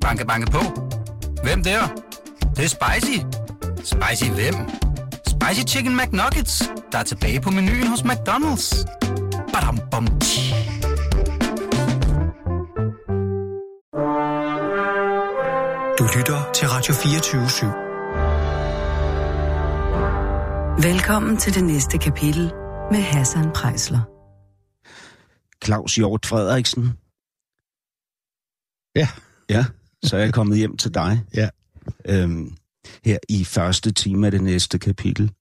Banke, banke på. Hvem der? Det, det er spicy. Spicy hvem? Spicy Chicken McNuggets, der er tilbage på menuen hos McDonald's. Badum, bom, tji. Du lytter til Radio 24 Velkommen til det næste kapitel med Hassan Prejsler. Claus Hjort Frederiksen. Ja. Ja, så er jeg kommet hjem til dig. Ja. Øhm, her i første time af det næste kapitel.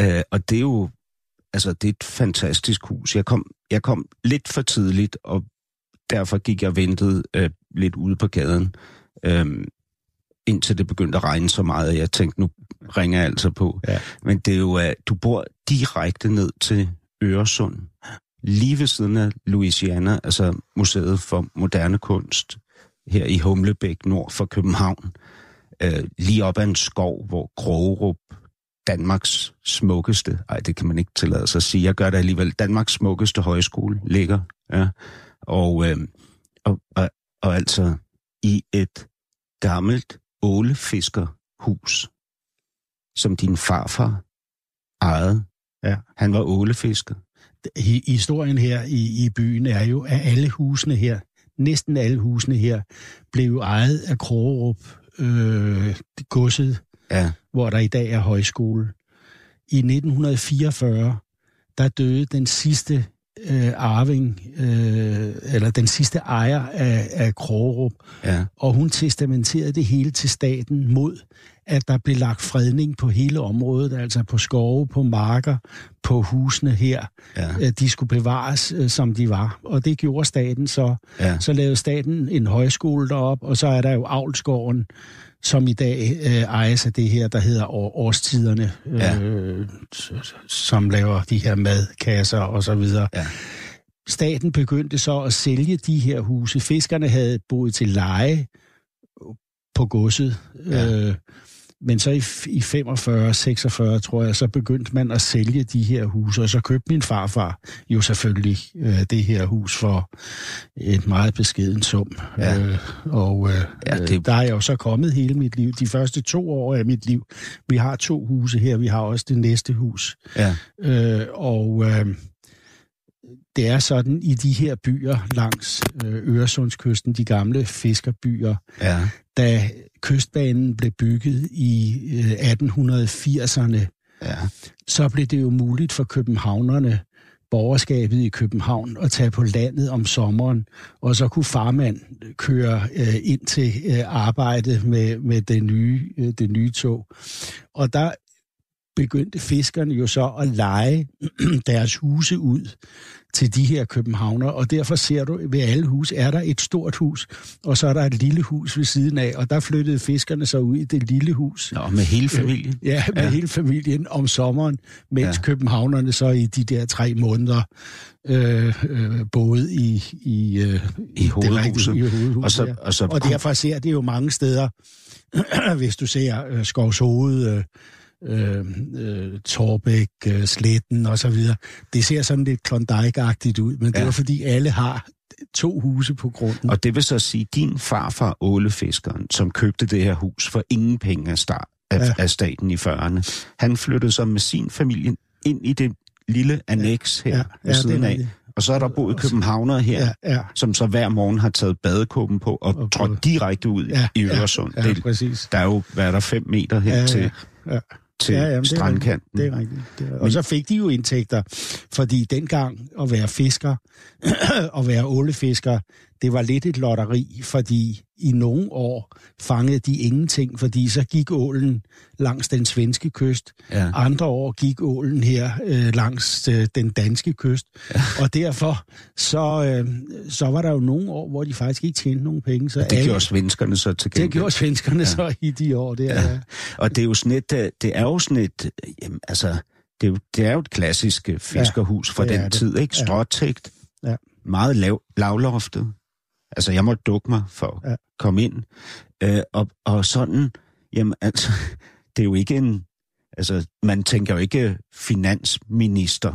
Øh, og det er jo, altså det er et fantastisk hus. Jeg kom, jeg kom lidt for tidligt, og derfor gik jeg ventet øh, lidt ude på gaden, øh, indtil det begyndte at regne så meget, at jeg tænkte, nu ringer jeg altså på. Ja. Men det er jo, at du bor direkte ned til Øresund, lige ved siden af Louisiana, altså Museet for Moderne Kunst, her i Humlebæk, nord for København. Øh, lige op ad en skov, hvor Krogerup, Danmarks smukkeste, ej, det kan man ikke tillade sig at sige, jeg gør det alligevel, Danmarks smukkeste højskole ligger. Ja. Og, øh, og, og, og altså i et gammelt ålefiskerhus, som din farfar ejede. Ja. Han var ålefisker. Hi- Historien her i, i byen er jo, at alle husene her, næsten alle husene her, blev ejet af Krogerup, øh, godset, Ja, hvor der i dag er højskole. I 1944, der døde den sidste øh, arving, øh, eller den sidste ejer af, af Krogerup, ja, og hun testamenterede det hele til staten mod, at der blev lagt fredning på hele området, altså på skove, på marker, på husene her. ja, at De skulle bevares, øh, som de var. Og det gjorde staten så. ja. Så lavede staten en højskole derop, og så er der jo Avlsgården, som i dag øh, ejes af det her, der hedder år, Årstiderne, Ja. øh, s- som laver de her madkasser og så videre. Ja. Staten begyndte så at sælge de her huse. Fiskerne havde boet til leje på godset. Ja. Øh, men så i, i 45, 46, tror jeg, så begyndte man at sælge de her huse, og så købte min farfar jo selvfølgelig øh, det her hus for et meget beskeden sum. Ja. Øh, og øh, Ja, det- det... der er jeg jo så kommet hele mit liv. De første to år af mit liv. Vi har to huse her, vi har også det næste hus. ja. Øh, og øh, det er sådan i de her byer langs øh, Øresundskysten, de gamle fiskerbyer, ja. da kystbanen blev bygget i øh, 1880'erne, ja. så blev det jo muligt for københavnerne, borgerskabet i København, at tage på landet om sommeren, og så kunne farmand køre øh, ind til øh, arbejde med, med det, nye, øh, det nye tog. Og der begyndte fiskerne jo så at lege deres huse ud til de her københavner, og derfor ser du, ved alle hus er der et stort hus, og så er der et lille hus ved siden af, og der flyttede fiskerne så ud i det lille hus. Nå, med hele familien. Ja, med Ja. hele familien om sommeren, mens Ja. københavnerne så i de der tre måneder øh, øh, boede i, i, øh, I hovedhuset. Rigtige, i hovedhuset Og så, ja. og så Og derfor ser det jo mange steder, hvis du ser øh, Skovshoved, øh, øh, øh, Torbæk, øh, Sletten og så videre. Det ser sådan lidt Klondike-agtigt ud, men det Ja. er fordi alle har to huse på grunden. Og det vil så sige, din farfar, ålefiskeren, som købte det her hus for ingen penge af, start, af, ja. Ja. af staten i 40'erne, han flyttede så med sin familie ind i det lille annex her Ja, ja, ja, ved det siden af. Og så er der boet københavnere her, ja, ja, som så hver morgen har taget badekåben på og, Og trådt direkte ud ja, i Øresund. Ja, ja, det, præcis. der er jo, hvad er der, fem meter hen Ja, ja, til, ja. Til Ja, jamen, det er strandkanten. Det er rigtigt. Det er, og så fik de jo indtægter, fordi dengang at være fisker, og være ålefisker, det var lidt et lotteri, fordi i nogle år fangede de ingenting, fordi så gik ålen langs den svenske kyst. Ja. Andre år gik ålen her øh, langs øh, den danske kyst. Ja. Og derfor så, øh, så var der jo nogle år, hvor de faktisk ikke tjente nogen penge. Så Og det gjorde svenskerne så til det gengæld. gjorde svenskerne ja. så i de år der. Ja. Og det er jo sådan et, øh, det er jo sådan et, øh, jamen, altså, det er jo, det er jo et klassisk øh, fiskerhus fra det er den det. tid, ikke? Ja. Stråtægt, Ja. meget lav, lavloftet. Altså, jeg måtte dukke mig for at Ja. komme ind. Øh, og, og sådan, jamen altså, det er jo ikke en, altså, man tænker jo ikke finansminister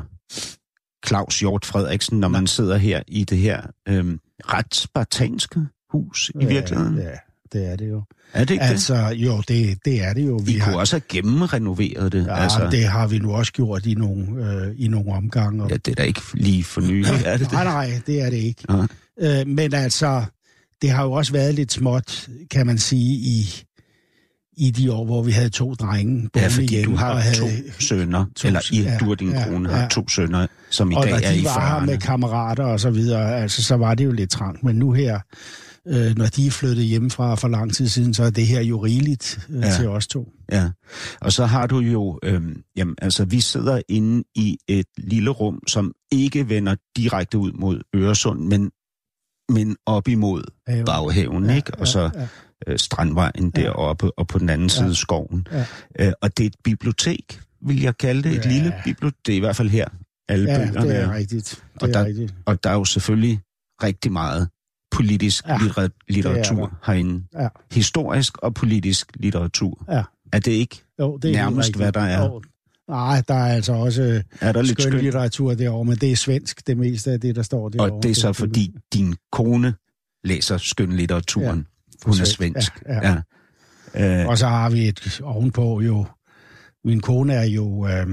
Claus Hjort Frederiksen, når man sidder her i det her øhm, ret spartanske hus i virkeligheden? Ja, det er det jo. Er det ikke Altså, jo, det, det er det jo. det? I kunne også have gennemrenoveret det. Ja, altså, det har vi nu også gjort i nogle, øh, i nogle omgange. ja, det er da ikke lige for nylig, er det det? Nej, nej, det er det ikke. Nej. Øh, men altså, det har jo også været lidt småt, kan man sige, i, i de år, hvor vi havde to drenge Ja, fordi hjemme, du har og havde, to sønner, to eller I, sø- du og din ja, kone ja, har ja. to sønner, som i og dag når er i de var med 40'erne. kammerater og så videre, altså, så var det jo lidt trangt. Men nu her, øh, når de er flyttet hjemmefra for lang tid siden, så er det her jo rigeligt øh, Ja. ja. til os to. Ja, og så har du jo, øhm, jamen, altså vi sidder inde i et lille rum, som ikke vender direkte ud mod Øresund, men, men op imod Haven. baghaven, Ja, ikke? Og så ja, øh, Strandvejen Ja. deroppe, og på den anden side Ja. skoven. Ja. Øh, og det er et bibliotek, vil jeg kalde det. Et Ja. lille bibliotek, det er i hvert fald her, alle Ja, bøgerne det er er. rigtigt. Og Det er der- rigtigt. Og der er jo selvfølgelig rigtig meget politisk Ja, littera- litteratur der. herinde. Ja. Historisk og politisk litteratur. Ja. Er det ikke? Jo, det er Nærmest, hvad der er. Jo. Nej, der er altså også Er der lidt skøn skønt? litteratur derovre, men det er svensk, det meste af det, der står derovre. Og det er så fordi din kone læser skønlitteraturen. Ja, Hun er svensk. svensk. Ja, ja. Øh, Og så har vi et ovenpå jo... Min kone er jo... Øh,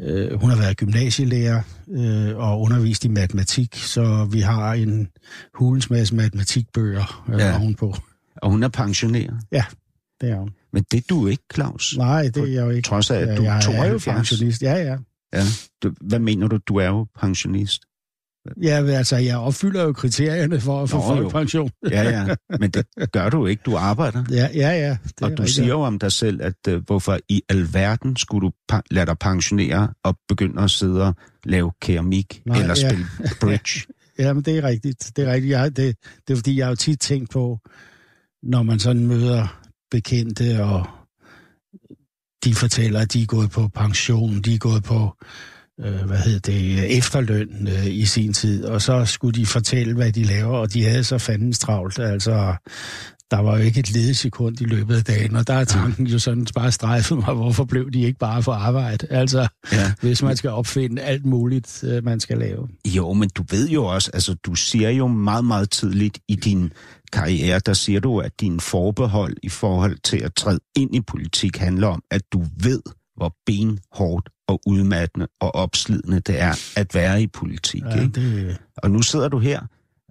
øh, hun har været gymnasielærer øh, og undervist i matematik, så vi har en hulens masse matematikbøger øh, Ja. ja. ovenpå. og hun er pensioneret. Det er hun. Men det er du ikke, Claus. Nej, det er jeg jo ikke. Trods af, at du jeg er er jo 72. pensionist. Ja, ja. Ja. Du, hvad mener du? Du er jo pensionist. Ja, altså, jeg opfylder jo kriterierne for at få folkepension. Ja, ja. Men det gør du ikke. Du arbejder. Ja, ja, ja. Det og du rigtigt. siger jo om dig selv, at uh, hvorfor i alverden skulle du lade dig pensionere og begynde at sidde og lave keramik Nej, eller ja. spille bridge? Ja, men det er rigtigt. Det er rigtigt. Jeg, det, det er fordi, jeg har jo tit tænkt på, når man sådan møder bekendte, og de fortæller, at de er gået på pension, de er gået på, øh, hvad hedder det, efterløn øh, i sin tid, og så skulle de fortælle, hvad de laver, og de havde så fandens travlt. Altså, der var jo ikke et ledet sekund i løbet af dagen, og der er tanken jo sådan bare strejfet mig, hvorfor blev de ikke bare for arbejde? Altså, Ja. hvis man skal opfinde alt muligt, øh, man skal lave. Jo, men du ved jo også, altså du siger jo meget, meget tidligt i din karriere, der siger du, at din forbehold i forhold til at træde ind i politik handler om, at du ved, hvor benhårdt og udmattende og opslidende det er at være i politik. Ja, ikke? det, Og nu sidder du her,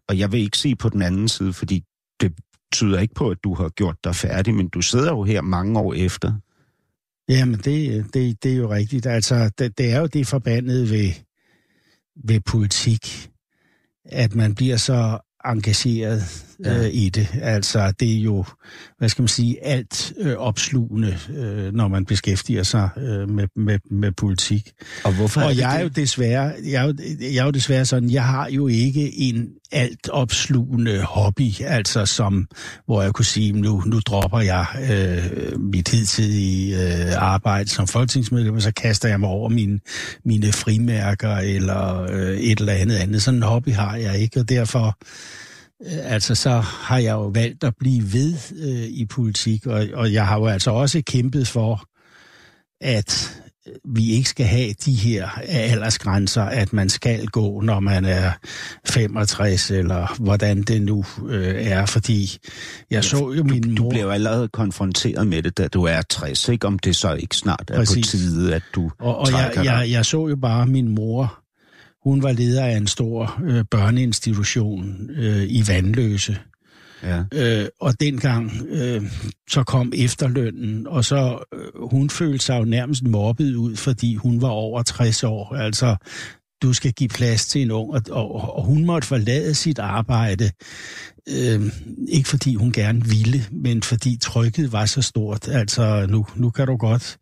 og jeg vil ikke sige på den anden side, fordi det tyder ikke på, at du har gjort dig færdig, men du sidder jo her mange år efter. Jamen, det, det, det er jo rigtigt. Altså, det, det er jo det forbandede ved, ved politik, at man bliver så engageret Ja. øh, i det. Altså, det er jo, hvad skal man sige, alt øh, opslugende, øh, når man beskæftiger sig øh, med, med, med politik. Og hvorfor Og det jeg er jo desværre, jeg er jo, jeg er jo desværre sådan, jeg har jo ikke en alt opslugende hobby, altså som, hvor jeg kunne sige, nu, nu dropper jeg øh, mit hidtidige øh, arbejde som folketingsmedlem, og så kaster jeg mig over mine, mine frimærker eller øh, et eller andet andet. Sådan en hobby har jeg ikke, og derfor altså så har jeg jo valgt at blive ved øh, i politik, og, og jeg har jo altså også kæmpet for, at vi ikke skal have de her aldersgrænser, at man skal gå, når man er 65, eller hvordan det nu øh, er, fordi jeg så jo min Du mor... bliver jo allerede konfronteret med det, da du er 60, ikke? Om det så ikke snart er Præcis. på tide, at du Og, og jeg, jeg, jeg så jo bare min mor, hun var leder af en stor øh, børneinstitution øh, i Vandløse. Ja. Øh, og dengang øh, så kom efterlønnen, og så øh, hun følte sig jo nærmest mobbet ud, fordi hun var over 60 år. Altså, du skal give plads til en ung, og, og, og hun måtte forlade sit arbejde, øh, ikke fordi hun gerne ville, men fordi trykket var så stort. Altså, nu, nu kan du godt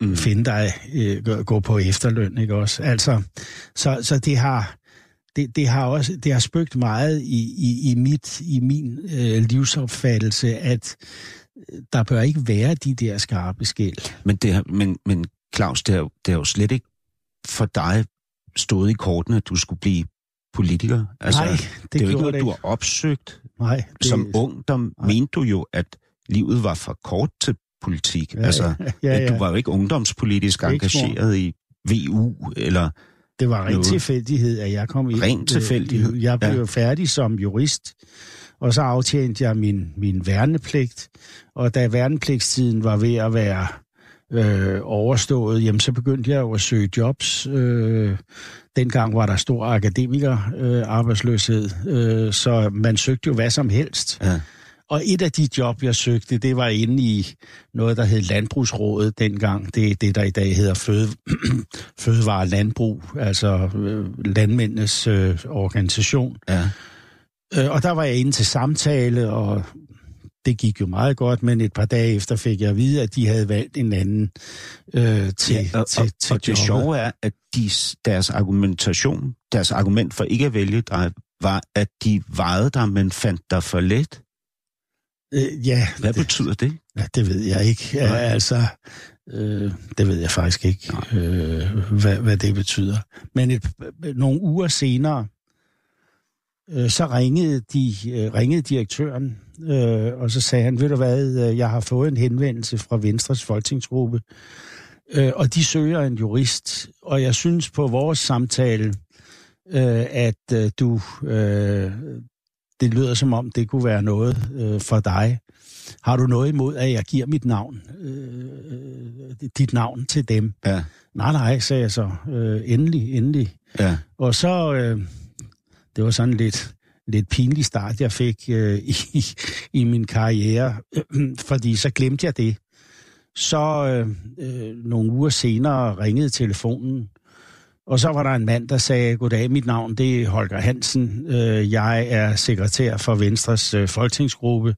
mm. finde dig, øh, gå- på efterløn, ikke også? Altså, så, så det har det, det har også det har spøgt meget i, i, i mit i min øh, livsopfattelse, at øh, der bør ikke være de der skarpe skæld. Men, det, har- men, men Claus, det har, det har jo slet ikke for dig stået i kortene, at du skulle blive politiker. Altså, Nej, det, det er jo ikke noget, det du har opsøgt. Nej, det, Som ung, der mente du jo, at livet var for kort til politik. Ja, altså, ja, ja. Du var jo ikke ungdomspolitisk Ikke engageret i VU, eller Det var ren tilfældighed, at jeg kom ind. Ren Øh, tilfældighed, Jeg blev ja. færdig som jurist, og så aftjente jeg min, min værnepligt. Og da værnepligtstiden var ved at være øh, overstået, jamen så begyndte jeg jo at søge jobs. Øh, dengang var der stor akademiker øh, arbejdsløshed, øh, så man søgte jo hvad som helst. Ja. Og et af de job, jeg søgte, det var inde i noget, der hed Landbrugsrådet dengang. Det er det, der i dag hedder Føde, Fødevare Landbrug, altså øh, landmændenes øh, organisation. Ja. Øh, og der var jeg inde til samtale, og det gik jo meget godt, men et par dage efter fik jeg at vide, at de havde valgt en anden øh, til, Ja, og, til, og, til og det jobbet. sjove er, at de, deres argumentation, deres argument for ikke at vælge dig, var, at de vejede dig, men fandt dig for let. Øh, ja, Hvad det, betyder det? ja, det ved jeg ikke. Ja, altså, øh, det ved jeg faktisk ikke, øh, hvad, hvad det betyder. Men et, nogle uger senere, øh, så ringede, de, øh, ringede direktøren, øh, og så sagde han, ved du hvad, øh, jeg har fået en henvendelse fra Venstres folketingsgruppe, øh, og de søger en jurist, og jeg synes på vores samtale, øh, at øh, du, øh, det lyder som om, det kunne være noget øh, for dig. Har du noget imod, at jeg giver mit navn, øh, dit navn til dem? Ja. Nej, nej, sagde jeg så. Øh, endelig, endelig. Ja. Og så, øh, det var sådan lidt, lidt pinlig start, jeg fik øh, i, i min karriere, fordi så glemte jeg det. Så øh, øh, nogle uger senere ringede telefonen, og så var der en mand, der sagde, goddag, mit navn det er Holger Hansen, øh, jeg er sekretær for Venstres øh, folketingsgruppe.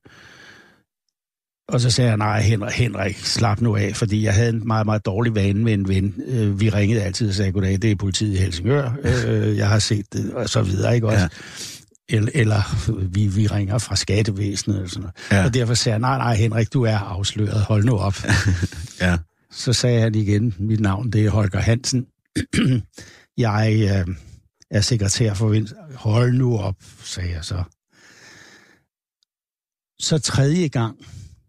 Og så sagde jeg, nej Henrik, Henrik, slap nu af, fordi jeg havde en meget, meget dårlig vane med en ven. Øh, vi ringede altid og sagde, goddag, det er politiet i Helsingør, jeg har set det, og så videre, ikke også? Ja. Eller, eller vi, vi ringer fra skattevæsenet, eller sådan noget. Ja. Og derfor sagde jeg, nej, nej, Henrik, du er afsløret, hold nu op. Ja. Så sagde han igen, mit navn det er Holger Hansen. jeg øh, er sekretær for Venstre. Hold nu op, sagde jeg så. Så tredje gang,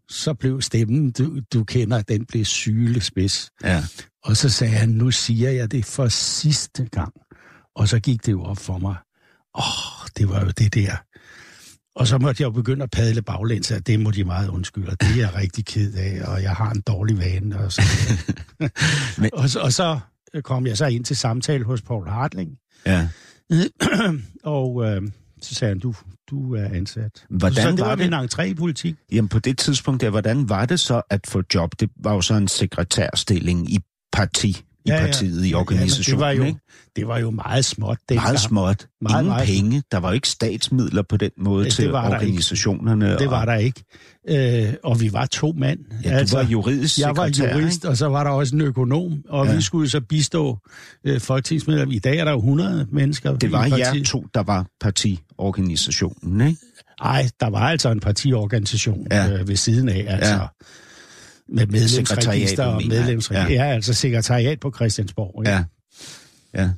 så blev stemmen, du, du kender, den blev sylespids. Ja. Og så sagde han, nu siger jeg det for sidste gang. Og så gik det jo op for mig. Åh, det var jo det der. Og så måtte jeg jo begynde at padle baglæns, og det må de meget undskylde, og det er jeg rigtig ked af, og jeg har en dårlig vane. Og så, Men- og, så, og så kom jeg så ind til samtale hos Paul Hartling, ja. og øh, så sagde han, du, du er ansat. Hvordan så det var var det? min entré i politik. Jamen på det tidspunkt der, hvordan var det så at få job? Det var jo så en sekretærstilling i parti, i Ja, ja. partiet, i Ja, organisationen, det var jo, ikke? det var jo meget småt dengang. Meget småt. Meget, Ingen meget penge. Der var jo ikke statsmidler på den måde Det til var der ikke. organisationerne. Det var der ikke. Øh, og vi var to mand. Ja, du var juridisk Jeg var jurist, ikke? og så var der også en økonom, og Ja. ja. vi skulle så bistå øh, folketingsmedlemmer. I dag er der jo 100 mennesker Det var jer to, der var partiorganisationen, ikke? Nej, der var altså en partiorganisation Ja. ja. øh, ved siden af, altså Ja. Ja. med medlemsregister og medlemsregister. Ja. Ja. ja, altså sekretariat på Christiansborg. ikke? Ja. Ja.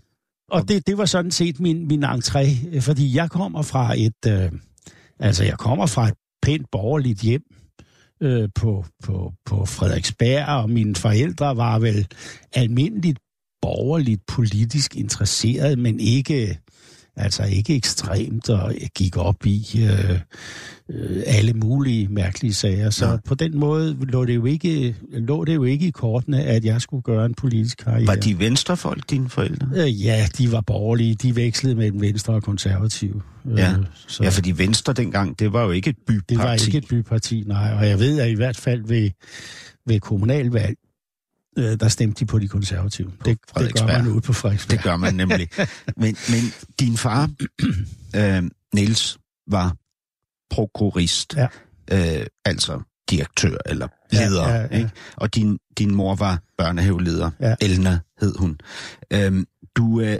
Og det, det var sådan set min, min entré, fordi jeg kommer fra et, øh, altså jeg kommer fra et pænt borgerligt hjem øh, på, på, på Frederiksberg, og mine forældre var vel almindeligt borgerligt politisk interesseret, men ikke, altså ikke ekstremt, og gik op i øh, øh, alle mulige mærkelige sager. Så Ja. på den måde lå det, jo ikke, lå det jo ikke i kortene, at jeg skulle gøre en politisk karriere. Var de venstrefolk, dine forældre? Øh, ja, de var borgerlige. De vekslede mellem venstre og konservative. Øh, Ja. så Ja, fordi Venstre dengang, det var jo ikke et byparti. det var ikke et byparti, nej. Og jeg ved, at i hvert fald ved, ved kommunalvalg, øh, der stemte de på de konservative. Det, det gør man ude på Frederiksberg. Det gør man nemlig. Men, men din far, øh, Niels, var prokurist. Ja. Øh, altså direktør eller leder. Ja, ja, ja. Ikke? Og din, din mor var børnehaveleder. Ja. Elna hed hun. Øhm, du, øh,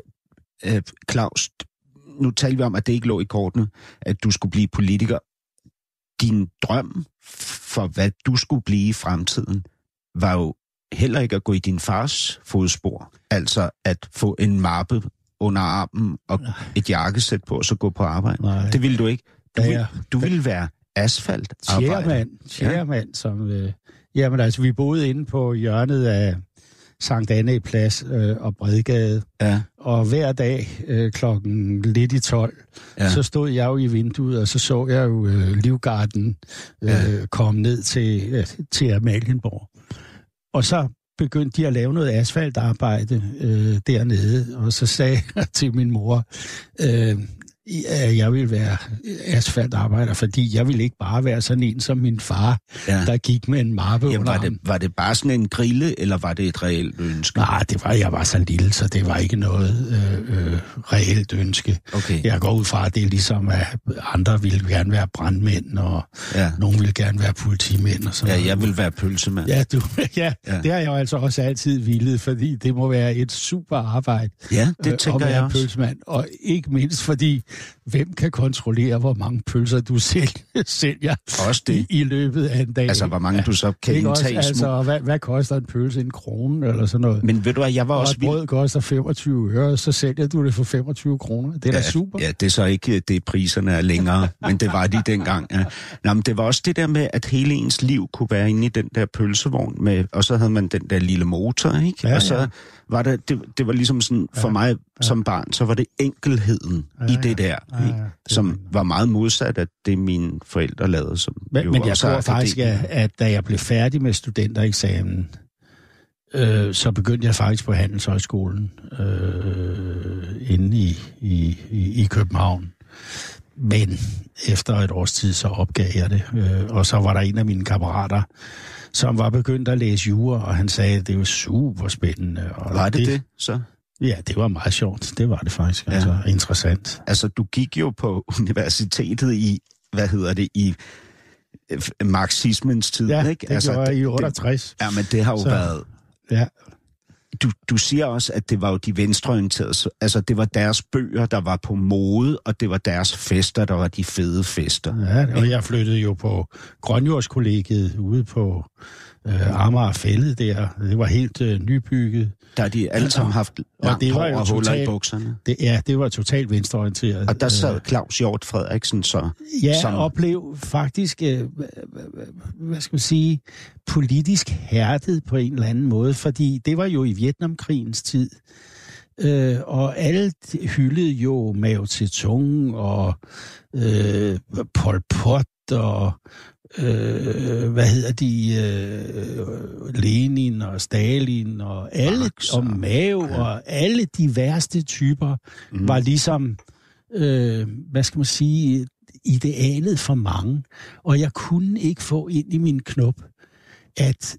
øh, Claus, nu taler vi om, at det ikke lå i kortene, at du skulle blive politiker. Din drøm for, hvad du skulle blive i fremtiden, var jo heller ikke at gå i din fars fodspor. Altså at få en mappe under armen og et jakkesæt på, og så gå på arbejde. Nej. Det ville du ikke. Du, Da ville, jeg- du ville være asfaltarbejder. Tjærmand, tjærmand, som... Øh, jamen altså, vi boede inde på hjørnet af Sankt Anne Plads øh, og Bredgade. Ja. Og hver dag øh, klokken lidt i 12, Ja. ja. så stod jeg jo i vinduet, og så så jeg jo øh, Livgarden øh, Ja. ja. komme ned til, øh, til Amalienborg. Og så begyndte de at lave noget asfaltarbejde øh, dernede, og så sagde jeg til min mor, øh, jeg ville være asfaltarbejder, fordi jeg ville ikke bare være sådan en som min far, Ja. der gik med en mappe Jamen, var, det, var det bare sådan en grille, eller var det et reelt ønske? Nej, det var, jeg var så lille, så det var ikke noget øh, øh, reelt ønske. Okay. Jeg går ud fra, at det er ligesom, at andre ville gerne være brandmænd, og Ja. nogen ville gerne være politimænd og sådan Ja, noget. jeg vil være pølsemand. Ja, du, ja, Ja. det har jeg jo altså også altid villet, fordi det må være et super arbejde Ja, det øh, tænker at jeg være også. pølsemand. Og ikke mindst fordi, hvem kan kontrollere, hvor mange pølser du selv sælger Også det. i, i løbet af en dag? Altså, hvor mange du så kan Ikke også? indtage små. Altså, hvad, hvad koster en pølse? En krone eller sådan noget? Men ved du hvad, jeg var og også et brød koster 25 øre, så sælger du det for 25 kroner. Det er da ja, super. Ja, det er så ikke det, priserne er længere, men det var de dengang. Ja. Nå, men det var også det der med, at hele ens liv kunne være inde i den der pølsevogn, med, og så havde man den der lille motor, ikke? Ja, og så ja. Var det, det, det var ligesom sådan, for mig som barn, så var det enkelheden i det der, ja, ikke? det som var meget modsat af det, mine forældre lavede. Som Men, men jeg tror faktisk, at, at da jeg blev færdig med studentereksamen, øh, så begyndte jeg faktisk på Handelshøjskolen øh, inde i, i, i, i København. Men efter et års tid, så opgav jeg det. Øh, og så var der en af mine kammerater, som var begyndt at læse jura, og han sagde, at det var super spændende. Og Var det det, så? Ja, det var meget sjovt. Det var det faktisk. Ja. Altså, interessant. Altså, du gik jo på universitetet i, hvad hedder det, i øh, marxismens tid, Ja, ikke? det altså, gjorde jeg i 68. Det, ja, men det har jo Så- været... Ja, du, du siger også, at det var jo de venstreorienterede. Altså, det var deres bøger, der var på mode, og det var deres fester, der var de fede fester. Ja, og jeg flyttede jo på Grønjordskollegiet ude på øh, Amager Fællet der. Det var helt øh, nybygget. Der de alle sammen haft langt det var jo og huller i bukserne. Det, ja, det var totalt venstreorienteret. Og der sad Øh, Claus Hjort Frederiksen så. Ja, som- og blev faktisk, øh, hva- hva- hvad skal man sige, politisk hærdet på en eller anden måde, fordi det var jo i Vietnamkrigens tid. Øh, og alle hyldede jo Mao Zedong og øh, Pol Pot og øh, hvad hedder de, øh, Lenin og Stalin og alle, Marx og Mao og alle de værste typer Mhm. var ligesom, øh, hvad skal man sige, idealet for mange. Og jeg kunne ikke få ind i min knop, at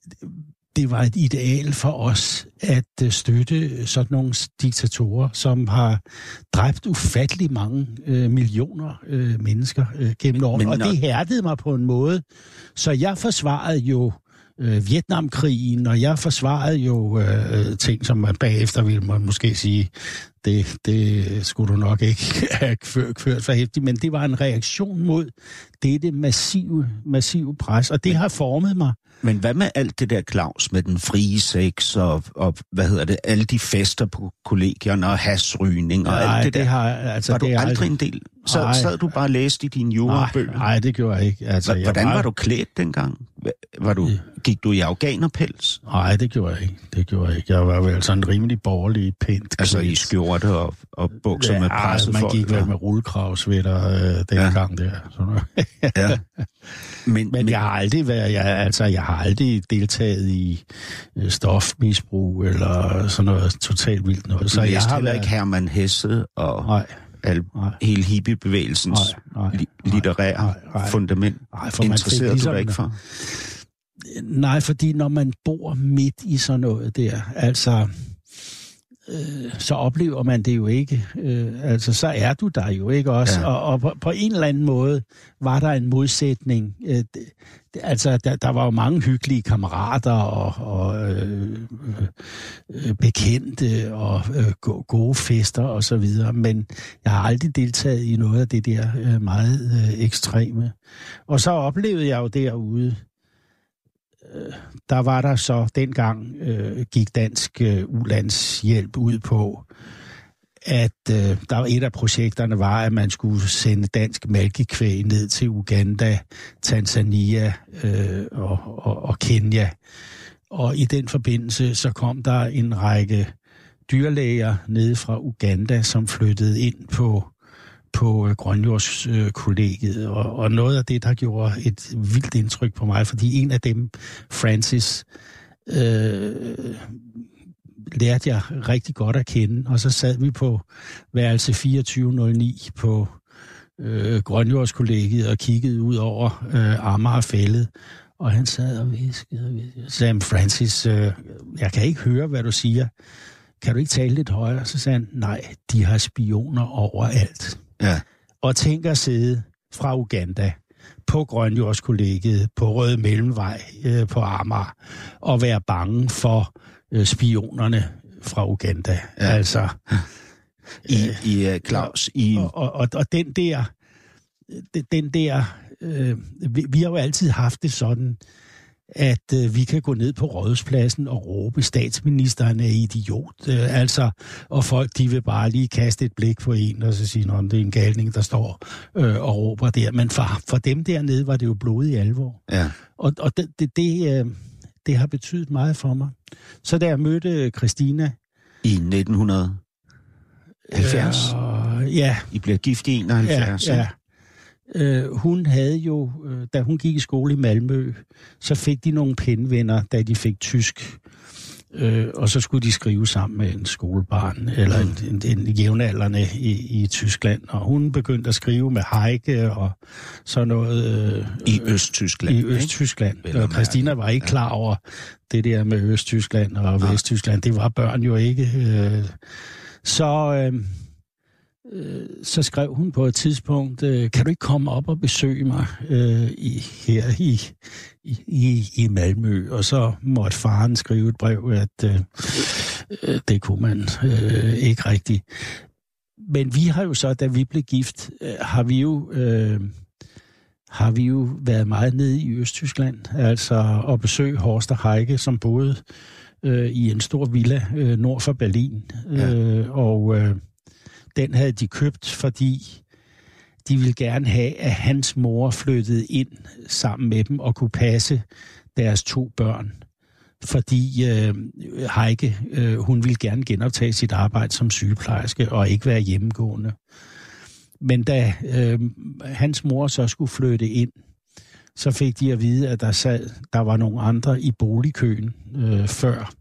det var et ideal for os at øh, støtte sådan nogle diktatorer, som har dræbt ufattelig mange øh, millioner øh, mennesker øh, gennem årene. Og det hærdede mig på en måde, så jeg forsvarede jo øh, Vietnamkrigen, og jeg forsvarede jo øh, ting, som man bagefter ville man måske sige, det, det skulle du nok ikke have ført for hæftigt, men det var en reaktion mod dette massive, massive pres, og det har formet mig. Men hvad med alt det der Claus med den frie sex og, og hvad hedder det, alle de fester på kollegierne og hasrygning og Nej, alt det, det der? har, altså, var du det er aldrig en del? Så Nej. sad du bare og læste i dine Nej, jurabøger? nej, det gjorde jeg ikke. Altså, Hva- jeg Hvordan var du klædt dengang? Var du, gik du i afghanerpels? Nej, det gjorde jeg ikke. Det gjorde jeg ikke. Jeg var vel sådan rimelig borgerlig, pænt Altså i klædt. Skjorte og, og bukser med presse man gik vel med rullekravsvætter øh, dengang ja. der. Sådan noget. Ja. Men, Men jeg har aldrig været, jeg, altså, jeg har aldrig deltaget i øh, stofmisbrug eller sådan noget totalt vildt noget. så jeg har været... ikke Herman Hesse og Nej, al, nej. hele hippiebevægelsens Nej, nej, li- nej, litterære nej, nej. fundament. Nej, for man fik Interesserede du ligesom- dig ikke for? Nej, fordi når man bor midt i sådan noget der, altså, øh, så oplever man det jo ikke. Øh, altså, så er du der jo ikke også. Ja. Og, og på, på en eller anden måde var der en modsætning. Øh, det, det, altså, der, der var jo mange hyggelige kammerater og, og øh, øh, bekendte og øh, go- gode fester og så videre, men jeg har aldrig deltaget i noget af det der øh, meget øh, ekstreme. Og så oplevede jeg jo derude, der var der så dengang øh, gik dansk øh, ulandshjælp ud på, at øh, der var et af projekterne var, at man skulle sende dansk mælkekvæg ned til Uganda, Tanzania øh, og, og, og Kenya. Og i den forbindelse så kom der en række dyrlæger nede fra Uganda, som flyttede ind på på øh, Grønjordskollegiet, og, og noget af det, der gjorde et vildt indtryk på mig, fordi en af dem, Francis, øh, lærte jeg rigtig godt at kende, og så sad vi på værelse 2409 på øh, Grønjordskollegiet og kiggede ud over øh, Amagerfældet, og han sad og viskede og viskede. Sam Francis, øh, jeg kan ikke høre, hvad du siger. Kan du ikke tale lidt højere? Så sagde han, nej, de har spioner overalt. Ja. Og tænk at sidde fra Uganda på Grønjordskollegiet, på Røde Mellemvej, øh, på Amager, og være bange for øh, spionerne fra Uganda. Ja. Altså, I, i uh, Claus, i... og, og, og, og den der, den der, øh, vi, vi har jo altid haft det sådan, at øh, vi kan gå ned på rådhuspladsen og råbe, statsministeren er idiot. Øh, altså, og folk, de vil bare lige kaste et blik på en, og så sige, at det er en galning, der står øh, og råber der. Men for, for dem dernede var det jo blodig alvor. Ja. Og, og det, det, det, øh, det har betydet meget for mig. Så da jeg mødte Christina... I 1970? Øh, ja, I bliver gift i 71? ja, ja. Øh, hun havde jo, øh, da hun gik i skole i Malmø, så fik de nogle penvenner, da de fik tysk. Øh, og så skulle de skrive sammen med en skolebarn, eller en, en, en jævnaldrende i, i Tyskland. Og hun begyndte at skrive med Heike og sådan noget... Øh, I Østtyskland, I ikke? Østtyskland. At Og Christina var ikke klar over det der med Østtyskland og Vesttyskland. Det var børn jo ikke. Øh. Så... Øh, øh, så skrev hun på et tidspunkt, øh, kan du ikke komme op og besøge mig øh, i, her i, i, i, Malmø? Og så måtte faren skrive et brev, at øh, øh, det kunne man øh, ikke rigtigt. Men vi har jo så, da vi blev gift, øh, har vi jo... Øh, har vi jo været meget nede i Østtyskland, altså at besøge Horst og Heike, som boede øh, i en stor villa øh, nord for Berlin. Ja. Øh, og øh, den havde de købt, fordi de ville gerne have, at hans mor flyttede ind sammen med dem og kunne passe deres to børn. Fordi øh, Heike, øh, hun ville gerne genoptage sit arbejde som sygeplejerske og ikke være hjemmegående. Men da øh, hans mor så skulle flytte ind, så fik de at vide, at der, sad, der var nogle andre i boligkøen øh, før,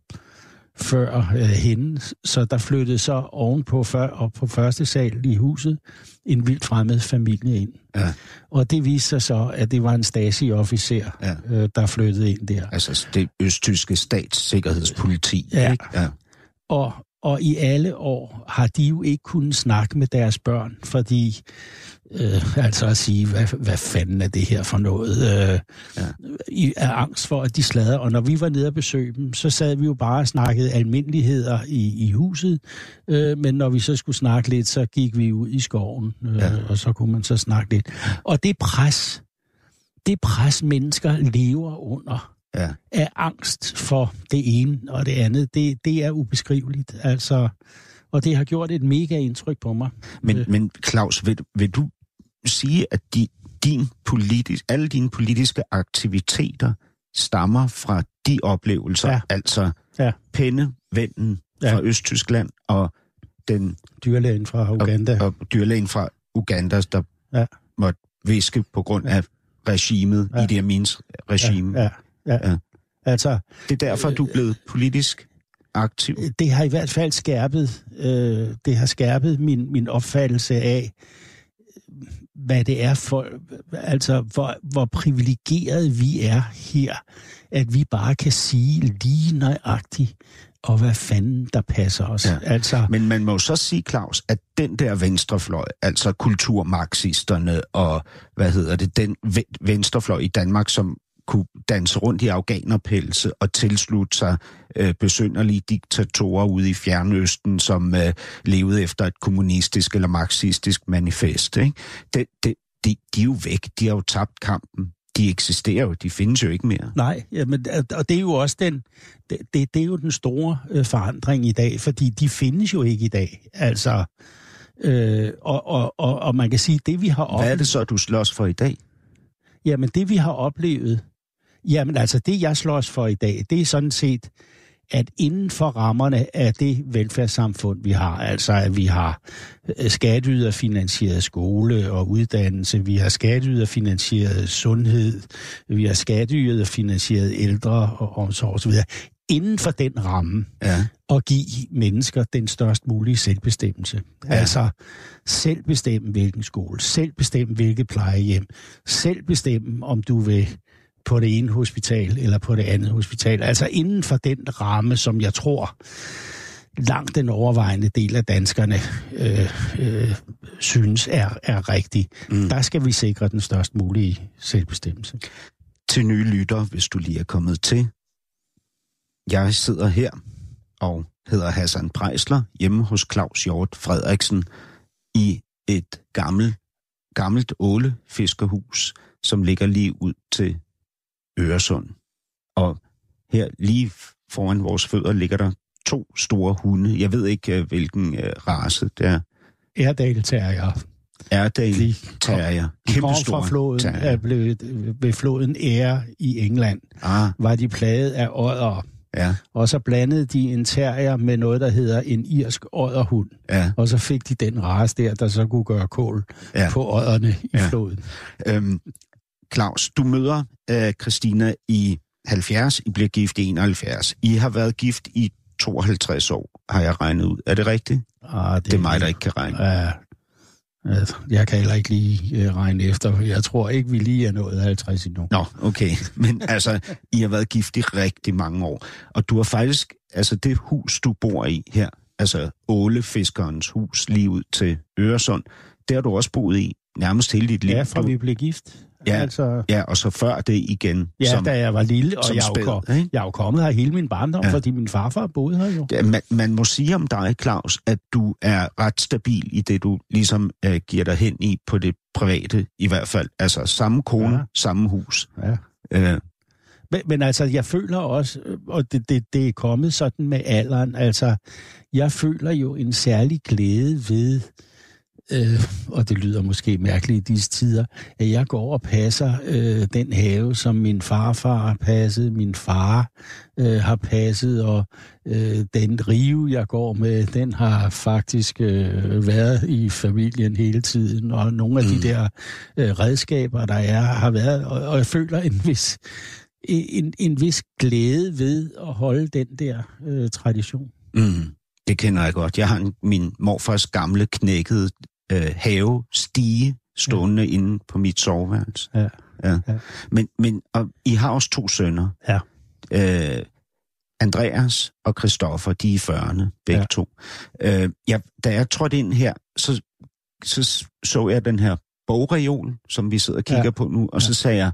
før øh, hende. Så der flyttede så ovenpå før, op på første sal i huset en vildt fremmed familie ind. Ja. Og det viste sig så, at det var en Stasi-officer, Ja. øh, der flyttede ind der. Altså det østtyske statssikkerhedspoliti, Ja. ikke? Ja. Og, og i alle år har de jo ikke kunnet snakke med deres børn, fordi øh, altså at sige, hvad, hvad fanden er det her for noget? Øh, ja. I er angst for, at de slader. Og når vi var nede og besøge dem, så sad vi jo bare og snakkede almindeligheder i, i huset. Øh, men når vi så skulle snakke lidt, så gik vi ud i skoven, øh, Ja. ja. og så kunne man så snakke lidt. Og det pres, det pres mennesker lever under, ja. af angst for det ene og det andet, det, det er ubeskriveligt. Altså, og det har gjort et mega indtryk på mig. Men, Øh. men Claus, vil, vil du sige, at de, din politisk, alle dine politiske aktiviteter stammer fra de oplevelser, Ja. altså Ja. pennevennen Ja. fra Østtyskland og den Dyrlægen fra Uganda. og, og dyrlægen fra Uganda, der Ja. måtte viske på grund af regimet, Ja. Idi Amins regime. Ja, ja, ja. Ja. Altså, Det er derfor, du er blevet politisk aktiv. det har i hvert fald skærpet, øh, det har skærpet min, min opfattelse af, hvad det er for, altså hvor, hvor privilegeret vi er her, at vi bare kan sige lige nøjagtigt, og hvad fanden der passer os. Ja. Altså, Men man må så sige, Claus, at den der venstrefløj, altså kulturmarxisterne og, hvad hedder det, den ve- venstrefløj i Danmark, som kunne danse rundt i afghanerpelse og tilslutte sig øh, besynderlige diktatorer ude i Fjernøsten, som øh, levede efter et kommunistisk eller marxistisk manifest. Ikke? Det, det, de, de er jo væk. De har jo tabt kampen. De eksisterer jo. De findes jo ikke mere. Nej, jamen, og det er jo også den, det, det, det er jo den store øh, forandring i dag, fordi de findes jo ikke i dag. Altså, øh, og, og, og, og man kan sige, det vi har Hvad er det så, du slås for i dag? jamen det vi har oplevet, Jamen altså, det jeg slås for i dag, det er sådan set, at inden for rammerne af det velfærdssamfund, vi har, altså at vi har øh, skatteyderfinansieret skole og uddannelse, vi har skatteyderfinansieret sundhed, vi har skatteyderfinansieret ældre og omsorg osv., inden for den ramme, Ja. at give mennesker den størst mulige selvbestemmelse. Ja. Altså selv bestemme, hvilken skole, selv bestemme, hvilket plejehjem, selv bestemme, om du vil på det ene hospital eller på det andet hospital. Altså inden for den ramme, som jeg tror langt den overvejende del af danskerne øh, øh, synes er, er rigtig. Mm. Der skal vi sikre den størst mulige selvbestemmelse. Til nye lytter, hvis du lige er kommet til. Jeg sidder her og hedder Hassan Prejsler hjemme hos Claus Hjort Frederiksen i et gammelt, gammelt ålefiskerhus, som ligger lige ud til Øresund. Og her lige foran vores fødder ligger der to store hunde. Jeg ved ikke, øh, hvilken uh, race det er. Ærdal Terrier. Erdal Terrier. De Kæmpe kom fra floden, terrier. er blevet, ved floden Ære i England, Ah, var de plaget af odder. ja, Og så blandede de en terrier med noget, der hedder en irsk odderhund. ja. Og så fik de den race der, der så kunne gøre kål Ja. på odderne i ja. floden. Øhm, Claus, du møder øh, Christina i 70, I bliver gift i 71. I har været gift i 52 år, har jeg regnet ud. Er det rigtigt? Ah, Det er mig, der ikke kan regne. Ja, jeg kan heller ikke lige uh, regne efter. Jeg tror ikke, vi lige er nået 50 endnu. Nå, okay. Men altså, I har været gift i rigtig mange år. Og du har faktisk, altså det hus, du bor i her, altså ålefiskerens hus lige ud til Øresund, det har du også boet i nærmest hele dit liv. Ja, fra vi blev gift. Ja. Altså, ja, og så før det igen. ja som, da jeg var lille, og som jeg er, jo kom, jeg er jo kommet her hele min barndom, Ja. fordi min farfar boede her jo. Ja, man, man må sige om dig, Claus, at du er ret stabil i det, du ligesom øh, giver dig hen i på det private, i hvert fald. Altså samme kone, ja. Ja. samme hus. Ja. Øh, Men, men altså, jeg føler også, øh, og det, det, det er kommet sådan med alderen, altså, jeg føler jo en særlig glæde ved, øh, og det lyder måske mærkeligt i disse tider, at jeg går og passer øh, den have, som min farfar har passet, min far øh, har passet, og øh, den rive, jeg går med, den har faktisk øh, været i familien hele tiden, og nogle af mm. de der øh, redskaber, der er, har været, og, og jeg føler en vis en, en vis glæde ved at holde den der øh, tradition. mm, det kender jeg godt. Jeg har en, min morfars gamle knækkede øh, havestige stående ja. inde på mit soveværelse. Ja. Ja. Ja. Men, men og I har også to sønner. Ja. Øh, Andreas og Christoffer, de er i 40'erne, begge ja. To. Øh, jeg, da jeg trådte ind her, så, så så jeg den her bogreol, som vi sidder og kigger ja. På nu, og ja. så sagde jeg,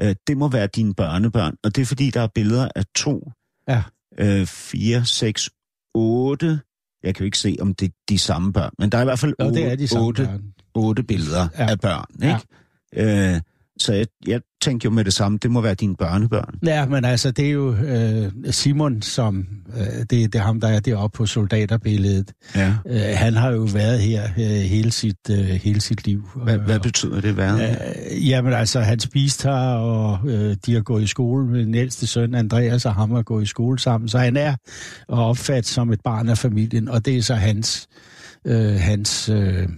øh, det må være dine børnebørn. Og det er fordi, der er billeder af to, Ja. øh, fire, seks, otte, jeg kan jo ikke se, om det er de samme børn, men der er i hvert fald Jo, det er de samme otte, børn. otte billeder. Ja. af børn, ikke? Ja. Øh, så jeg, jeg tænkte jo med det samme, det må være dine børnebørn. Ja, men altså, det er jo øh, Simon, som øh, det, det er ham, der er deroppe på soldaterbilledet. Ja. Øh, han har jo været her øh, hele, sit, øh, hele sit liv. Hvad, hvad betyder det, hvad? Øh, jamen altså, han spiste her, og øh, de har gået i skole med den ældste søn, Andreas, og ham har gået i skole sammen. Så han er opfattet som et barn af familien, og det er så hans, øh, hans øh,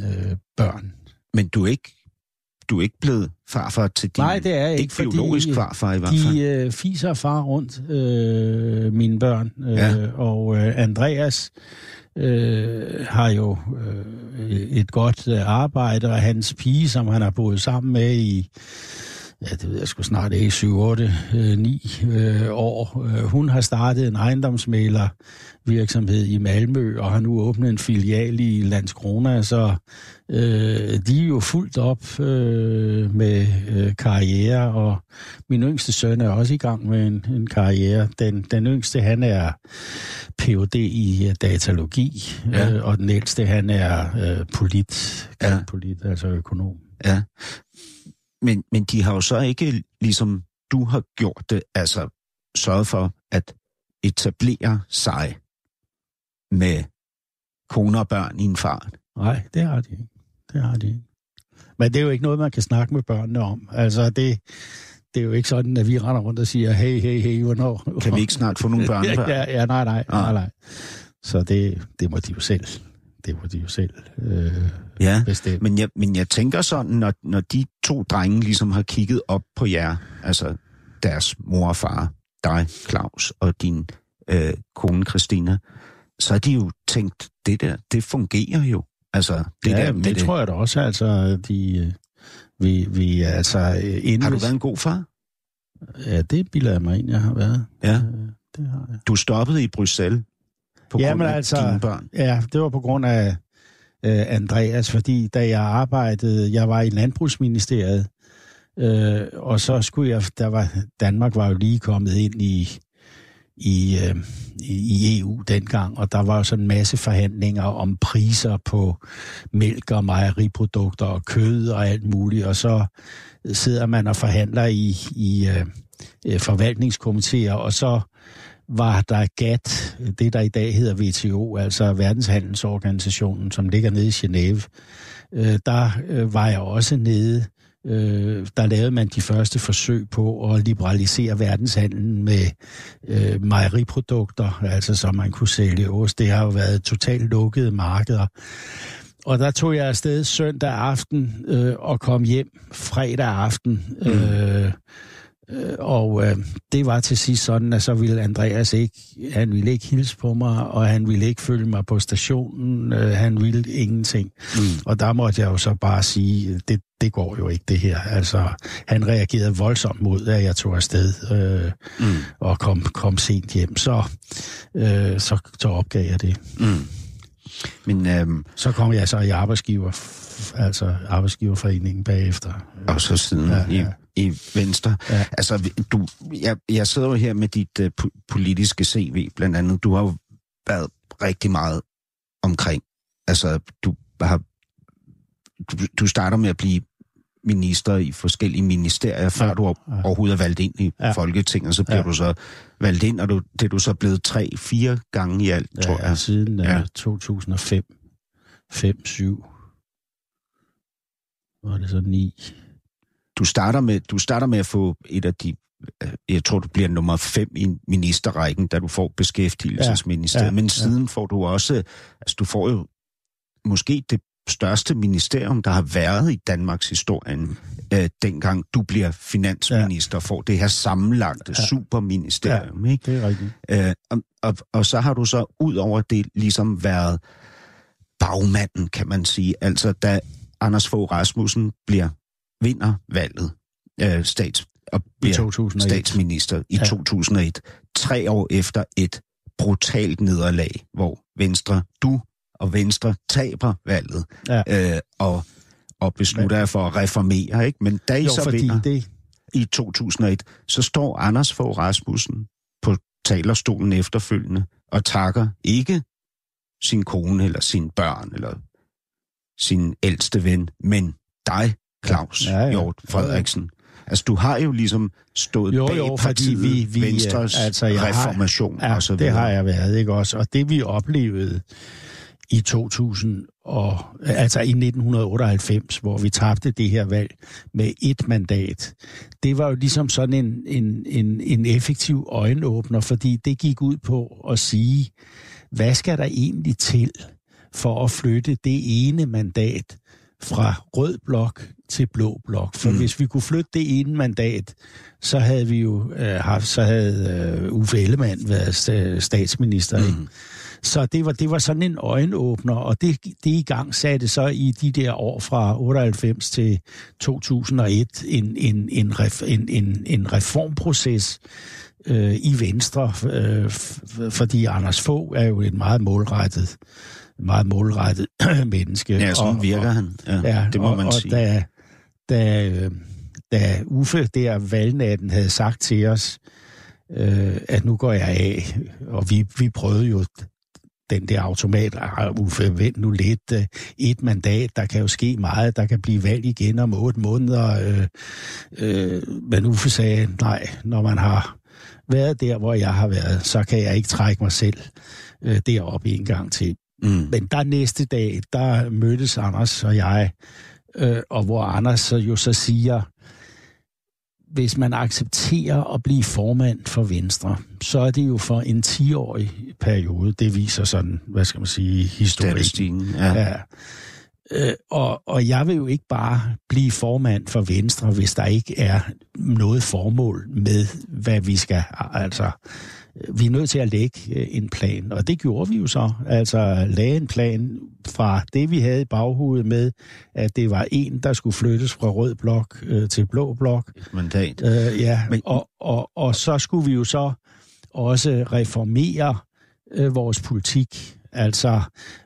øh, børn. Men du er ikke, du er ikke blevet farfar til din... Nej, det er jeg ikke, Ikke biologisk fordi farfar i hvert fald. De øh, fiser far rundt, øh, mine børn. Øh, Ja. Og øh, Andreas øh, har jo øh, et godt øh, arbejde, og hans pige, som han har boet sammen med i ja, det ved jeg sgu snart ikke, 7, 8, øh, 9 øh, år. Øh, hun har startet en ejendomsmaler virksomhed i Malmø, og har nu åbnet en filial i Landskrona, så øh, de er jo fuldt op øh, med øh, karriere, og min yngste søn er også i gang med en, en karriere. Den, den yngste, han er Ph.D. i øh, datalogi, Ja. øh, og den ældste, han er øh, polit, ja. polit, altså økonom. Ja. Men, men de har jo så ikke, ligesom du har gjort det, altså sørget for at etablere sig med kone og børn i en fart. Nej, det har de ikke. Det har de ikke. Men det er jo ikke noget, man kan snakke med børnene om. Altså, det, det er jo ikke sådan, at vi render rundt og siger, hey, hey, hey, hvornår? Kan vi ikke snart få nogle børn? ja, ja, nej, nej, nej, nej. Så det, det må de jo selv. Det må de jo selv øh, Ja, bestemme. men jeg, men jeg tænker sådan, når, når de to drenge ligesom har kigget op på jer, altså deres mor og far, dig, Claus, og din øh, kone, Christina, så har de jo tænkt, det der, det fungerer jo. Altså, det ja, der med det, det. tror jeg da også, altså, de, øh, vi, vi altså øh, inden... Har du været en god far? Ja, det bilder jeg mig ind, jeg har været. Ja. Øh, Det har jeg. Du stoppede i Bruxelles på Ja, grund men af altså- dine børn. Ja, det var på grund af øh, Andreas, fordi da jeg arbejdede, jeg var i Landbrugsministeriet, øh, og så skulle jeg, der var, Danmark var jo lige kommet ind i, i, øh, i EU dengang, og der var jo sådan en masse forhandlinger om priser på mælk og mejeriprodukter og kød og alt muligt, og så sidder man og forhandler i, i øh, øh, forvaltningskomiteer, og så var der GATT, det der i dag hedder WTO, altså Verdenshandelsorganisationen, som ligger nede i Genève. Øh, der øh, var jeg også nede. Øh, der lavede man de første forsøg på at liberalisere verdenshandlen med øh, mejeriprodukter, altså så man kunne sælge ost. Det har jo været totalt lukkede markeder. Og der tog jeg afsted søndag aften øh, og kom hjem fredag aften. Mm. Øh, og øh, det var til sidst sådan, at så ville Andreas ikke, han ville ikke hilse på mig, og han ville ikke følge mig på stationen, øh, han ville ingenting. Mm. Og der måtte jeg jo så bare sige, det, det går jo ikke det her. Altså, han reagerede voldsomt mod, at jeg tog afsted øh, mm. og kom, kom sent hjem. Så, øh, så, så opgav jeg det. Mm. Men øhm, Så kom jeg så i arbejdsgiver, altså arbejdsgiverforeningen bagefter. og så siden Ja, ja, ja. I, Venstre. Ja. Altså, du, jeg, jeg sidder jo her med dit uh, po- politiske CV, blandt andet. Du har jo været rigtig meget omkring. Altså, du har... Du, du starter med at blive minister i forskellige ministerier, før Ja, du overhovedet er valgt ind i Ja. Folketinget, så bliver Ja. du så valgt ind, og du, det er du så blevet tre, fire gange i alt, Ja, tror jeg. siden Ja. ja. 2005, 5, 7, var det så 9. du starter med, du starter med at få et af de, øh, jeg tror, du bliver nummer fem i ministerrækken, da du får beskæftigelsesministeriet. Ja, Ja, ja, Men siden får du også, altså du får jo måske det største ministerium, der har været i Danmarks historien, øh, dengang du bliver finansminister, ja. får det her sammenlagte ja. superministerium. Ja. Ikke? Det er rigtigt. Øh, og, og, og så har du så ud over det ligesom været bagmanden, kan man sige. Altså da Anders Fogh Rasmussen bliver vinder valget øh, stats, og bliver 2001. statsminister i Ja. ja. 2001, tre år efter et brutalt nederlag, hvor Venstre, du og Venstre taber valget, Ja. øh, og, og beslutter jer for at reformere, ikke? Men da I Jo, så vinder det, i 2001, så står Anders Fogh Rasmussen på talerstolen efterfølgende og takker ikke sin kone eller sine børn eller sin ældste ven, men dig, Claus Ja, ja. Hjort Frederiksen. Altså, du har jo ligesom stået Jo, bag jo, fordi vi- vi, Venstres altså, jeg har- reformation ja, og så det videre. har jeg været, ikke også? Og det vi oplevede i 2000 og altså i 1998, hvor vi tabte det her valg med et mandat, det var jo ligesom sådan en, en, en, en effektiv øjenåbner, fordi det gik ud på at sige, hvad skal der egentlig til for at flytte det ene mandat fra rød blok til blå blok. For mm. hvis vi kunne flytte det ene mandat, så havde vi jo øh, haft, så havde øh, Uffe Ellemann været sta- statsminister. Mm. Ikke? Så det var, det var sådan en øjenåbner, og det, det i gang satte så i de der år fra 98 til 2001 en, en, en, ref, en, en, en reformproces øh, i Venstre, øh, fordi Anders Fogh er jo et meget målrettet meget målrettet menneske. Ja, sådan Og- virker og, han. Ja, Ja, det må og, man og sige. Da, da, øh, da Uffe der valgnatten havde sagt til os, øh, at nu går jeg af, og vi, vi prøvede jo den der automat, ah, Uffe, vent nu lidt, øh, et mandat, der kan jo ske meget, der kan blive valg igen om otte måneder, øh, øh, men Uffe sagde, nej, når man har været der, hvor jeg har været, så kan jeg ikke trække mig selv øh, derop en gang til. Mm. Men der næste dag, der mødtes Anders og jeg, øh, og hvor Anders så jo så siger, hvis man accepterer at blive formand for Venstre, så er det jo for en 10-årig periode. Det viser sådan, hvad skal man sige, historien. Ja. ja. Øh, og, og jeg vil jo ikke bare blive formand for Venstre, hvis der ikke er noget formål med, hvad vi skal. Altså, vi er nødt til at lægge øh, en plan, og det gjorde vi jo så. Altså lagde en plan fra det, vi havde i baghovedet med, at det var en, der skulle flyttes fra rød blok øh, til blå blok. Mandat. Øh, ja, Men... og, og, og så skulle vi jo så også reformere øh, vores politik. Altså,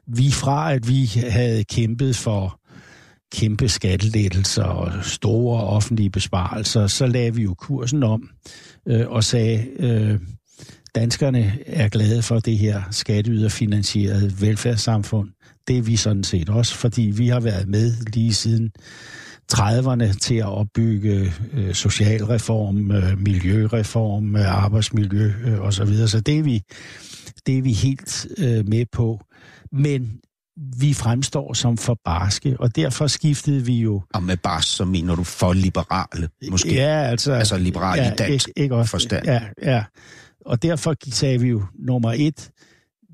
vi fra at vi havde kæmpet for kæmpe skattelettelser og store offentlige besparelser, så lagde vi jo kursen om øh, og sagde, øh, danskerne er glade for det her skatteyderfinansierede velfærdssamfund. Det er vi sådan set også, fordi vi har været med lige siden 30'erne til at opbygge øh, socialreform, øh, miljøreform, øh, arbejdsmiljø øh, osv. Så det er vi, det er vi helt øh, med på. Men vi fremstår som for barske, og derfor skiftede vi jo... Og med bars, så mener du for liberale, måske? Ja, altså... Altså liberale ja, i dansk ikke, ikke også, forstand. Ja, ja. Og derfor sagde vi jo, nummer et,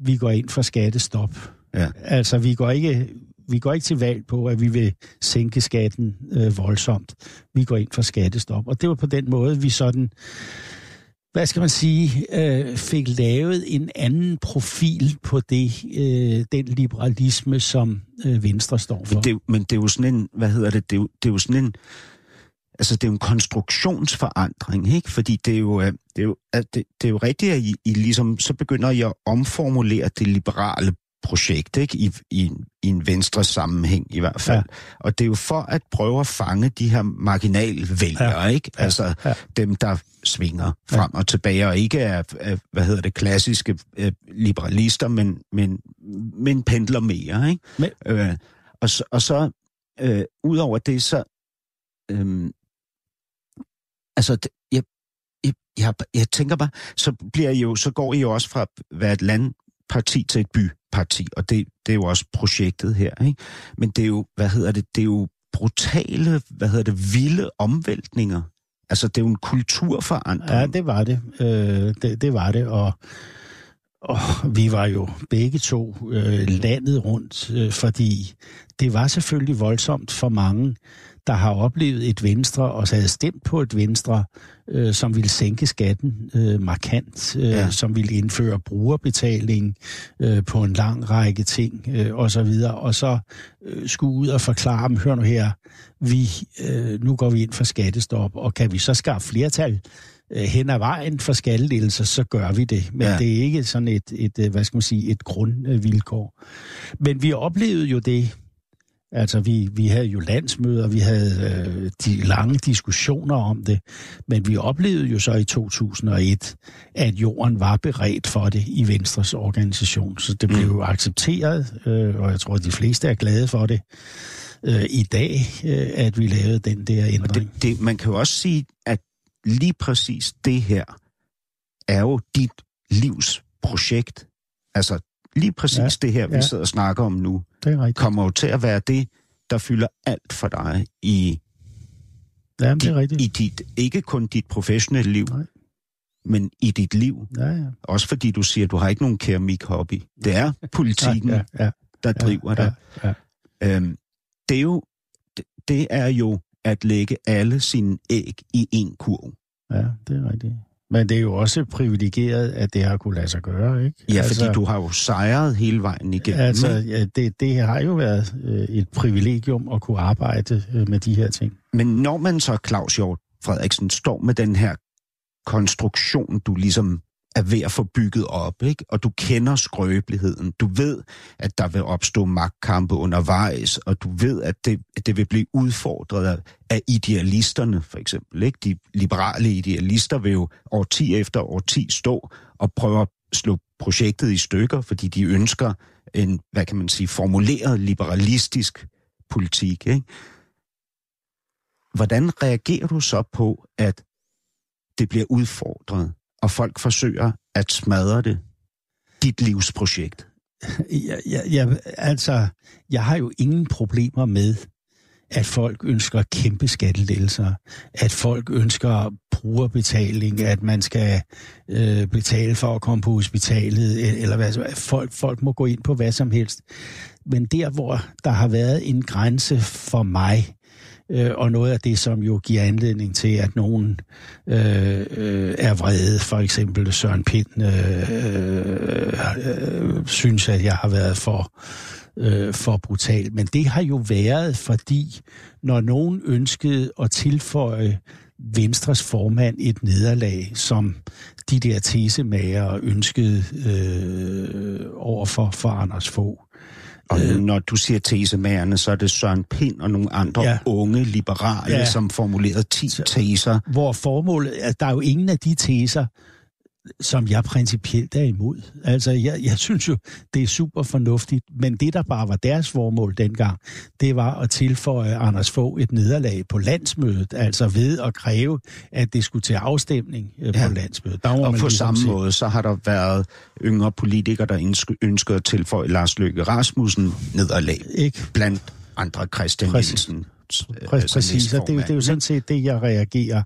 vi går ind for skattestop. Ja. Altså, vi går ikke vi går ikke til valg på, at vi vil sænke skatten øh, voldsomt. Vi går ind for skattestop. Og det var på den måde, vi sådan, hvad skal man sige, øh, fik lavet en anden profil på det, øh, den liberalisme, som øh, Venstre står for. Men det, men det er jo sådan en, hvad hedder det, det er jo, det er jo sådan en, altså det er jo en konstruktionsforandring, ikke? Fordi det er jo, øh, det er jo, det, det er jo rigtigt, at I, I ligesom, så begynder I at omformulere det liberale projekt, ikke? I, i, i en venstre sammenhæng i hvert fald. Ja. Og det er jo for at prøve at fange de her marginalvælgere, ja. ikke? Altså ja. dem, der svinger frem ja. og tilbage, og ikke er, er hvad hedder det, klassiske øh, liberalister, men, men, men pendler mere, ikke? Men... Øh, og så, og så øh, ud over det, så øh, altså, jeg, jeg, jeg, jeg tænker bare, så bliver I jo, så går I jo også fra at være et landparti til et byparti, og det, det er jo også projektet her, ikke? Men det er jo, hvad hedder det, det er jo brutale, hvad hedder det, vilde omvæltninger. Altså, det er jo en kulturforandring. Ja, det var det. Øh, det, det var det, og, og vi var jo begge to øh, landet rundt, øh, fordi det var selvfølgelig voldsomt for mange, der har oplevet et venstre og så havde stemt på et venstre, øh, som ville sænke skatten øh, markant, øh, ja. som ville indføre brugerbetaling øh, på en lang række ting øh, og så videre, og så øh, skulle ud og forklare dem, hør nu her, vi, øh, nu går vi ind for skattestop, og kan vi så skaffe flertal øh, hen ad vejen for skattelettelser, så gør vi det. Men ja. det er ikke sådan et, et, øh, hvad skal man sige, et grundvilkår. Men vi oplevede jo det, Altså, vi, vi havde jo landsmøder, vi havde øh, de lange diskussioner om det, men vi oplevede jo så i 2001, at jorden var beredt for det i Venstres organisation. Så det blev mm. jo accepteret, øh, og jeg tror, at de fleste er glade for det øh, i dag, øh, at vi lavede den der ændring. Det, det, man kan jo også sige, at lige præcis det her er jo dit livs projekt. Altså, lige præcis ja, det her, vi ja. sidder og snakker om nu, det er kommer jo til at være det, der fylder alt for dig i, ja, det er rigtigt. i dit, ikke kun dit professionelle liv, Nej. men i dit liv. Ja, ja. Også fordi du siger, at du har ikke nogen keramik-hobby. Det er politikken, ja, ja, ja. der driver ja, dig. Ja, ja. Øhm, det, er jo, det, det er jo at lægge alle sine æg i en kurv. Ja, det er rigtigt. Men det er jo også privilegeret, at det har kunne lade sig gøre, ikke? Ja, altså, fordi du har jo sejret hele vejen igennem. Altså, ja, det, det har jo været øh, et privilegium at kunne arbejde øh, med de her ting. Men når man så, Claus Hjort Frederiksen, står med den her konstruktion, du ligesom er ved at få bygget op, ikke? og du kender skrøbeligheden. Du ved, at der vil opstå magtkampe undervejs, og du ved, at det, at det vil blive udfordret af idealisterne, for eksempel. Ikke? De liberale idealister vil jo årti efter årti stå og prøve at slå projektet i stykker, fordi de ønsker en, hvad kan man sige, formuleret liberalistisk politik. Ikke? Hvordan reagerer du så på, at det bliver udfordret? Og folk forsøger at smadre det. Dit livsprojekt. Ja, ja, ja, altså, jeg har jo ingen problemer med, at folk ønsker kæmpe skattelettelser, at folk ønsker brugerbetaling, at man skal øh, betale for at komme på hospitalet, e-, eller hvad folk, folk må gå ind på hvad som helst. Men der, hvor der har været en grænse for mig, øh, og noget af det, som jo giver anledning til, at nogen øh, øh, er vrede, for eksempel Søren Pind, øh, øh, øh, synes, at jeg har været for øh, for brutal. Men det har jo været, fordi når nogen ønskede at tilføje Venstres formand et nederlag, som de der tesemager ønskede øh, over for, for Anders Fogh, og øh, når du siger tesemagerne, så er det Søren Pind og nogle andre ja. unge liberale, ja. som formulerede 10 teser. Hvor formålet, at der er jo ingen af de teser, som jeg principielt er imod. Altså, jeg, jeg synes jo, det er super fornuftigt, men det, der bare var deres formål dengang, det var at tilføje Anders få et nederlag på landsmødet, altså ved at kræve, at det skulle til afstemning øh, ja. på landsmødet. Der og på ligesom samme sige... måde, så har der været yngre politikere, der ønsker at tilføje Lars Løkke Rasmussen nederlag. Ikke? Blandt andre Christian Jensen Øh, Præcis. Og det, det er jo sådan set det, jeg reagerer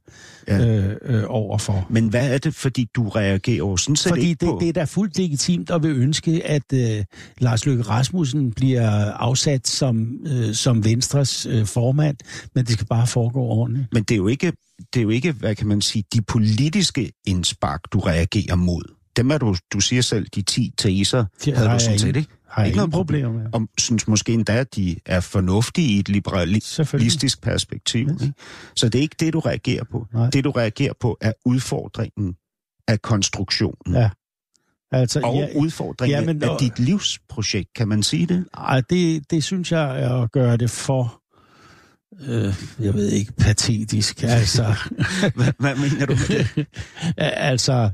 ja. øh, øh, overfor. Men hvad er det, fordi du reagerer over sådan set Fordi det, på? det er da fuldt legitimt at vil ønske, at øh, Lars Løkke Rasmussen bliver afsat som, øh, som Venstres øh, formand, men det skal bare foregå ordentligt. Men det er jo ikke, det er jo ikke hvad kan man sige, de politiske indspark, du reagerer mod. Dem er du, du siger selv, de 10 teser, de havde du sådan set ikke? Har ikke noget problem med. Og synes måske endda, at de er fornuftige i et liberalistisk perspektiv. Yes. Ikke? Så det er ikke det, du reagerer på. Nej. Det, du reagerer på, er udfordringen af konstruktionen. Ja. Altså, og ja, udfordringen ja, men, af dit livsprojekt, kan man sige det? Nej, det, det synes jeg er at gøre det for øh, jeg ved ikke, patetisk. Altså, hvad, hvad mener du med det? altså,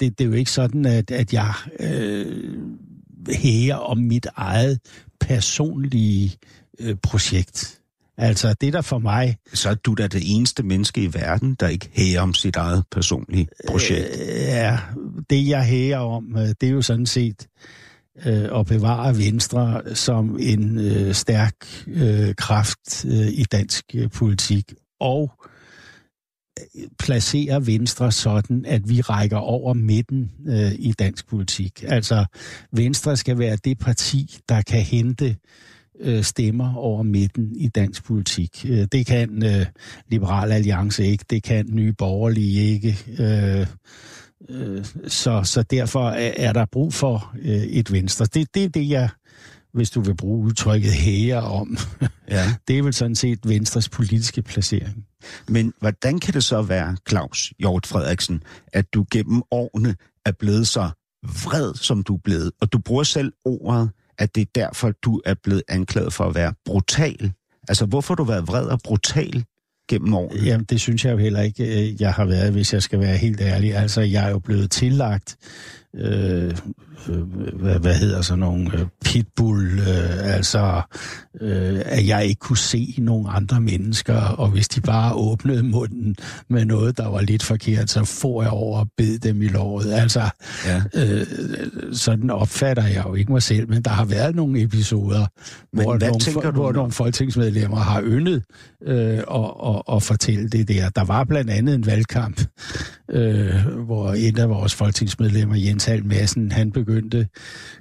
det, det er jo ikke sådan, at, at jeg øh, hæger om mit eget personlige øh, projekt. Altså, det der for mig... Så er du da det eneste menneske i verden, der ikke hæger om sit eget personlige projekt. Øh, ja, det jeg hæger om, øh, det er jo sådan set øh, at bevare Venstre som en øh, stærk øh, kraft øh, i dansk øh, politik. Og placere Venstre sådan, at vi rækker over midten øh, i dansk politik. Altså, Venstre skal være det parti, der kan hente øh, stemmer over midten i dansk politik. Øh, det kan øh, Liberal Alliance ikke, det kan Nye Borgerlige ikke. Øh, øh, så, så derfor er der brug for øh, et Venstre. Det, det er det, jeg hvis du vil bruge udtrykket hæger om. Ja. Det er vel sådan set Venstres politiske placering. Men hvordan kan det så være, Claus Hjort Frederiksen, at du gennem årene er blevet så vred, som du er blevet? Og du bruger selv ordet, at det er derfor, du er blevet anklaget for at være brutal. Altså, hvorfor har du været vred og brutal gennem årene? Jamen, det synes jeg jo heller ikke, øh, jeg har været, hvis jeg skal være helt ærlig. Altså, jeg er jo blevet tillagt øh, hvad, hvad hedder så nogle øh, pitbull, øh, altså øh, at jeg ikke kunne se nogen andre mennesker, og hvis de bare åbnede munden med noget, der var lidt forkert, så får jeg over og bed dem i låret. Altså, ja. øh, sådan opfatter jeg jo ikke mig selv, men der har været nogle episoder, men hvor, nogle, hvor nogle folketingsmedlemmer har yndet øh, og, og, og fortælle det der. Der var blandt andet en valgkamp, øh, hvor en af vores folketingsmedlemmer, Jens Hal Madsen, han begyndte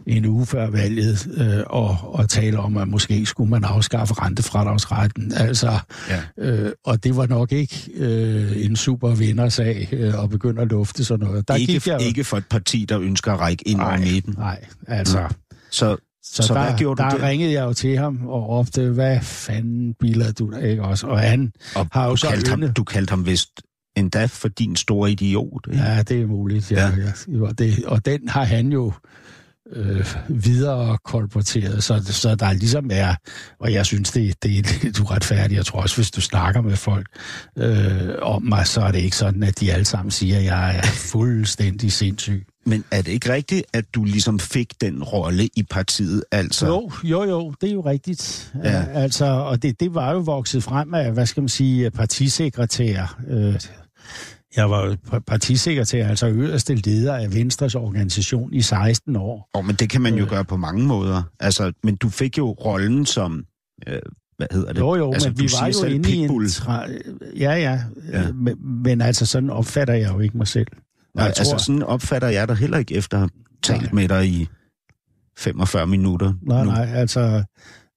en uge før valget øh, og, og tale om, at måske skulle man afskaffe rentefradragsretten. Altså, ja. øh, og det var nok ikke øh, en super vindersag øh, at begynde at lufte sådan noget. Der ikke, gik jeg, ikke for et parti, der ønsker at række ind over midten. Nej, altså... Mm. Så, så, så der, hvad gjorde du der det? ringede jeg jo til ham og råbte, hvad fanden biler du der, ikke også? Og han og har jo så kaldte ham, Du kaldte ham vist endda for din store idiot. Ikke? Ja, det er muligt. Ja. Ja, ja. Det, og den har han jo øh, videre kolporteret, så, så der ligesom er, og jeg synes, det, det er lidt uretfærdigt. Jeg tror også, hvis du snakker med folk øh, om mig, så er det ikke sådan, at de alle sammen siger, at jeg er fuldstændig sindssyg. Men er det ikke rigtigt, at du ligesom fik den rolle i partiet? Altså? Jo, jo, jo, det er jo rigtigt. Ja. Altså, og det, det var jo vokset frem af, hvad skal man sige, partisekretær. Øh, jeg var partisekretær, altså øverste leder af Venstres organisation i 16 år. Oh, men det kan man jo øh. gøre på mange måder. Altså, men du fik jo rollen som øh, hvad hedder det? Jo, jo, altså, men vi var jo inde i en... pitbull. Tra... Ja, ja, Ja. ja. Men, men altså, sådan opfatter jeg jo ikke mig selv. Og Nej, jeg altså sådan opfatter jeg dig heller ikke efter at have talt Nej. med dig i 45 minutter. Nej, nu. nej, altså...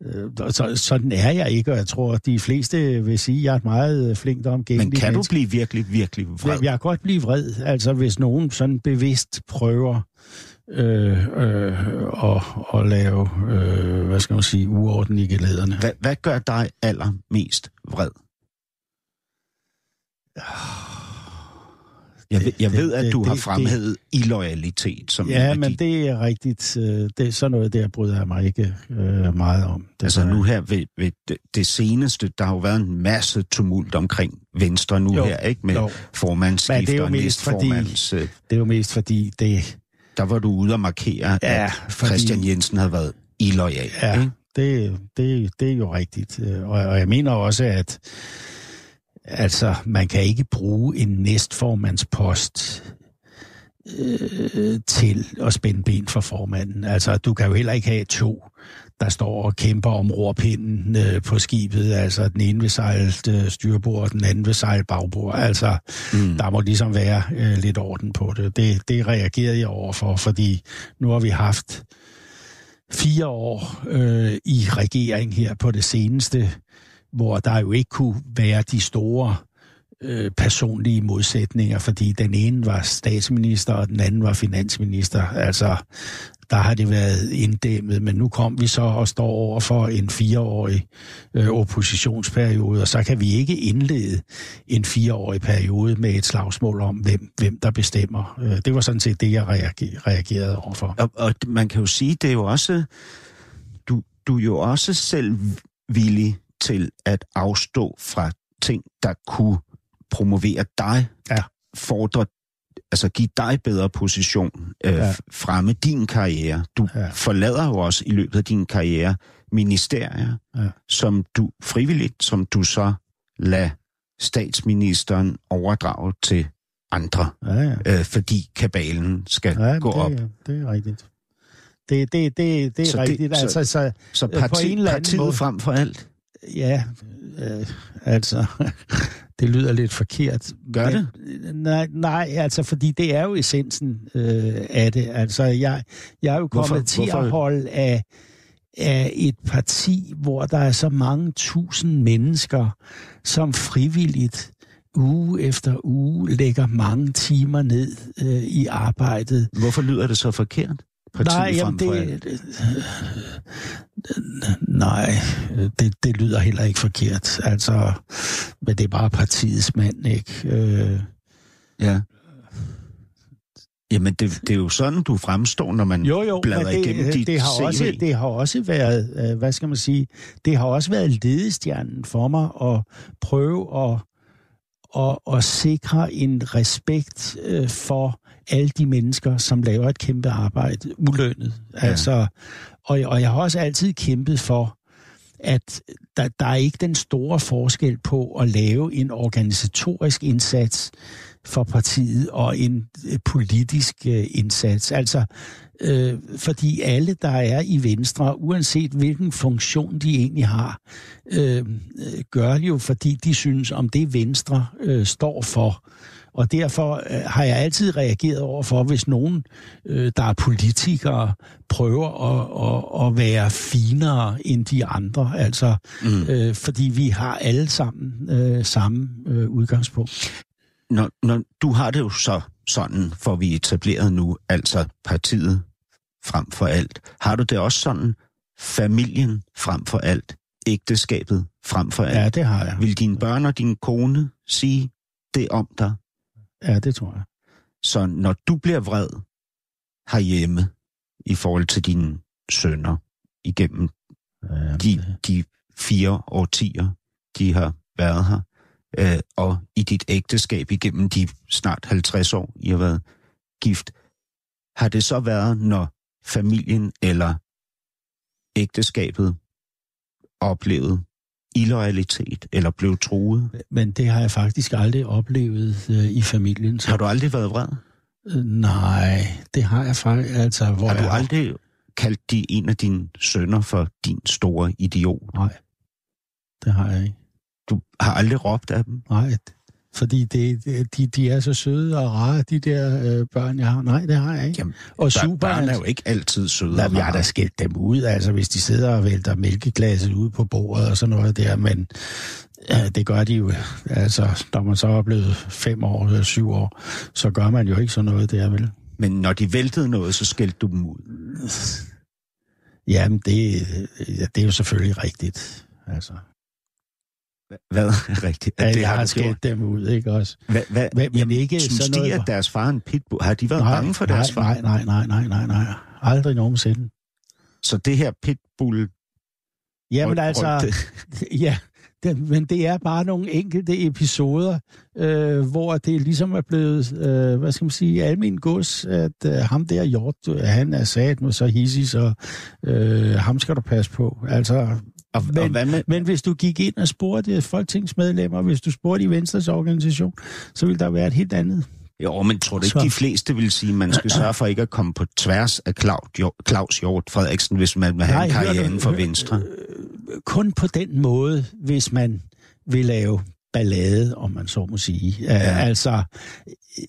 Øh, så, sådan er jeg ikke, og jeg tror, at de fleste vil sige, at jeg er et meget øh, flinkt og Men kan du blive virkelig, virkelig vred? Jeg, kan godt blive vred, altså hvis nogen sådan bevidst prøver øh, øh, at, at lave, øh, hvad skal man sige, uorden i gelederne. Hvad, hvad gør dig allermest vred? Jeg, ved, jeg Det- ved, at det- du har det- fremhævet illoyalitet som Ja, men de... det er rigtigt. øh, Det er sådan noget, der bryder jeg mig ikke øh, meget om. Det Altså nu her ved, ved det, seneste, der har jo været en masse tumult omkring Venstre nu Jo, her, ikke? Med jo. Men det er jo og mest fordi- øh, Det er jo mest fordi, det, Der var du ude og markere, Ja, at fordi- Christian Jensen havde været illoyal. ja, ikke? det, det, det er jo rigtigt. Øh, Og, og jeg mener også, at altså, man kan ikke bruge en næstformandspost øh, til at spænde ben for formanden. Altså, du kan jo heller ikke have to, der står og kæmper om rorpinden øh, på skibet. Altså, den ene vil sejle øh, styrbord, og den anden vil sejle bagbord. Altså, Mm. der må ligesom være øh, lidt orden på det. det. Det reagerede jeg overfor, fordi nu har vi haft fire år øh, i regering her på det seneste, hvor der jo ikke kunne være de store øh, personlige modsætninger, fordi den ene var statsminister, og den anden var finansminister. Altså, der har det været inddæmmet, men nu kom vi så og står over for en fireårig øh, oppositionsperiode, og så kan vi ikke indlede en fireårig periode med et slagsmål om, hvem, hvem der bestemmer. Øh, det var sådan set det, jeg reager- reagerede overfor. Og, og man kan jo sige, det er jo også... Du, du er jo også selv villig til at afstå fra ting, der kunne promovere dig, Ja. fordre, altså give dig bedre position, øh, Ja. ja. fremme din karriere. Du Ja. ja. forlader jo også i løbet af din karriere ministerier, Ja. som du frivilligt, som du så lader statsministeren overdrage til andre, Ja, ja. øh, fordi kabalen skal Ja, ja, gå det, op. det er rigtigt. Det, det, det, det er Så det- rigtigt. så- altså, så, Så på parti, en eller anden partiet måde- frem for alt. Ja, øh, altså, det lyder lidt forkert. Gør det? Nej, nej, altså, fordi det er jo essensen øh, af det. Altså, jeg, jeg er jo kommet Hvorfor- til hvorfor- at holde af, af et parti, hvor der er så mange tusind mennesker, som frivilligt uge efter uge lægger mange timer ned øh, i arbejdet Hvorfor lyder det så forkert? Partiet Nej, frem for det, alt. det, nej, det, det lyder heller ikke forkert. Altså, men det er bare partiets mand, ikke? Øh, Ja. Jamen, det, det er jo sådan, du fremstår, når man jo, jo, bladrer men igennem det, dit det, har CV. også, det har også været, øh, hvad skal man sige, det har også været ledestjernen for mig at prøve at, at, at sikre en respekt øh, for alle de mennesker, som laver et kæmpe arbejde, ulønnet. Ja. Altså, og, og jeg har også altid kæmpet for, at der, der er ikke den store forskel på at lave en organisatorisk indsats for partiet og en øh, politisk øh, indsats. Altså, øh, fordi alle, der er i Venstre, uanset hvilken funktion de egentlig har, øh, øh, gør det jo, fordi de synes om det, Venstre øh, står for. Og derfor øh, har jeg altid reageret over for, hvis nogen, øh, der er politikere, prøver at, at, at være finere end de andre. Altså, Mm. øh, fordi vi har alle sammen øh, samme øh, udgangspunkt. Når, når du har det jo så sådan, for vi er etableret nu, altså partiet frem for alt. Har du det også sådan, familien frem for alt, ægteskabet frem for alt? Ja, det har jeg. Vil dine børn og din kone sige det om dig? Ja, det tror jeg. Så når du bliver vred herhjemme i forhold til dine sønner igennem Ja, de, de fire årtier, de har været her, øh, og i dit ægteskab igennem de snart 50 år, I har været gift, har det så været, når familien eller ægteskabet oplevede illoyalitet eller blev truet? Men det har jeg faktisk aldrig oplevet øh, i familien. Så, Har du aldrig været vred? øh, nej, det har jeg faktisk. Altså, hvor Har du jeg, aldrig kaldt de en af dine sønner for din store idiot? Nej. det har jeg ikke. Du har aldrig råbt af dem? Nej, fordi det, de, de er så søde og rare, de der øh, børn, jeg har. Nej, det har jeg ikke. Jamen, og Super, børn er jo ikke altid søde Nej, og jeg har da skældt dem ud, altså hvis de sidder og vælter mælkeglasset ud på bordet og sådan noget der, men ja, det gør de jo. Altså, når man så er blevet fem år eller syv år, så gør man jo ikke sådan noget der, vel? Men når de væltede noget, så skældte du dem ud. Jamen, det, ja, det er jo selvfølgelig rigtigt. Altså, Hvad rigtigt? ja, det jeg har du gjort? skældt dem ud, ikke også? Hvad, hvad, Men- men jamen, ikke synes sådan de, noget- at deres far en pitbull? Har de været bange for nej, deres far? nej, nej, nej, nej, nej, nej. Aldrig nogensinde. Så det her pitbull... Jamen ryg- altså, rygte- ja, det, men det er bare nogle enkelte episoder, øh, hvor det ligesom er blevet, øh, hvad skal man sige, almen gods, at øh, ham der Hjort, øh, han er sat med så hissig, så øh, ham skal du passe på. Altså, Og, og men- hvad med... men hvis du gik ind og spurgte folketingsmedlemmer, hvis du spurgte i Venstres organisation, så ville der være et helt andet. Jo, men tror du ikke, Så- de fleste vil sige, at man skal sørge for ikke at komme på tværs af Claus, Hjort Frederiksen, hvis man vil have Nej, en karriere inden for Venstre? kun på den måde, hvis man vil lave ballade, om man så må sige. Ja. Altså, øh,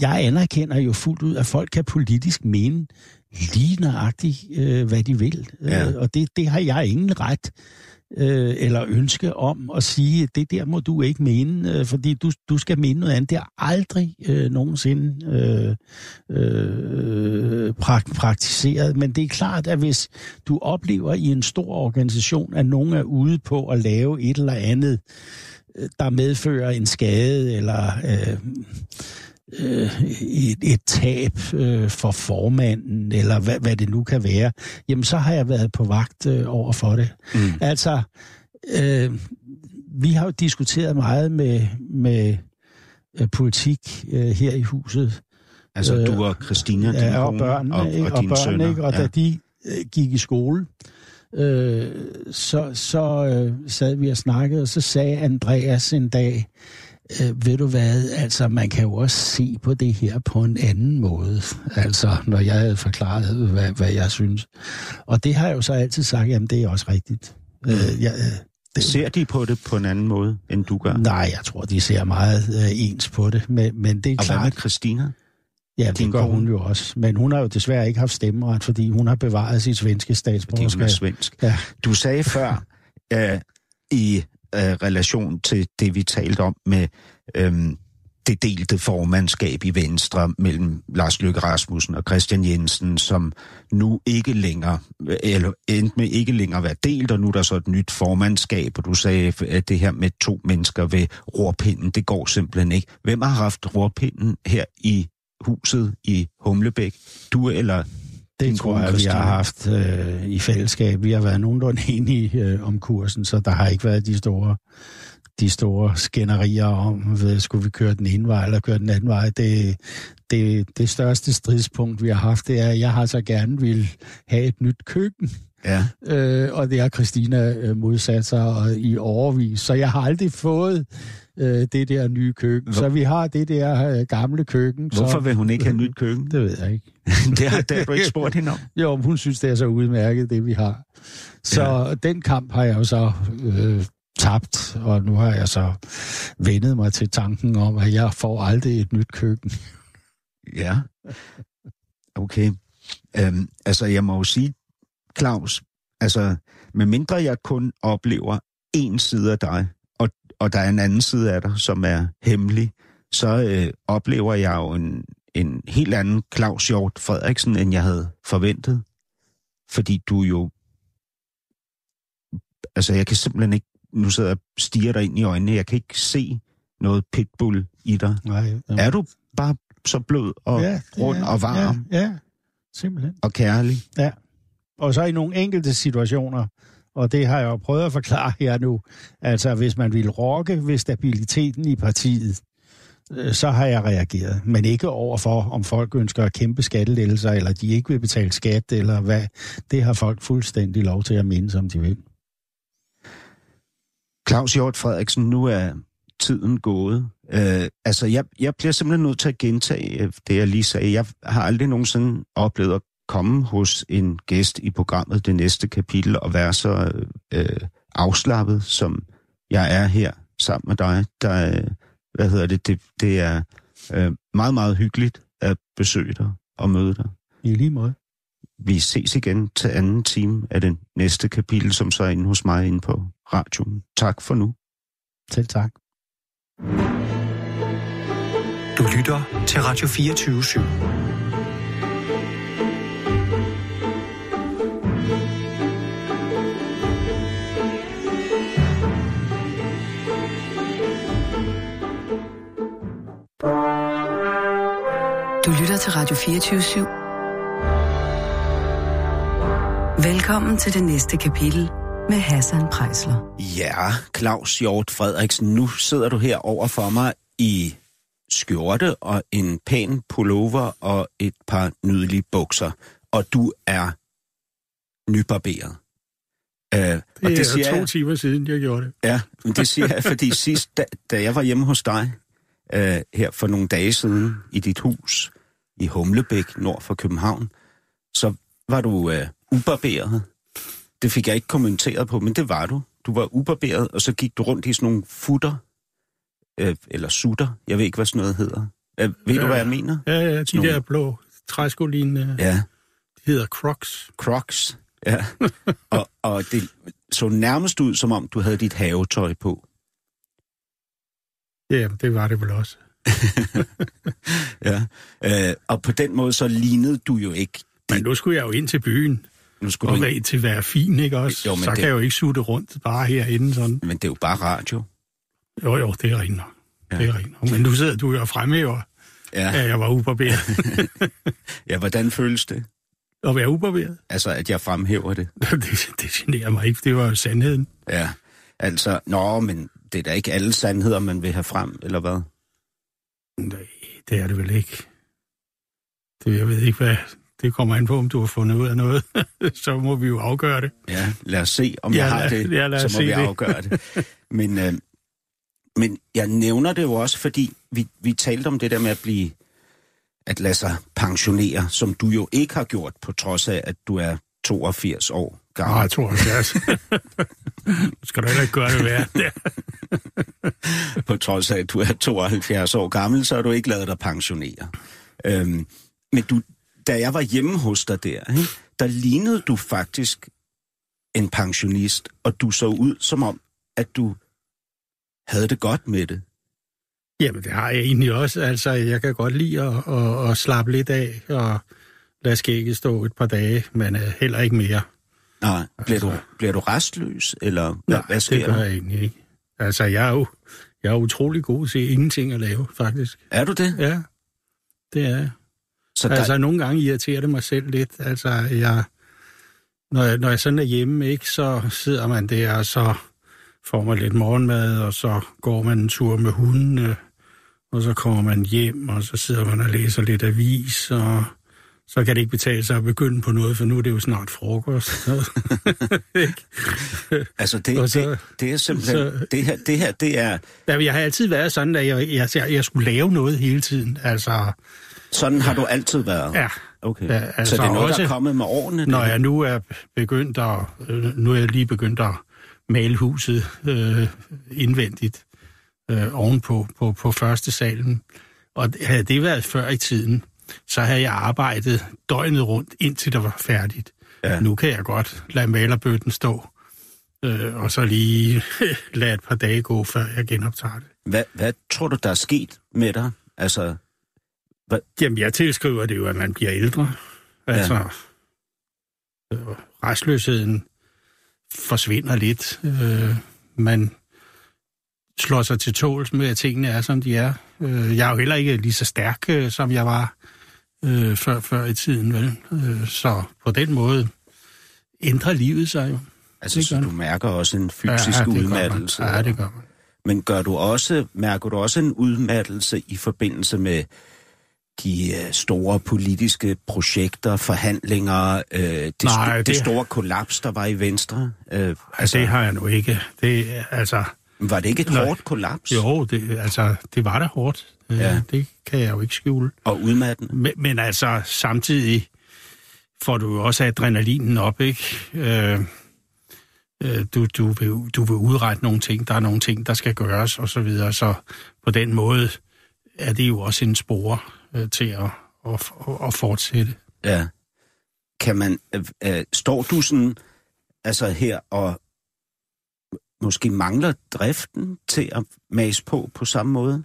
jeg anerkender jo fuldt ud, at folk kan politisk mene lige nøjagtigt, øh, hvad de vil. Ja. Øh, og det, det har jeg ingen ret øh, eller ønske om at sige, det der må du ikke mene, øh, fordi du, du skal mene noget andet. Det har aldrig øh, nogensinde øh, øh, prakt, praktiseret. Men det er klart, at hvis du oplever i en stor organisation, at nogen er ude på at lave et eller andet, øh, der medfører en skade eller øh, øh, et, et tab øh, for formanden, eller hvad, hvad det nu kan være, jamen så har jeg været på vagt øh, over for det. Mm. Altså, øh, vi har jo diskuteret meget med, med øh, politik øh, her i huset, Altså, Øh, du og Christina, din ja, og børnene, og, og, og dine børnene, sønner. ikke? Og da de øh, gik i skole, øh, så, så øh, sad vi og snakkede, og så sagde Andreas en dag, øh, ved du hvad, altså man kan jo også se på det her på en anden måde, altså når jeg havde forklaret, hvad, hvad jeg synes. Og det har jeg jo så altid sagt, jamen det er også rigtigt. Mm. Øh, jeg, øh, det, Ser de på det på en anden måde, end du gør? Nej, jeg tror, de ser meget øh, ens på det, men, men det er og hvad med klart... Christina? Ja, det gør hun jo også. Men hun har jo desværre ikke haft stemmeret, fordi hun har bevaret sit svenske Fordi hun er statsborgerskab. svensk. Ja. Du sagde før, øh, i øh, relation til det, vi talte om med øh, det delte formandskab i Venstre mellem Lars Løkke Rasmussen og Christian Jensen, som nu ikke længere, eller endte med ikke længere være delt, og nu er der så et nyt formandskab, og du sagde, at det her med to mennesker ved rorpinden, det går simpelthen ikke. Hvem har haft rorpinden her i huset i Humlebæk? Du eller det tror jeg, vi Christina? har haft øh, i fællesskab. Vi har været nogenlunde enige øh, om kursen, så der har ikke været de store de store skænderier om, hvad, skulle vi køre den ene vej eller køre den anden vej. Det, det, det største stridspunkt, vi har haft, det er, at jeg har så gerne vil have et nyt køkken. Ja. øh, og det har Christina øh, modsat sig og, i overvis. Så jeg har aldrig fået øh, det der nye køkken. Hvor- Så vi har det der øh, gamle køkken. Hvorfor så, vil hun ikke have nyt køkken? Det ved jeg ikke. det, har, det har du ikke spurgt hende om. Jo, hun synes, det er så udmærket, det vi har. Så ja. den kamp har jeg jo så øh, tabt, og nu har jeg så vendet mig til tanken om, at jeg får aldrig et nyt køkken. Ja. Okay. Øhm, altså, jeg må jo sige, Claus, altså, medmindre jeg kun oplever en side af dig, og, der er en anden side af dig, som er hemmelig, så øh, oplever jeg jo en, en helt anden Claus Hjort Frederiksen, end jeg havde forventet. Fordi du jo... Altså, jeg kan simpelthen ikke... Nu sidder jeg og stiger dig ind i øjnene. Jeg kan ikke se noget pitbull i dig. Nej, Er du bare så blød og ja, rund er- og varm Ja, ja, simpelthen. og kærlig? Og så i nogle enkelte situationer, og det har jeg jo prøvet at forklare jer nu, altså hvis man vil rokke ved stabiliteten i partiet, øh, så har jeg reageret. Men ikke over for, om folk ønsker at kæmpe skattelettelser, eller de ikke vil betale skat, eller hvad. Det har folk fuldstændig lov til at mene, som de vil. Claus Hjort Frederiksen, nu er tiden gået. Øh, altså, jeg, jeg bliver simpelthen nødt til at gentage øh, det, jeg lige sagde. Jeg har aldrig nogensinde oplevet at komme hos en gæst i programmet det næste kapitel og være så øh, afslappet, som jeg er her sammen med dig. Der, øh, hvad hedder det, det, det er øh, meget, meget hyggeligt at besøge dig og møde dig. I lige måde. Vi ses igen til anden time af den næste kapitel, som så er inde hos mig inde på radioen. Tak for nu. Selv tak. Du lytter til Radio 24 /7. Du lytter til Radio 24 /7. Velkommen til det næste kapitel med Hassan Prejsler. Ja, Claus Hjort Frederiksen, nu sidder du her over for mig i skjorte og en pæn pullover og et par nydelige bukser. Og du er nybarberet. Uh, Det og er det siger to jeg, timer siden, jeg gjorde det. ja, men det siger jeg, fordi sidst, da, da jeg var hjemme hos dig, uh, her for nogle dage siden, i dit hus i Humlebæk, nord for København, så var du uh, ubarberet. Det fik jeg ikke kommenteret på, men det var du. Du var ubarberet, og så gik du rundt i sådan nogle futter, øh, eller sutter, jeg ved ikke, hvad sådan noget hedder. Øh, ved ja. du, hvad jeg mener? Ja, ja, de Sådan nogle- der blå træskoline, ja. Ja, de hedder Crocs. Crocs. Ja. og, og det så nærmest ud, som om du havde dit havetøj på. Ja, det var det vel også. Ja. Øh, og på den måde så lignede du jo ikke. Men nu skulle jeg jo ind til byen, Nu skulle og du ikke, til at være fin, ikke også? Jo, men så det- kan jeg jo ikke sutte rundt bare herinde sådan. men det er jo bare radio. Jo, jo, det er nok. Ja. Det er nok. Men nu sidder du jo fremhæver, Ja. at jeg var ubarberet. ja, hvordan føles det? at være ubarberet, Altså, at jeg fremhæver det. det, det generer mig ikke. Det var jo sandheden. Ja. Altså, nå, men det er da ikke alle sandheder, man vil have frem, eller hvad? Nej, det er det vel ikke. Det, jeg ved ikke, hvad... Det kommer an på, om du har fundet ud af noget. så må vi jo afgøre det. Ja, lad os se, om Ja, jeg har lad- det, ja, lad os så må se vi det. afgøre det. Men, øh, men jeg nævner det jo også, fordi vi, vi talte om det der med at blive at lade sig pensionere, som du jo ikke har gjort, på trods af, at du er 82 år gammel. Nej, jeg tror også, det er. Nu skal du heller ikke gøre det værre. På trods af, at du er 72 år gammel, så har du ikke lavet dig pensionere. Øhm, men du, da jeg var hjemme hos dig der, ikke, der lignede du faktisk en pensionist, og du så ud som om, at du havde det godt med det. Jamen, det har jeg egentlig også. Altså, jeg kan godt lide at, at, at slappe lidt af og lade skægget stå et par dage, men uh, heller ikke mere. Nej, bliver, du, Altså- bliver du restløs, eller hvad, Nej, hvad sker det gør der? jeg egentlig ikke. Altså, jeg er jo jeg er utrolig god til ingenting at lave, faktisk. Er du det? Ja, det er jeg. Så der, Altså, nogle gange irriterer det mig selv lidt. Altså, jeg, når, jeg, når jeg sådan er hjemme, ikke, så sidder man der, og så får man lidt morgenmad, og så går man en tur med hundene, og så kommer man hjem, og så sidder man og læser lidt avis, og så kan det ikke betale sig at begynde på noget, for nu er det jo snart frokost. Altså det, og så- det, det er simpelthen, så- det, her, det her, det er, Ja, jeg har altid været sådan, at jeg, jeg, jeg, jeg skulle lave noget hele tiden. Altså, sådan har du altid været. ja, Okay. Ja, så altså det er noget, der også- er kommet med årene? Når jeg nu er begyndt at, øh, nu er jeg lige begyndt at male huset øh, indvendigt øh, ovenpå på, på første salen. Og havde det været før i tiden, så havde jeg arbejdet døgnet rundt, indtil det var færdigt. Ja. Nu kan jeg godt lade malerbøtten stå, øh, og så lige lade et par dage gå, før jeg genoptager det. Hvad, hvad tror du, der er sket med dig? Altså, Jamen, jeg tilskriver det jo, at man bliver ældre. Altså, ja. øh, restløsheden forsvinder lidt. Øh, man slår sig til tåls med, at tingene er, som de er. Øh, jeg er jo heller ikke lige så stærk, øh, som jeg var øh, før, før i tiden, vel? Øh, så på den måde ændrer livet sig jo. altså Det så du mærker også en fysisk ja, man. udmattelse? Ja, det gør man. Men gør du også, mærker du også en udmattelse i forbindelse med de øh, store politiske projekter, forhandlinger, øh, det, Nej, det, det- store kollaps, der var i Venstre? Øh, Altså, det har jeg nu ikke. Det, altså, Var det ikke et hårdt kollaps? jo, det, altså, det var da hårdt. Ja. Det kan jeg jo ikke skjule. Og udmattende? Men, men altså, samtidig får du jo også adrenalinen op, ikke? Øh, øh, du, du, vil, du vil udrette nogle ting, der er nogle ting, der skal gøres og så videre. Så på den måde er det jo også en spore øh, til at, at, at fortsætte. Ja. Kan man, øh, øh, står du sådan, altså her og måske mangler driften til at mase på på samme måde?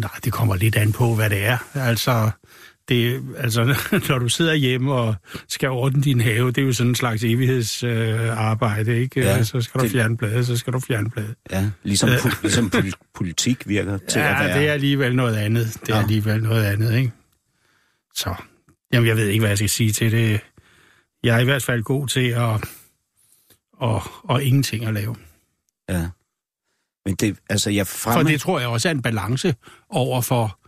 Nej, det kommer lidt an på, hvad det er. Altså, det, altså når du sidder hjemme og skal ordne din have, det er jo sådan en slags evighedsarbejde, øh, ikke? Ja, så skal du det- fjerne bladet, så skal du fjerne bladet. Ja, ligesom, pu- ligesom pol- politik virker til at Ja, være. det er alligevel noget andet. Det er alligevel noget andet, ikke? Så, jamen jeg ved ikke, hvad jeg skal sige til det. Jeg er i hvert fald god til at, og, og ingenting at lave. Ja. Men det, altså, jeg For fremmer... det tror jeg også er en balance over for,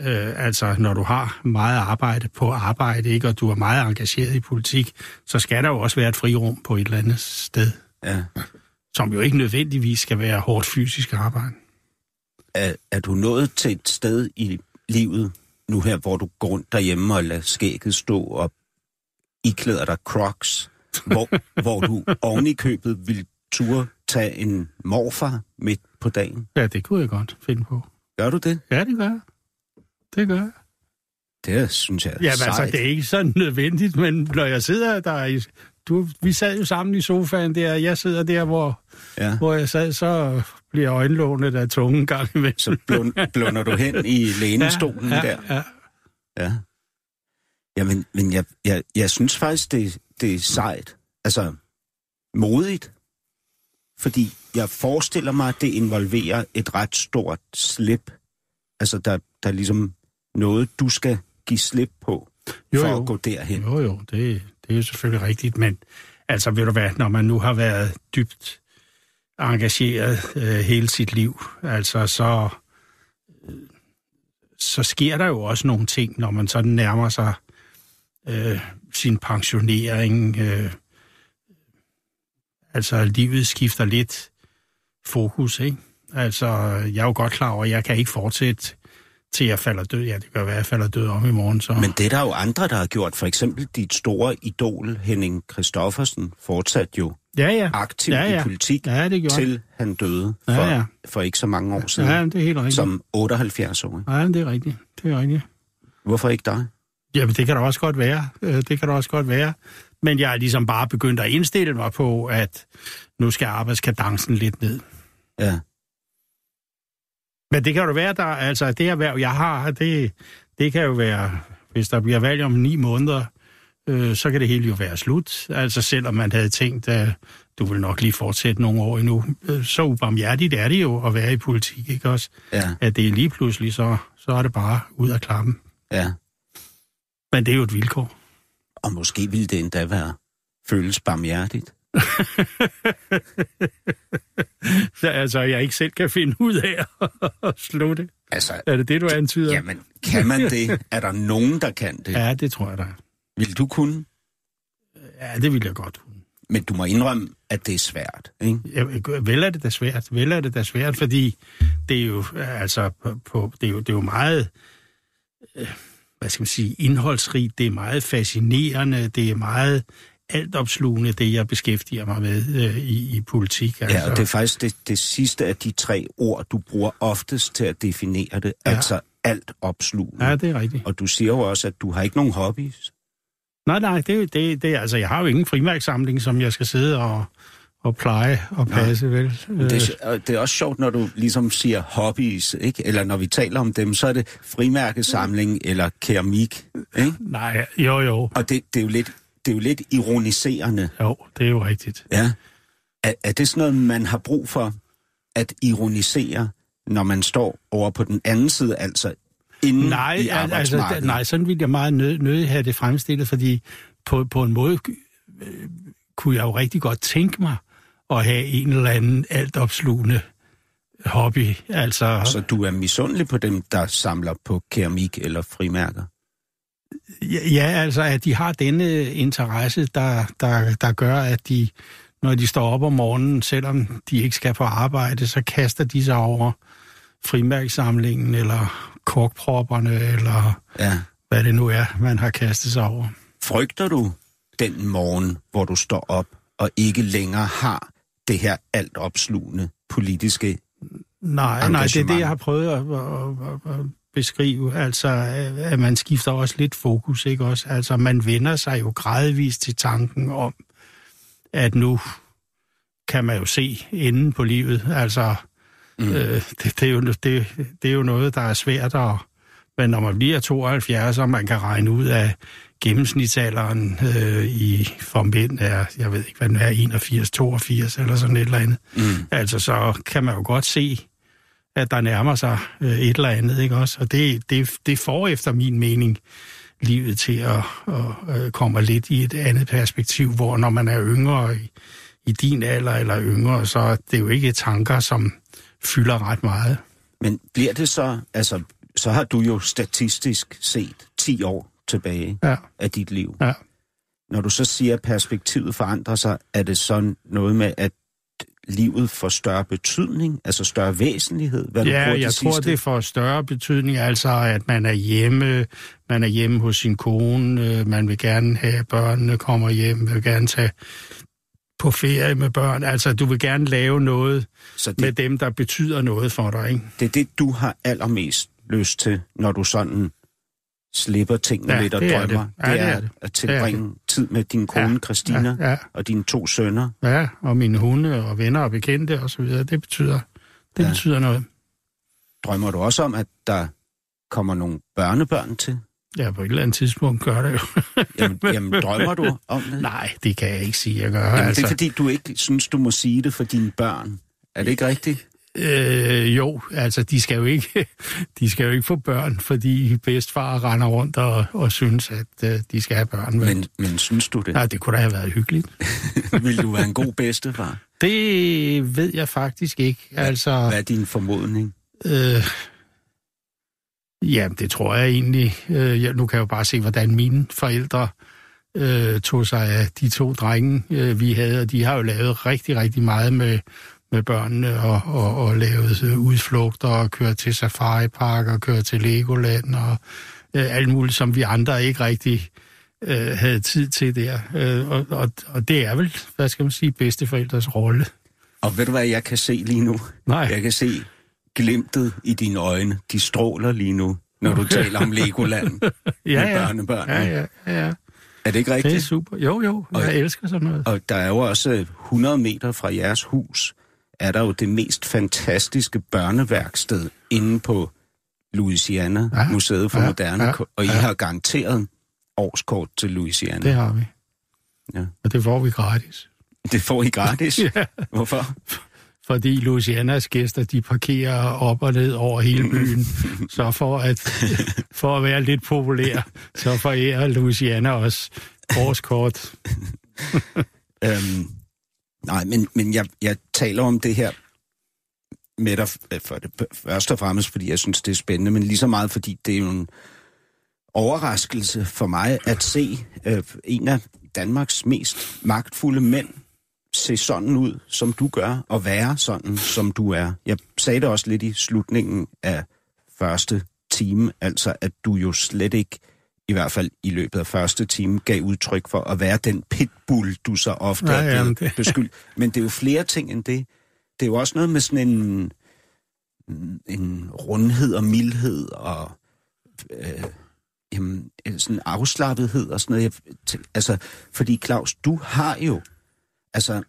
øh, altså når du har meget arbejde på arbejde, ikke, og du er meget engageret i politik, så skal der jo også være et frirum på et eller andet sted, Ja. som jo ikke nødvendigvis skal være hårdt fysisk arbejde. Er, er du nået til et sted i livet, nu her, hvor du går rundt derhjemme og lader skægget stå og iklæder dig crocs, hvor, hvor du oven i købet vil turde tage en morfar midt på dagen? Ja, det kunne jeg godt finde på. Gør du det? Ja, det gør jeg. Det gør jeg. Det synes jeg er Ja, men altså, sejt. det er ikke sådan nødvendigt, men når jeg sidder der i... Du, vi sad jo sammen i sofaen der, jeg sidder der, hvor, Ja. hvor jeg sad, så bliver øjenlånet af tungen en gang imellem. Så blund, blunder du hen i lænestolen ja, der? Ja, Ja. Jamen, men jeg, jeg, jeg synes faktisk, det, det er sejt. Altså, modigt. Fordi jeg forestiller mig, at det involverer et ret stort slip. Altså, der, der er ligesom noget, du skal give slip på, Jo, for jo. at gå derhen. Jo, jo, det, det er jo selvfølgelig rigtigt, men altså ved du hvad, når man nu har været dybt engageret øh, hele sit liv, altså så, øh, så sker der jo også nogle ting, når man sådan nærmer sig øh, sin pensionering. Øh, altså livet skifter lidt fokus, ikke? Altså, jeg er jo godt klar over, at jeg kan ikke fortsætte til jeg falder død. Ja, det kan være, at jeg falder død om i morgen, så... Men det er der jo andre, der har gjort. For eksempel dit store idol, Henning Christoffersen, fortsat jo ja, ja. aktiv ja, ja. i politik, Ja, det gjorde til han døde Ja, for, ja. for ikke så mange år siden. Ja, det er helt rigtigt. Som 78 år. Men det er rigtigt. Det er rigtigt. Hvorfor ikke dig? Jamen, det kan da også godt være. Øh, Det kan da også godt være. Men jeg er ligesom bare begyndt at indstille mig på, at nu skal arbejdskadencen lidt ned. Ja. Men det kan jo være, der altså det erhverv, jeg har, det, det kan jo være, hvis der bliver valg om ni måneder, øh, så kan det hele jo være slut. Altså selvom man havde tænkt, at du vil nok lige fortsætte nogle år endnu. Øh, så ubarmhjertigt er det jo at være i politik, ikke også? Ja, At det er lige pludselig, så, så er det bare ud af klappen. ja. Men det er jo et vilkår. Og måske ville det endda være føles barmhjertigt. Så, altså, jeg ikke selv kan finde ud af at slå det. Altså, Er det det, du antyder? jamen, kan man det? Er der nogen, der kan det? Ja, det tror jeg da. Vil du kunne? Ja, det vil jeg godt. Men du må indrømme, at det er svært, ikke? Ja, vel er det da svært. Vel er det da svært, fordi det er jo, altså, på, på, det, er jo, det er jo meget, øh, hvad skal man sige, indholdsrigt. Det er meget fascinerende. Det er meget altopslugende, det jeg beskæftiger mig med øh, i, i politik. Altså. Ja, og det er faktisk det, det sidste af de tre ord, du bruger oftest til at definere det. Ja. Altså alt opslugende. ja, det er rigtigt. Og du siger jo også, at du har ikke nogen hobbies. Nej, nej, det, det, det, altså, jeg har jo ingen frimærksamling, som jeg skal sidde og, og pleje og passe, vel? Men Det, er- og det er også sjovt, når du ligesom siger hobbies, ikke? Eller når vi taler om dem, så er det frimærkesamling eller keramik, ikke? Nej, jo, jo, Og det, det, er jo lidt, det er jo lidt ironiserende. jo, det er jo rigtigt. Ja. Er, er det sådan noget, man har brug for at ironisere, når man står over på den anden side, altså inden Nej, i al- altså, nej, sådan ville jeg meget nød, nødig have det fremstillet, fordi på, på en måde øh, kunne jeg jo rigtig godt tænke mig at have en eller anden altopslugende hobby. Altså, Så du er misundelig på dem, der samler på keramik eller frimærker? ja, altså, at de har denne interesse, der, der, der gør, at de, når de står op om morgenen, selvom de ikke skal på arbejde, så kaster de sig over frimærksamlingen, eller korkpropperne, eller Ja. hvad det nu er, man har kastet sig over. Frygter du den morgen, hvor du står op og ikke længere har det her alt opslugende politiske Nej, nej, det er det, jeg har prøvet at, at, at, at beskrive. Altså, at man skifter også lidt fokus, ikke også? Altså, man vender sig jo gradvist til tanken om, at nu kan man jo se enden på livet. Altså, mm. øh, det, det, er jo, det, det er jo noget, der er svært at... Men når man bliver 72, og man kan regne ud af gennemsnitsalderen øh, i for mænd er, jeg ved ikke, hvad den er, 81, 82 eller sådan et eller andet. Mm. Altså, så kan man jo godt se, at der nærmer sig øh, et eller andet, ikke også? Og det, det, det får efter min mening livet til at, at, at komme lidt i et andet perspektiv, hvor når man er yngre i, i din alder eller yngre, så er det jo ikke tanker, som fylder ret meget. Men bliver det så, altså, så har du jo statistisk set 10 år tilbage ja. af dit liv. Ja. Når du så siger, at perspektivet forandrer sig, er det sådan noget med, at livet får større betydning, altså større væsentlighed? Hvad ja, jeg tror, sidste? det får større betydning, altså at man er hjemme, man er hjemme hos sin kone, man vil gerne have, at børnene kommer hjem, vil gerne tage på ferie med børn. Altså, du vil gerne lave noget Så det, med dem, der betyder noget for dig, ikke? Det er det, du har allermest lyst til, når du sådan slipper tingene ja, lidt og det drømmer. Er det. Ja, det, er, det er at tilbringe det det. tid med din kone ja, Christina ja, ja. og dine to sønner. Ja, og mine hunde og venner og bekendte og så videre. Det betyder, det ja. betyder noget. Drømmer du også om, at der kommer nogle børnebørn til? Ja, på et eller andet tidspunkt gør det jo. jamen, jamen, drømmer du om det? Nej, det kan jeg ikke sige, jeg gør. Jamen, altså. det er fordi, du ikke synes, du må sige det for dine børn. Er det ikke rigtigt? Øh, jo, altså de skal jo ikke, de skal jo ikke få børn, fordi bedstfar render rundt og, og synes, at uh, de skal have børn. Men, men synes du det? Nej, det kunne da have været hyggeligt. Vil du være en god bedstefar? Det ved jeg faktisk ikke. Altså, Hvad er din formodning? Øh, ja, det tror jeg egentlig. Øh, jeg, nu kan jeg jo bare se, hvordan mine forældre øh, tog sig af de to drenge, øh, vi havde, og de har jo lavet rigtig, rigtig meget med med børnene og, og, og lavet øh, udflugter og kørt til safaripark og kørt til Legoland og øh, alt muligt, som vi andre ikke rigtig øh, havde tid til der. Øh, og, og, og det er vel, hvad skal man sige, bedsteforældres rolle. Og ved du hvad jeg kan se lige nu? Nej. Jeg kan se glimtet i dine øjne. De stråler lige nu, når du taler om Legoland ja, med ja. børnebørnene. Ja, ja, ja. Er det ikke rigtigt? Det er super. Jo, jo. Jeg og, elsker sådan noget. Og der er jo også 100 meter fra jeres hus, er der jo det mest fantastiske børneværksted inde på Louisiana, ja, Museet for ja, Moderne, ja, og I ja. har garanteret årskort til Louisiana. Det har vi. Ja. Og det får vi gratis. Det får I gratis? ja. Hvorfor? Fordi Louisianas gæster, de parkerer op og ned over hele byen. så for at, for at være lidt populær, så forærer Louisiana også årskort. øhm, Nej, men, men jeg, jeg taler om det her med dig øh, for det, først og fremmest, fordi jeg synes, det er spændende, men lige så meget, fordi det er jo en overraskelse for mig at se øh, en af Danmarks mest magtfulde mænd se sådan ud, som du gør, og være sådan, som du er. Jeg sagde det også lidt i slutningen af første time, altså at du jo slet ikke i hvert fald i løbet af første time, gav udtryk for at være den pitbull, du så ofte ja, er det... beskyldt. Men det er jo flere ting end det. Det er jo også noget med sådan en, en rundhed og mildhed og øh, jamen, sådan afslappethed og sådan noget. Jeg, altså, fordi Claus, du har jo, altså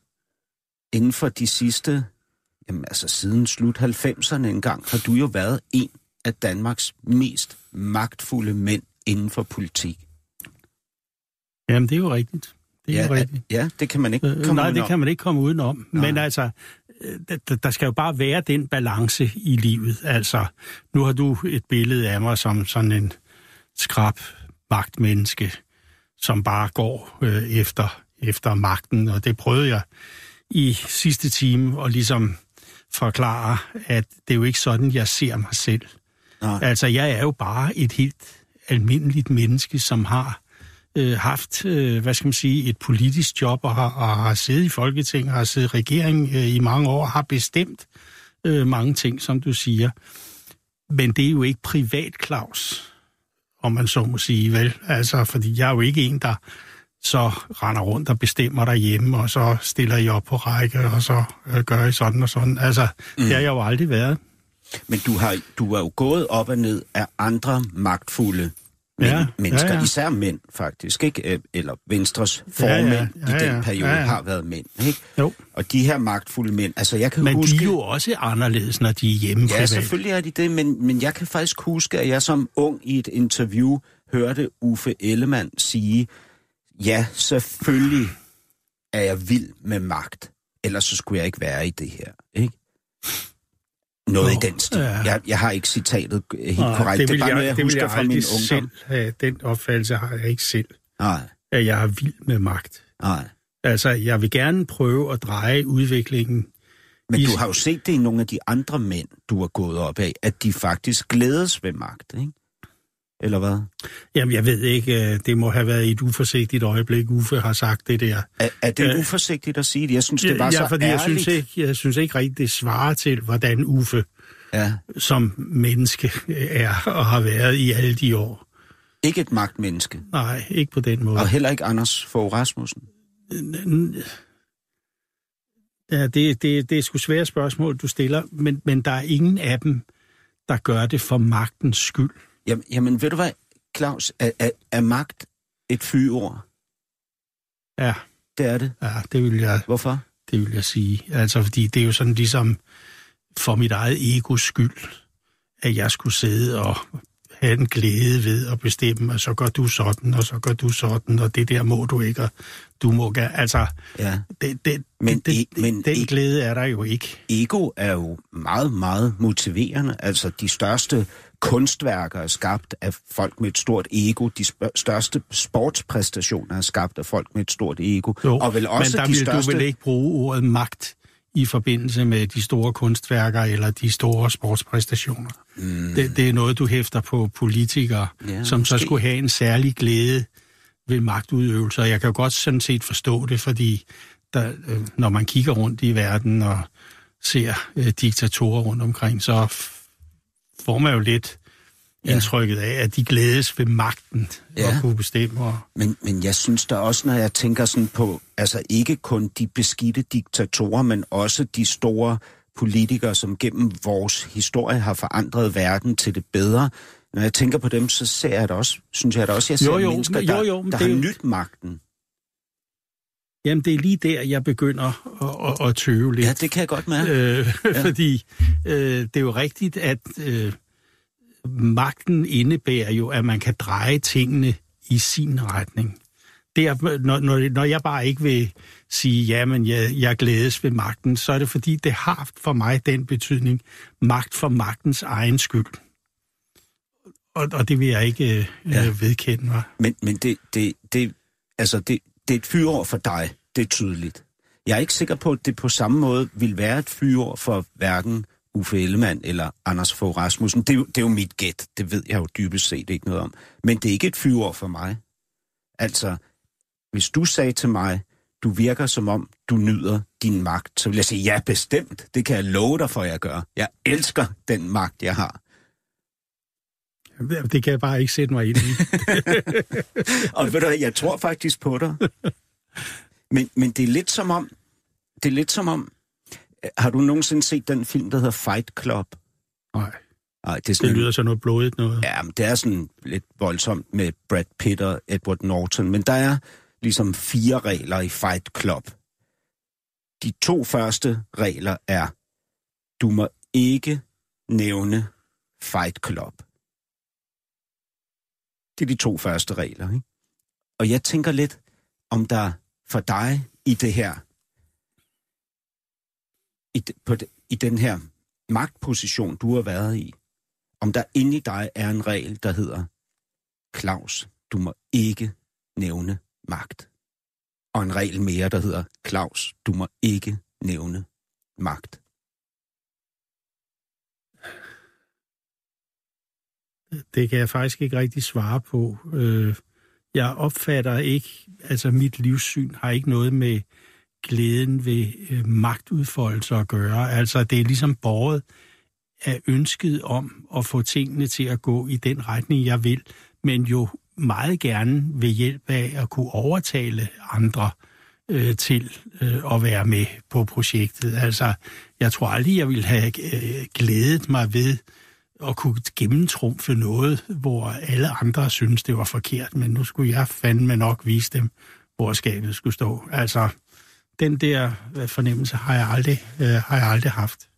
inden for de sidste, jamen altså siden slut 90'erne engang, har du jo været en af Danmarks mest magtfulde mænd inden for politik. Jamen, det er jo rigtigt. Det er ja, jo rigtigt. Ja, det kan man ikke øh, komme Nej, udenom. det kan man ikke komme udenom. Nej. Men altså, øh, der, der skal jo bare være den balance i livet. Altså, nu har du et billede af mig som sådan en skrab magtmenneske, som bare går øh, efter, efter magten, og det prøvede jeg i sidste time at ligesom forklare, at det er jo ikke sådan, jeg ser mig selv. Nej. Altså, jeg er jo bare et helt almindeligt menneske, som har øh, haft, øh, hvad skal man sige, et politisk job og har, og har siddet i Folketinget, har siddet i regering øh, i mange år, har bestemt øh, mange ting, som du siger. Men det er jo ikke privat, Claus, om man så må sige, vel? Altså, fordi jeg er jo ikke en, der så render rundt og bestemmer derhjemme, og så stiller I op på række, og så øh, gør I sådan og sådan. Altså, mm. det har jeg jo aldrig været. Men du har, du er jo gået op og ned af andre magtfulde mænd, Ja, mennesker, ja, ja. især mænd faktisk, ikke? Øh, Eller Venstres formænd ja, ja, i den ja, periode ja, ja. har været mænd, ikke? Jo. Og de her magtfulde mænd, altså jeg kan Men huske... de er jo også anderledes, når de er hjemme Ja, privat. selvfølgelig er de det, men, men jeg kan faktisk huske, at jeg som ung i et interview hørte Uffe Ellemann sige, ja, selvfølgelig er jeg vild med magt, ellers så skulle jeg ikke være i det her, ikke? Noget Nå, i den stil. ja. Jeg, jeg har ikke citatet helt Nej, korrekt. det Det er bare jeg, noget, jeg det husker jeg fra min ungdom. selv. Den opfattelse har jeg ikke selv, Nej, at jeg er vild med magt. nej. Altså, jeg vil gerne prøve at dreje udviklingen. Men I- du har jo set det i nogle af de andre mænd, du har gået op af, at de faktisk glædes ved magt, ikke? Eller hvad? Jamen, jeg ved ikke, øh, det må have været et uforsigtigt øjeblik, Uffe har sagt det der. Er, er det Øh, uforsigtigt at sige det? Jeg synes, det var ja, så fordi jeg ærligt. synes, ikke, jeg synes ikke rigtigt, det svarer til, hvordan Uffe Ja. som menneske er og har været i alle de år. Ikke et magtmenneske. Nej, ikke på den måde. Og heller ikke Anders Fogh Rasmussen. Ja, det, det, det er sgu svære spørgsmål, du stiller, men, men der er ingen af dem, der gør det for magtens skyld. Jamen, jamen ved du hvad, Claus, er, er, er magt et fyord? Ja, Det er det. ja det, vil jeg, Hvorfor? det vil jeg sige. Altså, fordi det er jo sådan ligesom for mit eget egos skyld, at jeg skulle sidde og have en glæde ved at bestemme, og så gør du sådan, og så gør du sådan, og det der må du ikke, og du må gerne. Altså, Ja. det, det, Men det, det, men den i- glæde er der jo ikke. Ego er jo meget, meget motiverende. Altså, de største kunstværker er skabt af folk med et stort ego. De største sportspræstationer er skabt af folk med et stort ego. Jo, og vel også men der de vil største... du vel ikke bruge ordet magt i forbindelse med de store kunstværker eller de store sportspræstationer. Mm. Det, det er noget, du hæfter på politikere, Ja, som så måske. skulle have en særlig glæde ved magtudøvelser. Jeg kan jo godt sådan set forstå det, fordi der, øh, når man kigger rundt i verden og ser øh, diktatorer rundt omkring, så får man jo lidt Ja. indtrykket af, at de glædes ved magten ja. Og kunne bestemme. Og, Men, men jeg synes da også, når jeg tænker sådan på, altså ikke kun de beskidte diktatorer, men også de store politikere, som gennem vores historie har forandret verden til det bedre. Når jeg tænker på dem, så ser jeg da også, synes jeg da også, jeg ser Jo, jo, mennesker, men- der, jo, jo, der det er har jo- nyt magten. Jamen, det er lige der, jeg begynder at, at, at tøve lidt. Ja, det kan jeg godt mærke. Øh, ja. Fordi øh, det er jo rigtigt, at øh, magten indebærer jo, at man kan dreje tingene i sin retning. Det er, når, når, når jeg bare ikke vil sige, jamen jeg, jeg glædes ved magten, så er det fordi, det har for mig den betydning, magt for magtens egen skyld. Og, og det vil jeg ikke øh, ja. vedkende mig. Men, men det, det, det, altså det, det er et fyreår for dig, det er tydeligt. Jeg er ikke sikker på, at det på samme måde vil være et fyreår for hverken Uffe Ellemann eller Anders Fogh Rasmussen. Det, er jo- det er jo mit gæt, det ved jeg jo dybest set ikke noget om. Men det er ikke et fyreår for mig. Altså, hvis du sagde til mig, du virker som om, du nyder din magt, så vil jeg sige, ja, bestemt. Det kan jeg love dig for, at jeg gør. Jeg elsker den magt, jeg har. Det kan jeg bare ikke sætte mig ind i. Og ved du, jeg tror faktisk på dig. Men, men det er lidt som om, det er lidt som om, øh, har du nogensinde set den film, der hedder Fight Club? Nej, Nej, det er det sådan, lyder sådan noget blodigt noget. ja, men det er sådan lidt voldsomt med Brad Pitt og Edward Norton, men der er ligesom fire regler i Fight Club. De to første regler er, du må ikke nævne Fight Club. Det er de to første regler, ikke? Og jeg tænker lidt, om der for dig i det her, i, de- på de, i den her magtposition, du har været i, om der inde i dig er en regel, der hedder, Claus, du må ikke nævne magt. Og en regel mere, der hedder, Claus, du må ikke nævne magt. Det kan jeg faktisk ikke rigtig svare på. Øh, jeg opfatter ikke, altså mit livssyn har ikke noget med glæden ved øh, magtudfoldelse at gøre. Altså det er ligesom båret af ønsket om at få tingene til at gå i den retning, jeg vil, men jo meget gerne ved hjælp af at kunne overtale andre øh, til øh, at være med på projektet. Altså, jeg tror aldrig, jeg ville have øh, glædet mig ved at kunne gennemtrumfe noget, hvor alle andre synes, det var forkert, men nu skulle jeg fandme nok vise dem, hvor skabet skulle stå. Altså, den der øh, fornemmelse har jeg aldrig, øh, har jeg aldrig haft.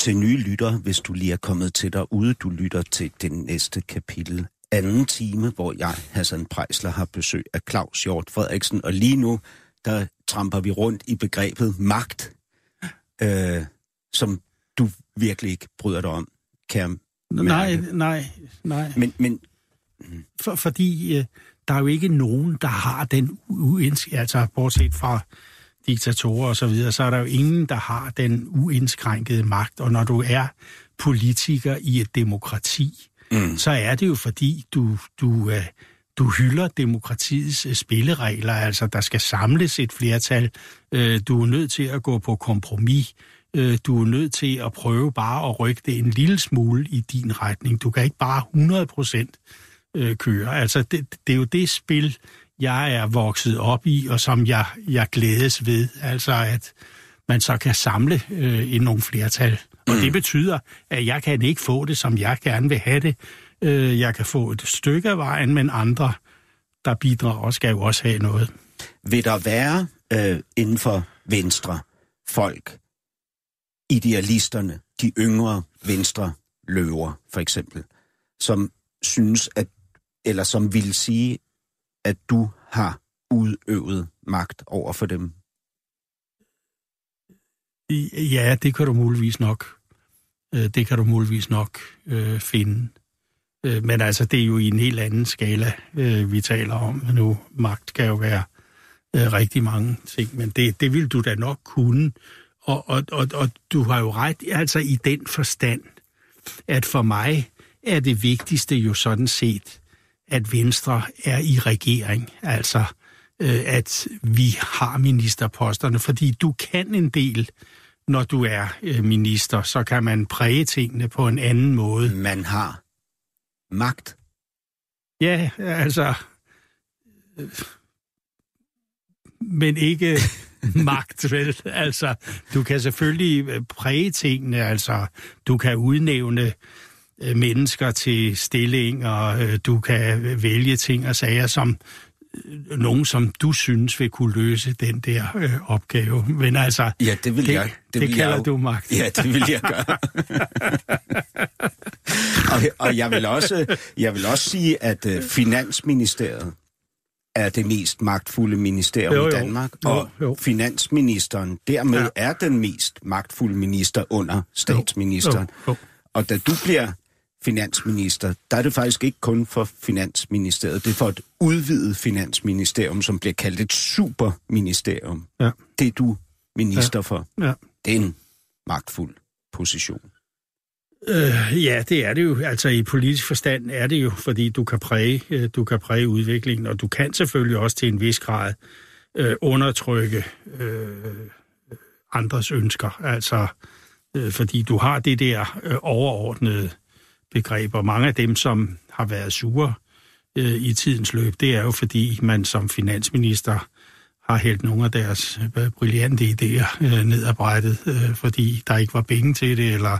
Til nye lytter, hvis du lige er kommet til derude, du lytter til det næste kapitel anden time, hvor jeg, Hassan Prejsler, har besøg af Claus Hjort Frederiksen, og lige nu, der tramper vi rundt i begrebet magt, øh, som du virkelig ikke bryder dig om, kan jeg Nej, nej, nej. Men, men For, fordi øh, der er jo ikke nogen, der har den uindskrænkede, altså bortset fra diktatorer og så videre, så er der jo ingen, der har den uindskrænkede magt. Og når du er politiker i et demokrati, mm. så er det jo fordi, du, du, øh, du hylder demokratiets øh, spilleregler, altså der skal samles et flertal. Øh, du er nødt til at gå på kompromis. Øh, du er nødt til at prøve bare at rykke det en lille smule i din retning. Du kan ikke bare 100 procent øh, køre. Altså, det, det er jo det spil, jeg er vokset op i, og som jeg, jeg glædes ved. Altså, at man så kan samle øh, i nogle flertal. Og det betyder, at jeg kan ikke få det, som jeg gerne vil have det. Øh, jeg kan få et stykke af vejen, men andre, der bidrager, skal jo også have noget. vil der være øh, inden for Venstre folk, idealisterne, de yngre venstre løver for eksempel, som synes, at, eller som vil sige, at du har udøvet magt over for dem? Ja, det kan du muligvis nok. Øh, det kan du muligvis nok øh, finde. Øh, men altså, det er jo i en helt anden skala, øh, vi taler om nu. Magt kan jo være øh, rigtig mange ting, men det, det vil du da nok kunne. Og, og, og, og du har jo ret, altså i den forstand, at for mig er det vigtigste jo sådan set, at Venstre er i regering. Altså, øh, at vi har ministerposterne, fordi du kan en del, når du er øh, minister, så kan man præge tingene på en anden måde. Man har magt. Ja, altså... øh, Men ikke magt, vel? Altså, du kan selvfølgelig øh, præge tingene, altså, du kan udnævne øh, mennesker til stillinger, øh, du kan vælge ting og sager, som øh, nogen, som du synes vil kunne løse den der øh, opgave. Men altså, Ja, det vil det, jeg. det, vil det jeg kalder jo- du magt. Ja, det vil jeg gøre. og, og jeg vil også, jeg vil også sige, at uh, Finansministeriet er det mest magtfulde ministerium Jo, jo. i Danmark, Jo, og jo. finansministeren dermed Ja. er den mest magtfulde minister under statsministeren. Jo, jo. Og da du bliver finansminister, der er det faktisk ikke kun for finansministeriet, det er for et udvidet finansministerium, som bliver kaldt et superministerium. Ja. Det er du minister ja. for. Ja. Det er en magtfuld position. Øh, ja, det er det jo. Altså i politisk forstand er det jo, fordi du kan præge, øh, du kan præge udviklingen, og du kan selvfølgelig også til en vis grad øh, undertrykke øh, andres ønsker. Altså, øh, fordi du har det der øh, overordnede begreb, og mange af dem, som har været sure øh, i tidens løb, det er jo fordi, man som finansminister har hældt nogle af deres øh, brillante idéer øh, ned ad brættet, øh, fordi der ikke var penge til det, eller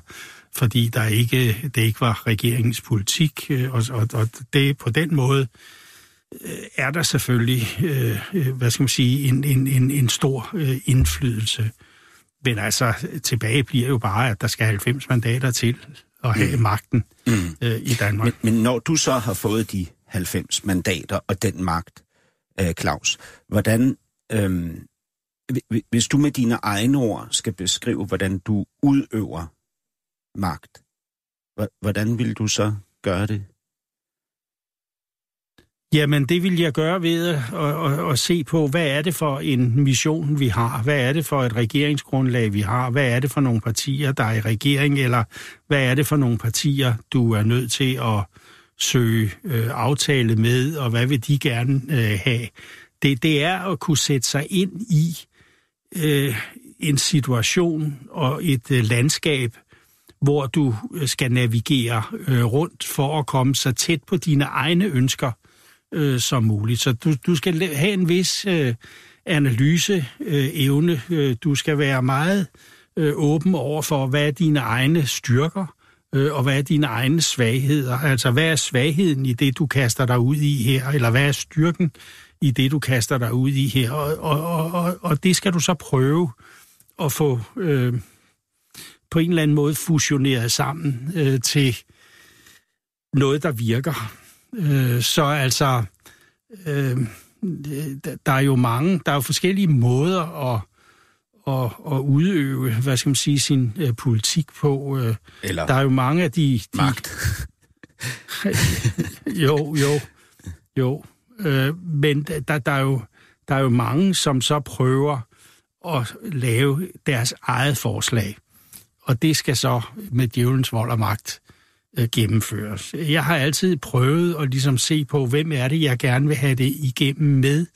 fordi der ikke, det ikke var regeringens politik, øh, og, og, og det på den måde øh, er der selvfølgelig, øh, øh, hvad skal man sige, en, en, en, en stor øh, indflydelse. Men altså, tilbage bliver jo bare, at der skal 90 mandater til at have mm. magten Mm. øh, i Danmark. Men, men når du så har fået de 90 mandater og den magt, øh, Claus, hvordan, øh, hvis du med dine egne ord skal beskrive, hvordan du udøver magt, hvordan vil du så gøre det? Jamen, det vil jeg gøre ved at, at, at, at se på, hvad er det for en mission, vi har? Hvad er det for et regeringsgrundlag, vi har? Hvad er det for nogle partier, der er i regering? Eller hvad er det for nogle partier, du er nødt til at søge øh, aftale med, og hvad vil de gerne øh, have? Det, det er at kunne sætte sig ind i øh, en situation og et øh, landskab, hvor du øh, skal navigere øh, rundt for at komme så tæt på dine egne ønsker øh, som muligt. Så du, du skal have en vis øh, analyseevne. Øh, øh, du skal være meget øh, åben over for, hvad er dine egne styrker, øh, og hvad er dine egne svagheder. Altså, hvad er svagheden i det, du kaster dig ud i her, eller hvad er styrken i det, du kaster dig ud i her. Og, og, og, og, og det skal du så prøve at få øh, på en eller anden måde fusioneret sammen øh, til noget, der virker. Øh, så altså, øh, der- er jo mange, der er jo forskellige måder at, at, at udøve, hvad skal man sige, sin øh, politik på. Øh, Eller der er jo mange af de... de magt. jo, jo, jo. Øh, men der, der, er jo, der er jo mange, som så prøver at lave deres eget forslag. Og det skal så med djævelens vold og magt øh, gennemføres. Jeg har altid prøvet at ligesom se på, hvem er det, jeg gerne vil have det igennem med.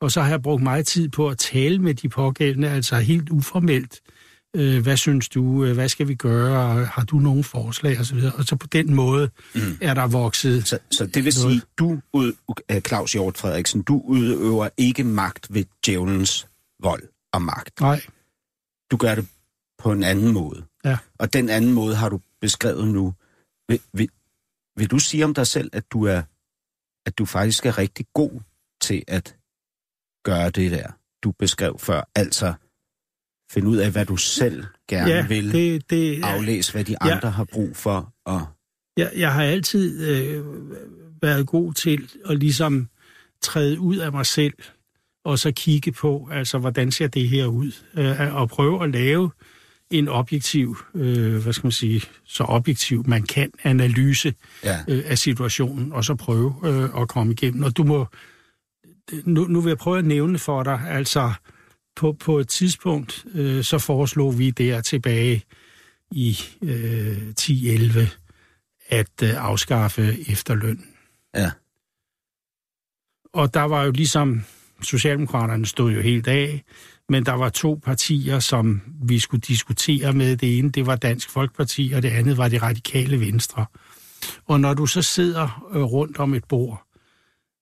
Og så har jeg brugt meget tid på at tale med de pågældende, altså helt uformelt. Øh, hvad synes du? Øh, Hvad skal vi gøre? Har du nogle forslag? Og så, videre. og så på den måde mm. er der vokset Så, så det vil Noget. sige, du, ud, Claus Hjort Frederiksen, du udøver ikke magt ved djævelens vold og magt. Nej, Du gør det på en anden måde. Ja. Og den anden måde har du beskrevet nu. Vil, vil, vil du sige om dig selv, at du er at du faktisk er rigtig god til at gøre det der, du beskrev før? Altså finde ud af, hvad du selv gerne ja, vil. det, det, Aflæse, hvad de Ja. andre har brug for. Og, jeg, jeg har altid øh, været god til at ligesom træde ud af mig selv, og så kigge på, altså, hvordan ser det her ud? Øh, og prøve at lave en objektiv, øh, hvad skal man sige, så objektiv man kan, analyse ja. øh, af situationen, og så prøve øh, at komme igennem. Og du må, nu, nu vil jeg prøve at nævne for dig, altså på, på et tidspunkt, øh, så foreslog vi der tilbage i øh, 10-11 at øh, afskaffe efterløn. Ja. Og der var jo ligesom, Socialdemokraterne stod jo helt af, men der var to partier, som vi skulle diskutere med. Det ene, det var Dansk Folkeparti, og det andet var det radikale venstre. Og når du så sidder øh, rundt om et bord,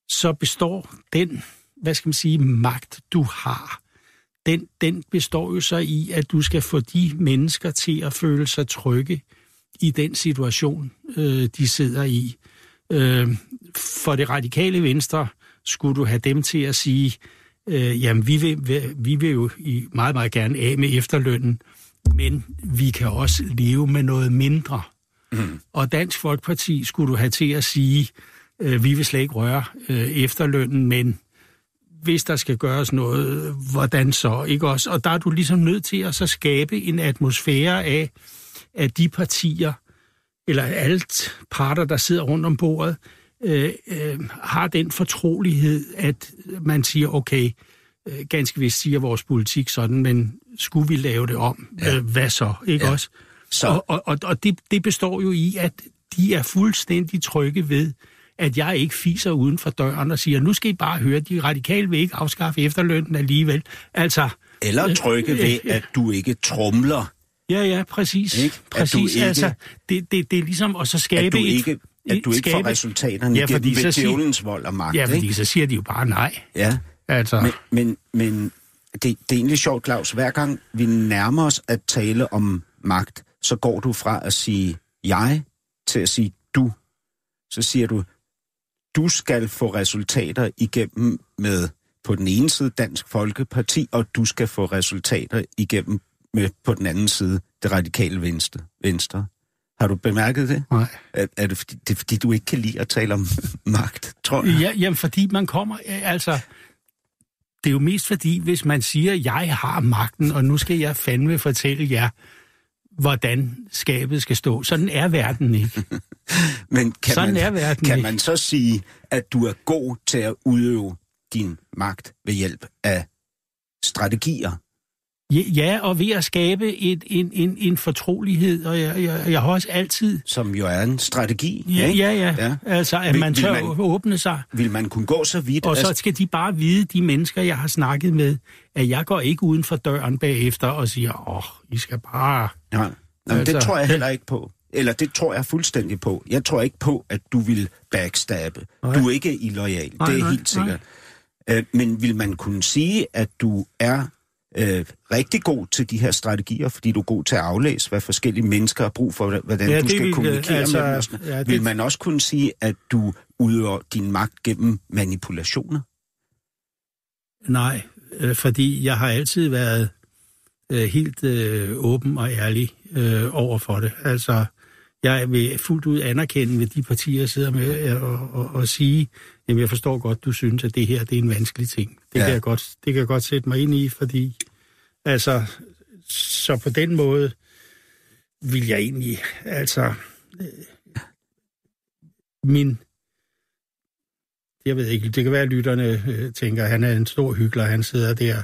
så består den, hvad skal man sige, magt, du har, den, den består jo så i, at du skal få de mennesker til at føle sig trygge i den situation, øh, de sidder i. Øh, for det radikale venstre skulle du have dem til at sige, øh, jamen vi vil, vi vil jo meget, meget gerne af med efterlønnen, men vi kan også leve med noget mindre. Mm. Og Dansk Folkeparti skulle du have til at sige, øh, vi vil slet ikke røre øh, efterlønnen, men hvis der skal gøres noget, hvordan så? Ikke også? Og der er du ligesom nødt til at så skabe en atmosfære af, at de partier, eller alt parter, der sidder rundt om bordet, øh, øh, har den fortrolighed, at man siger, okay, øh, ganske vist siger vores politik sådan, men skulle vi lave det om, ja. øh, hvad så? Ikke Ja. også? Så- Og, og, og, og det, det består jo i, at de er fuldstændig trygge ved, at jeg ikke fiser uden for døren og siger, nu skal I bare høre, de radikale vil ikke afskaffe efterlønnen alligevel. Altså, Eller trygge øh, ved, øh, at du ikke trumler, ja, ja, præcis. Ikke? Præcis, ikke- altså, det, det, det er ligesom at så skabe at du et- ikke, at du ikke får skabe- resultaterne Ja, fordi gennem så siger- djævelens vold og magt. Ja, fordi ikke? så siger de jo bare nej. Ja, Altså, men, men, men det, det er egentlig sjovt, Claus. Hver gang vi nærmer os at tale om magt, så går du fra at sige jeg til at sige du. Så siger du, du skal få resultater igennem med på den ene side Dansk Folkeparti, og du skal få resultater igennem med på den anden side det radikale venstre. venstre. Har du bemærket det? nej. Er, er det, fordi, det er fordi, du ikke kan lide at tale om magt, tror jeg? Ja, jamen, fordi man kommer, altså, det er jo mest fordi, hvis man siger, jeg har magten, og nu skal jeg fandme fortælle jer, hvordan skabet skal stå. Sådan er verden ikke. Men kan, Sådan man, er verden kan ikke. man så sige, at du er god til at udøve din magt ved hjælp af strategier? Ja, Ja, og ved at skabe et, en, en, en fortrolighed, og jeg, jeg, jeg har også altid... som jo er en strategi. Ja, ikke? ja, ja. Ja. ja. Altså, at Vil- man tør man- man... åbne sig. Vil man kunne gå så vidt? Og så at- skal de bare vide, de mennesker, jeg har snakket med, at jeg går ikke uden for døren bagefter og siger, åh, oh, I skal bare... Nej. Jamen, altså, det Altså, tror jeg heller ikke på. Eller det tror jeg fuldstændig på. Jeg tror ikke på, at du vil backstabbe. Nej. Du er ikke illoyal, Nej, det er nej, helt sikkert. Øh, men vil man kunne sige, at du er øh, rigtig god til de her strategier, fordi du er god til at aflæse, hvad forskellige mennesker har brug for, hvordan Ja, du skal vil, kommunikere altså, med dem? og sådan ja, det- Vil man også kunne sige, at du udøver din magt gennem manipulationer? Nej, øh, fordi jeg har altid været øh, helt øh, åben og ærlig øh, over for det. Altså, jeg vil fuldt ud anerkende ved de partier, jeg sidder med, øh, og, og, og sige, jamen jeg forstår godt, du synes, at det her det er en vanskelig ting. Det, Ja. kan jeg godt, det kan jeg godt sætte mig ind i, fordi altså, så på den måde vil jeg egentlig, altså, øh, min jeg ved ikke, det kan være, at lytterne øh, tænker, at han er en stor hyggelig, han sidder der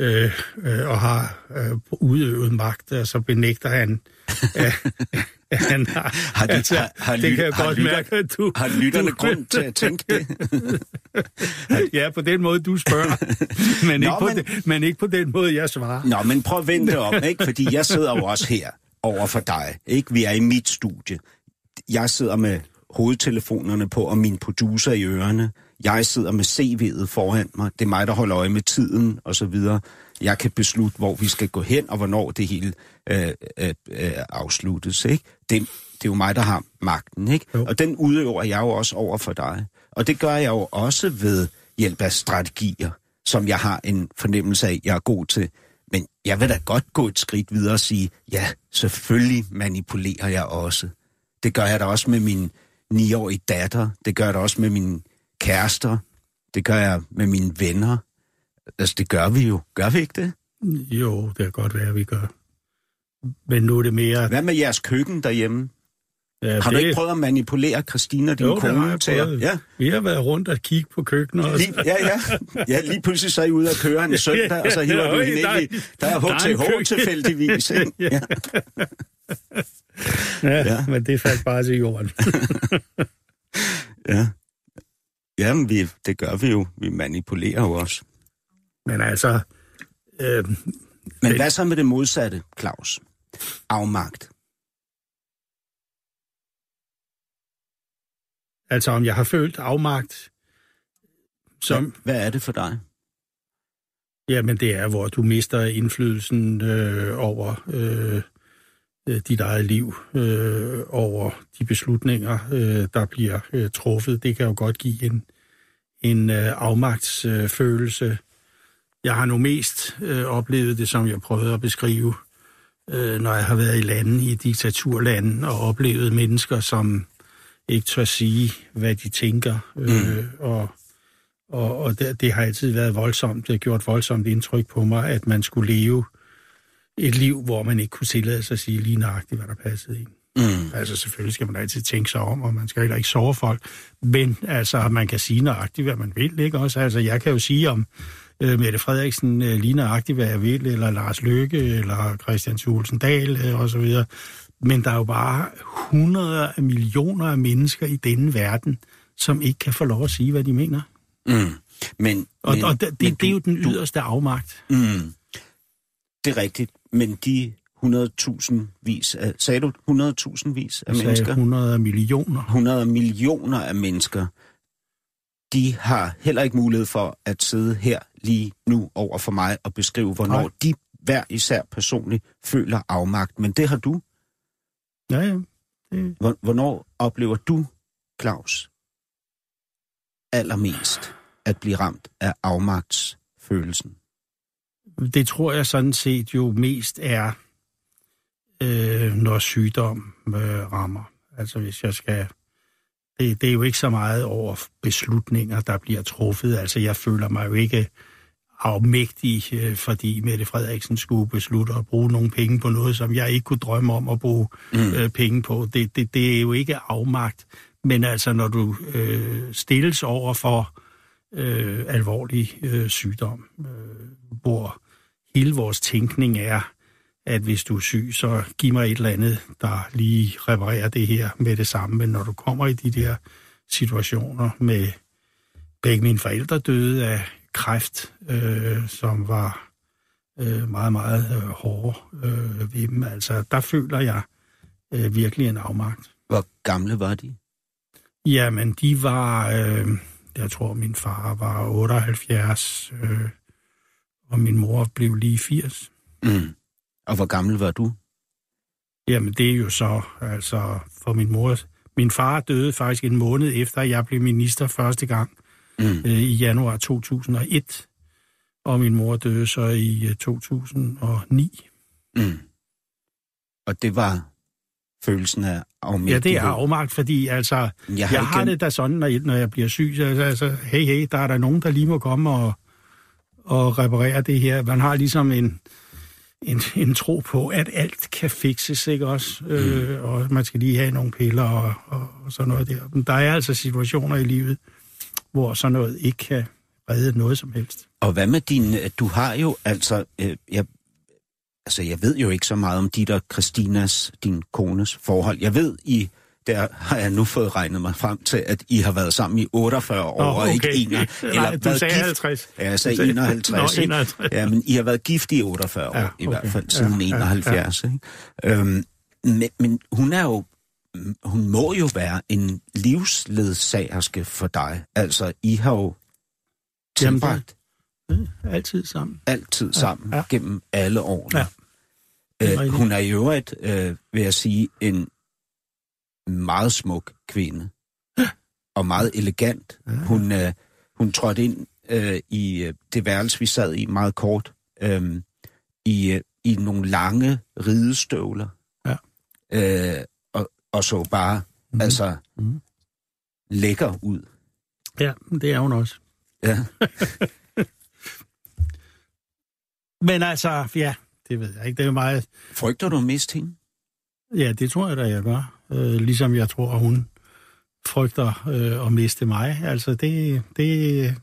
øh, øh, og har øh, udøvet magt, og så benægter han, han har... De- altså, har- har det kan jeg har godt lytter- mærke, at du... Har lytterne du, grund til at tænke det? ja, på den måde, du spørger, men, ikke Nå, på men- Den, men ikke på den måde, jeg svarer. Nå, men prøv at vente det om, ikke? Fordi jeg sidder jo også her over for dig, ikke? Vi er i mit studie. Jeg sidder med hovedtelefonerne på, og min producer i ørerne. Jeg sidder med CV'et foran mig. Det er mig, der holder øje med tiden, og så videre. Jeg kan beslutte, hvor vi skal gå hen, og hvornår det hele øh, øh, øh, afsluttes, ikke? Det, det er jo mig, der har magten, ikke? Jo. Og den udøver jeg jo også over for dig. Og det gør jeg jo også ved hjælp af strategier, som jeg har en fornemmelse af, jeg er god til. Men jeg vil da godt gå et skridt videre og sige, ja, selvfølgelig manipulerer jeg også. Det gør jeg da også med min niårige datter. Det gør jeg da også med mine kærester. Det gør jeg med mine venner. Altså, det gør vi jo. Gør vi ikke det? Jo, det kan godt være, vi gør. Men nu er det mere... Hvad med jeres køkken derhjemme? Ja, Har du det- ikke prøvet at manipulere Christina, din Jo, kone, til at... Ja, Vi har været rundt og kigge på køkkener. og lige, ja, ja. ja, lige pludselig så er I ude at køre en søndag, og så hiver Ja, du hende der- ind i... Der er HTH tilfældigvis, ikke? Ja. Ja, Ja. ja, men det faldt bare til jorden. ja. Jamen, vi, det gør vi jo. Vi manipulerer jo også. Men altså, øh, Men hvad så med det modsatte, Claus? Afmagt. altså om jeg har følt afmagt, som, Hvad, hvad er det for dig? jamen det er, hvor du mister indflydelsen øh, over øh, øh, dit eget liv, øh, over de beslutninger, øh, der bliver øh, truffet. Det kan jo godt give en, en øh, afmagtsfølelse. Øh, følelse. Jeg har nu mest øh, oplevet det, som jeg prøvede at beskrive, øh, når jeg har været i lande, i diktaturlande, og oplevet mennesker, som ikke tør sige, hvad de tænker. Øh, og og, og det, det har altid været voldsomt. Det har gjort voldsomt indtryk på mig, at man skulle leve et liv, hvor man ikke kunne tillade sig at sige lige nøjagtigt, hvad der passede ind. Mm. Altså selvfølgelig skal man altid tænke sig om, og man skal heller ikke sove folk. Men altså, man kan sige nøjagtigt, hvad man vil, ikke også? Altså, jeg kan jo sige om øh, Mette Frederiksen øh, lige nøjagtigt, hvad jeg vil, eller Lars Løkke, eller Christian Thulesen Dahl, øh, og så videre. Men der er jo bare hundrede af millioner af mennesker i denne verden, som ikke kan få lov at sige, hvad de mener. Mm. Men, Og, men, og det, men det, det er jo den du- yderste afmagt. Mm. Det er rigtigt, men de 100.000 vis af, sagde du 100.000 vis af Jeg mennesker? 100 af millioner. 100 millioner af mennesker, de har heller ikke mulighed for at sidde her lige nu over for mig og beskrive, hvornår Nej. de hver især personligt føler afmagt. Men det har du. Ja, ja. Det, Hvor- Hvornår oplever du, Claus, allermest at blive ramt af afmagtsfølelsen? det tror jeg sådan set jo mest er, øh, når sygdom øh, rammer. Altså hvis jeg skal... Det, det er jo ikke så meget over beslutninger, der bliver truffet. Altså jeg føler mig jo ikke afmægtig, øh, fordi Mette Frederiksen skulle beslutte at bruge nogle penge på noget, som jeg ikke kunne drømme om at bruge Mm. øh, penge på. Det, det, det er jo ikke afmagt. Men altså, når du øh, stilles over for øh, alvorlig øh, sygdom, øh, hvor hele vores tænkning er, at hvis du er syg, så giv mig et eller andet, der lige reparerer det her med det samme. Men når du kommer i de der situationer med begge mine forældre døde af kræft, øh, som var øh, meget, meget øh, hårde øh, ved dem. Altså, der føler jeg øh, virkelig en afmagt. Hvor gamle var de? Jamen, de var, øh, jeg tror, min far var 78, øh, og min mor blev lige 80. Mm. Og hvor gammel var du? Jamen, det er jo så, altså, for min mor... Min far døde faktisk en måned efter, at jeg blev minister første gang, Mm. øh, i januar 2001. Og min mor døde så i øh, 2009. Mm. Og det var følelsen af Ja, afmægtighed. det er afmagt, fordi altså, Jeg har, jeg har igen... det da sådan, når jeg, når jeg bliver syg, så altså, altså, hey, hey, der er der nogen, der lige må komme og, og reparere det her. Man har ligesom en, en, en tro på, at alt kan fikses, ikke også? Mm. Øh, og man skal lige have nogle piller og, og, og sådan noget der. Men der er altså situationer i livet, hvor sådan noget ikke kan redde noget som helst. Og hvad med din... Du har jo altså... Øh, jeg, altså, jeg ved jo ikke så meget om dit og Christinas, din kones forhold. Jeg ved, I... Der har jeg nu fået regnet mig frem til, at I har været sammen i 48 år, Nå, og ikke okay. en, Nej, du sagde gift. 50. Ja, jeg sagde Du sagde- 51. Nå, ikke? 51. Ja, men I har været gift i 48 år, Ja, i hvert okay. fald siden Ja, ja, 71. Ikke? Øhm, men, men hun er jo... Hun må jo være en livsledsagerske for dig. Altså, I har jo Jamen, tilbragt Øh, Altid sammen. altid sammen ja. gennem alle årene. Ja. Øh, hun er i øvrigt, øh, vil jeg sige, en meget smuk kvinde. Og meget elegant. Ja. Hun, øh, hun trådte ind øh, i øh, det værelse, vi sad i meget kort, øh, i, øh, i nogle lange ridestøvler. Ja. Øh, og, og så bare, mm. altså, Mhm. lækker ud. Ja, det er hun også. Ja. Men altså, ja, det ved jeg ikke. Det er jo meget... Frygter du miste hende? Ja, det tror jeg da, jeg gør. Øh, ligesom jeg tror, at hun frygter øh, at miste mig. Altså, det... det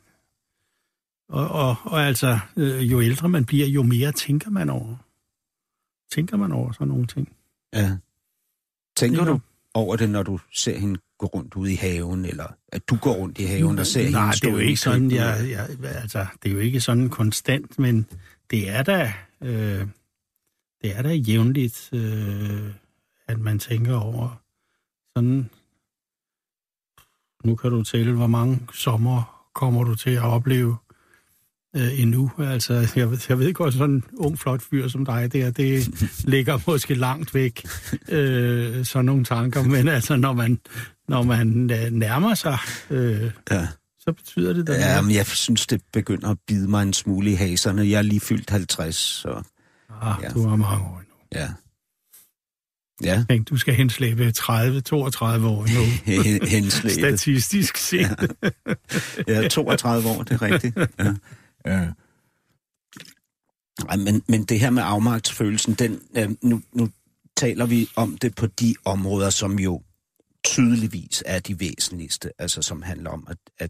og, og, og altså, øh, jo ældre man bliver, jo mere tænker man over. Tænker man over sådan nogle ting. Ja. Tænker Ja. du over det, når du ser hende gå rundt ude i haven, eller at du går rundt i haven og ser Nej, hende det stå er jo ikke sådan, jeg, jeg, altså, det er jo ikke sådan konstant, men det er da, øh, det er da jævnligt, øh, at man tænker over sådan, nu kan du tælle, hvor mange sommer kommer du til at opleve øh, endnu. Altså, jeg, ved- jeg ved godt, sådan en ung, flot fyr som dig der, det ligger måske langt væk, øh, sådan nogle tanker, men altså, når man, når man øh, nærmer sig, øh, Ja. så betyder det da Ja, men jeg synes, det begynder at bide mig en smule i haserne. Jeg er lige fyldt 50, så Ah, ja. du har mange år endnu. ja. Ja, Tænk, du skal henslæbe 30-32 år endnu, henslæbet. statistisk set. Ja, 32 år, det er rigtigt. Ja. Ja. Ej, men, men det her med afmagtsfølelsen, den, øh, nu, nu taler vi om det på de områder, som jo tydeligvis er de væsentligste, altså som handler om at, at,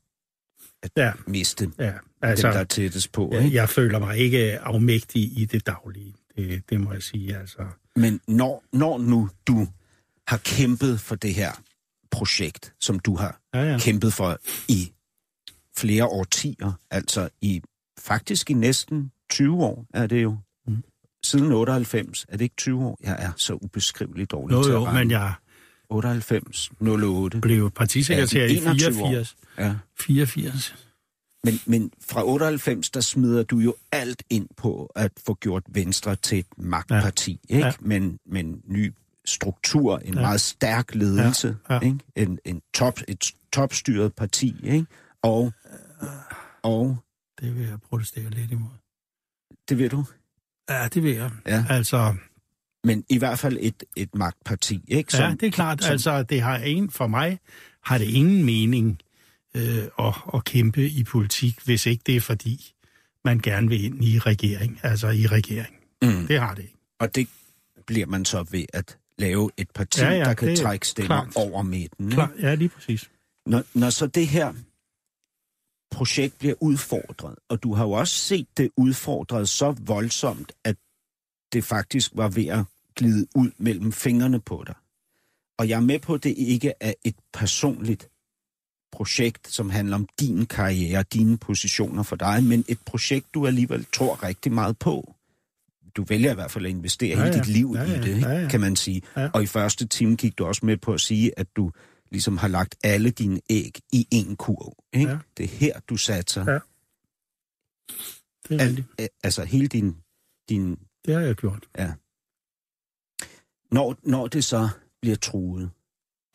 at Ja. miste Ja, altså, dem, der er tættest på. jeg, Ikke? jeg føler mig ikke afmægtig i det daglige. Det, det må jeg sige, altså. Men når, når nu du har kæmpet for det her projekt, som du har Ja, ja. kæmpet for i flere årtier, altså i faktisk i næsten 20 år er det jo. Mm. Siden 98, er det ikke 20 år? Jeg er så ubeskriveligt dårlig Jo, til at jo, regne. men jeg 98, 08. blev partisekretær Ja, i 21 år. 84. Ja. 84. Men, men fra 98, der smider du jo alt ind på at få gjort Venstre til et magtparti, ja. ikke? Ja. Men, men ny struktur, en Ja. meget stærk ledelse, Ja. ja. Ikke? En, en top, et topstyret parti, ikke? Og, og Det vil jeg protestere lidt imod. det ved du, Ja, det vil jeg. Ja. Altså, men i hvert fald et, et magtparti, ikke? ja, det er klart. som- Altså, det har en, for mig har det ingen mening øh, at, at kæmpe i politik, hvis ikke det er fordi, man gerne vil ind i regering. Altså i regering. Mm. Det har det ikke. Og det bliver man så ved at lave et parti, Ja, ja, der kan trække stemmer klart. over midten. Klar, ja, lige præcis. Når, når så det her projekt bliver udfordret, og du har jo også set det udfordret så voldsomt, at det faktisk var ved at glide ud mellem fingrene på dig. Og jeg er med på, at det ikke er et personligt projekt, som handler om din karriere, dine positioner for dig, men et projekt, du alligevel tror rigtig meget på. du vælger i hvert fald at investere Ja, hele ja. dit liv Ja, i ja. det, ikke? Ja, ja. kan man sige. Ja. Og i første time gik du også med på at sige, at du ligesom har lagt alle dine æg i en kurv. Ikke? Ja. Det er her, du satser. Ja. Det er Al, altså hele din, din... Det har jeg gjort. Når, når det så bliver truet,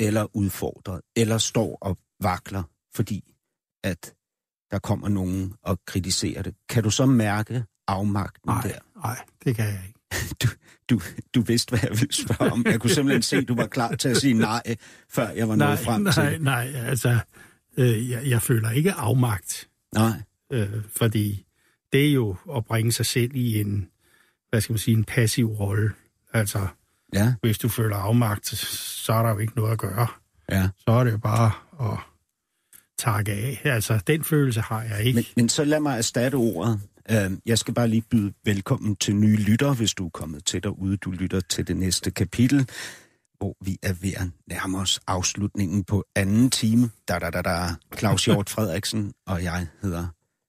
eller udfordret, eller står og vakler, fordi at der kommer nogen og kritiserer det, kan du så mærke afmagten Nej, der? nej, det kan jeg ikke. Du, du vidste, hvad jeg ville spørge om. Jeg kunne simpelthen se, at du var klar til at sige nej, før jeg var nået Nej, frem nej, til det. nej, altså, øh, jeg, jeg føler ikke afmagt, Nej, øh, fordi det er jo at bringe sig selv i en, hvad skal man sige, en passiv rolle. Altså, ja, hvis du føler afmagt, så er der jo ikke noget at gøre. ja. Så er det jo bare at takke af. Altså, den følelse har jeg ikke. Men, men så lad mig erstatte ordet. Øh, Jeg skal bare lige byde velkommen til nye lyttere, hvis du er kommet til derude. Du lytter til det næste kapitel, hvor vi er ved at nærme os afslutningen på anden time. Da, da, da, da. Claus Hjort Frederiksen, og jeg hedder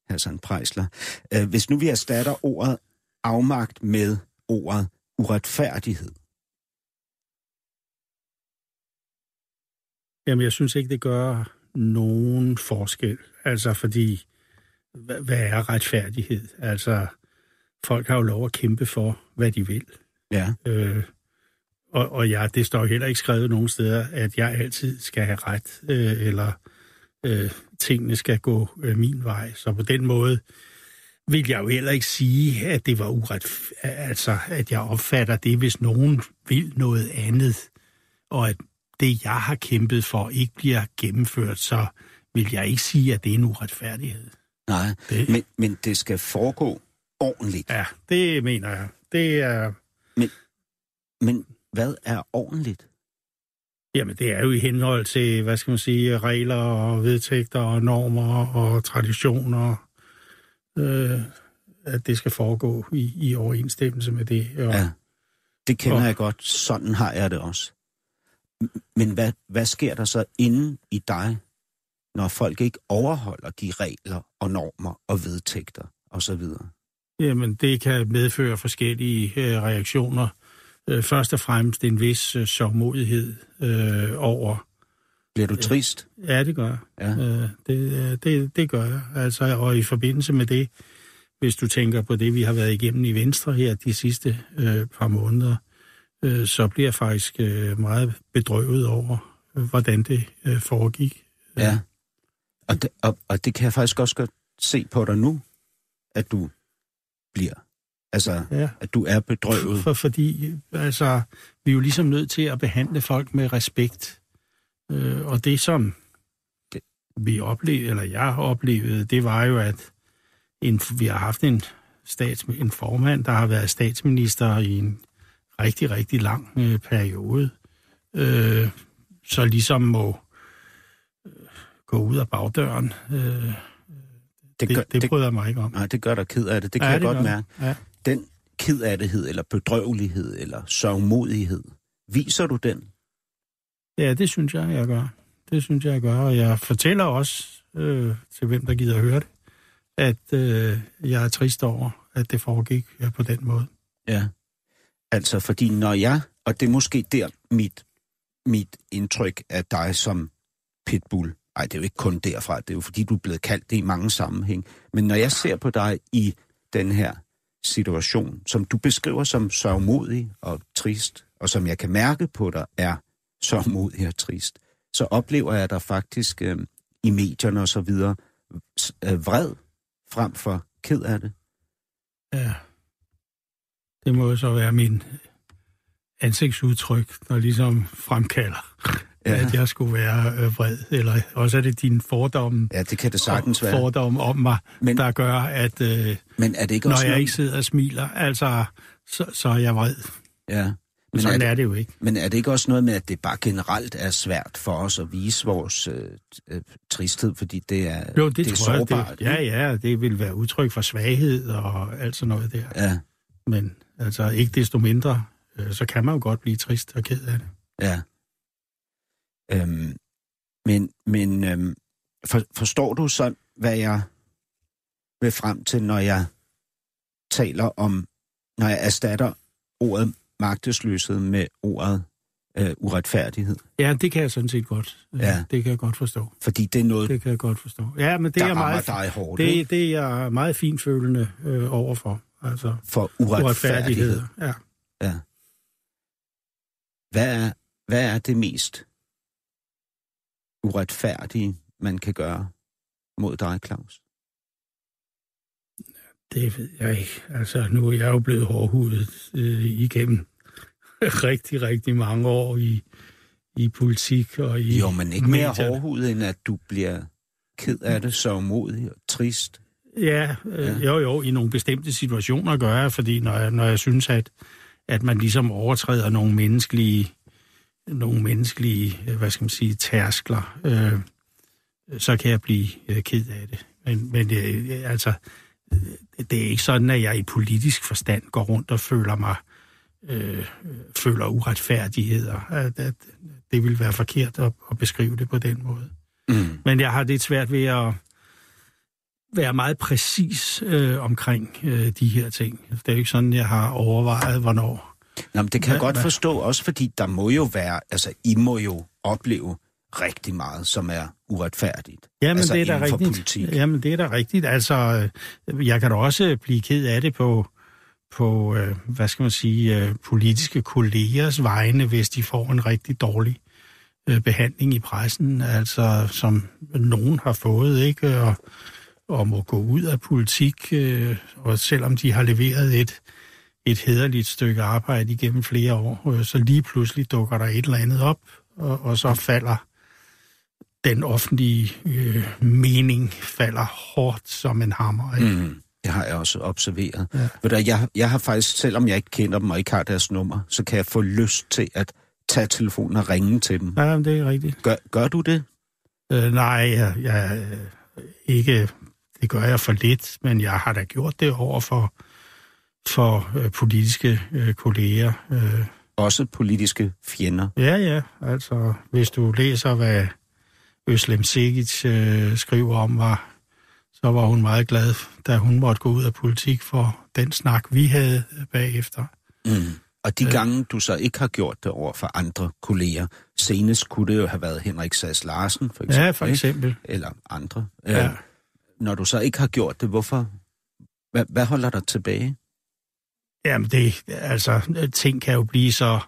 Hassan Prejsler. Øh, Hvis nu vi erstatter ordet afmagt med ordet uretfærdighed. Jamen, jeg synes ikke, det gør nogen forskel. Altså, fordi, hvad, er retfærdighed? Altså, folk har jo lov at kæmpe for, hvad de vil. Ja, Øh, og, og ja, det står heller ikke skrevet nogen steder, at jeg altid skal have ret, øh, eller øh, tingene skal gå øh, min vej. Så på den måde vil jeg jo heller ikke sige, at det var uret, altså at jeg opfatter det, hvis nogen vil noget andet, og at det, jeg har kæmpet for, ikke bliver gennemført, så vil jeg ikke sige, at det er en uretfærdighed. nej. Det, Men, men det skal foregå ordentligt. ja, det mener jeg. Det er, Men hvad er ordentligt? Jamen, det er jo i henhold til, hvad skal man sige, regler og vedtægter og normer og traditioner, øh, at det skal foregå i, i overensstemmelse med det. Og, Ja. Det kender Og- jeg godt. Sådan har jeg det også. Men hvad, hvad sker der så inde i dig, når folk ikke overholder de regler og normer og vedtægter osv.? Jamen, det kan medføre forskellige øh, reaktioner. Øh, først og fremmest en vis øh, sørgmodighed øh, over... Bliver du trist? Ja, det gør jeg. Ja. Øh, det, øh, det, det gør jeg. Altså, og i forbindelse med det, hvis du tænker på det, vi har været igennem i Venstre her de sidste øh, par måneder, øh, så bliver jeg faktisk øh, meget bedrøvet over, øh, hvordan det øh, foregik. Ja. Og det, og, og det kan jeg faktisk også godt se på dig nu, at du bliver. Altså, Ja. at du er bedrøvet. For, fordi altså, vi er jo ligesom nødt til at behandle folk med respekt. Øh, og det, som Det- vi oplevede, eller jeg oplevede, det var jo, at en, vi har haft en, stats, en formand, der har været statsminister i en rigtig, rigtig lang øh, periode, øh, så ligesom må øh, gå ud af bagdøren. Øh, det, Det gør, det det, bryder jeg mig ikke om. nej, det gør dig ked af det. Det kan Ja, jeg det godt gør mærke. Ja. Den ked af det, eller bedrøvelighed, eller sørgmodighed, viser du den? Ja, det synes jeg, jeg gør. Det synes jeg, jeg gør. Og jeg fortæller også øh, til hvem, der gider at høre det, at øh, jeg er trist over, at det foregik ja, på den måde. Ja. Altså, fordi når jeg, og det er måske der mit, mit indtryk af dig som pitbull, ej, det er jo ikke kun derfra, det er jo fordi, du er blevet kaldt det i mange sammenhæng, men når jeg ser på dig i den her situation, som du beskriver som sørgmodig og trist, og som jeg kan mærke på dig er sørgmodig og trist, så oplever jeg dig faktisk øh, i medierne og så videre øh, vred frem for ked af det. Ja. Det må jo så være min ansigtsudtryk, der ligesom fremkalder, ja. at jeg skulle være øh, vred. Eller også er det din fordomme, Ja, det kan det sagtens være. fordomme om mig, Men- der gør, at øh, Men er det ikke når også jeg noget- ikke sidder og smiler, altså, så, så er jeg vred. Ja. Men Sådan er, er, det, det jo ikke. men er det ikke også noget med, at det bare generelt er svært for os at vise vores øh, øh, tristhed, fordi det er, Jo, det, det er sårbart? jeg. Det, ja, ja, det vil være udtryk for svaghed og alt sådan noget der. ja. Men altså ikke desto mindre, øh, så kan man jo godt blive trist og ked af det. Ja. Øhm, men men øhm, for, forstår du så, hvad jeg vil frem til, når jeg taler om når jeg erstatter ordet magtesløshed med ordet øh, uretfærdighed. Ja, det kan jeg sådan set godt. Øh, Ja. Det kan jeg godt forstå. Fordi det er noget, Det kan jeg godt forstå. Ja, men det er meget, dig hårdt det, det er jeg meget finfølende øh, overfor. Altså, for uretfærdighed. uretfærdighed. Ja. Ja. Hvad er, hvad er det mest uretfærdige, man kan gøre mod dig, Claus? Det ved jeg ikke. Altså, nu er jeg jo blevet hårdhudet øh, igennem rigtig, rigtig mange år i, i politik og i Jo, men ikke mere medierne. hårdhudet, end at du bliver ked af det, så umodig og trist. Ja, øh, Ja. jo jo, i nogle bestemte situationer gør jeg, fordi når jeg, når jeg synes, at, at man ligesom overtræder nogle menneskelige, nogle menneskelige, øh, hvad skal man sige, tærskler, øh, så kan jeg blive øh, ked af det. Men, men øh, altså, øh, det er ikke sådan, at jeg i politisk forstand går rundt og føler mig, øh, føler uretfærdigheder. At det vil være forkert at, at beskrive det på den måde. Mm. Men jeg har lidt svært ved at være meget præcis øh, omkring øh, de her ting. Det er jo ikke sådan, jeg har overvejet, hvornår. Nå, men det kan jeg godt forstå, også fordi der må jo være, altså I må jo opleve rigtig meget, som er uretfærdigt. Jamen, altså det er da rigtigt. politik. Jamen, det er da rigtigt. Altså, øh, jeg kan da også blive ked af det på, på øh, hvad skal man sige, øh, politiske kollegers vegne, hvis de får en rigtig dårlig øh, behandling i pressen, altså som nogen har fået, ikke? Og, og må gå ud af politik, øh, og selvom de har leveret et, et hederligt stykke arbejde igennem flere år, øh, så lige pludselig dukker der et eller andet op, og, og så falder den offentlige øh, mening falder hårdt som en hammer. Ikke? Mm. Det har jeg også observeret. Ja. Ved du, jeg, jeg har faktisk, selvom jeg ikke kender dem og ikke har deres nummer, så kan jeg få lyst til at tage telefonen og ringe til dem. Ja, det er rigtigt. Gør, gør du det? Øh, nej, jeg, jeg ikke, det gør jeg for lidt, men jeg har da gjort det over for, for øh, politiske øh, kolleger. Øh, Også politiske fjender. ja, ja, altså hvis du læser, hvad Øslem Sikic øh, skriver om, var, så var hun meget glad, da hun måtte gå ud af politik for den snak, vi havde bagefter. Mm. Og de gange, du så ikke har gjort det over for andre kolleger, senest kunne det jo have været Henrik Sass Larsen, for eksempel. Ja, for ikke? eksempel. Eller andre. Ja. Øh, når du så ikke har gjort det, hvorfor? Hvad, hvad holder dig tilbage? Jamen det, altså, ting kan jo blive så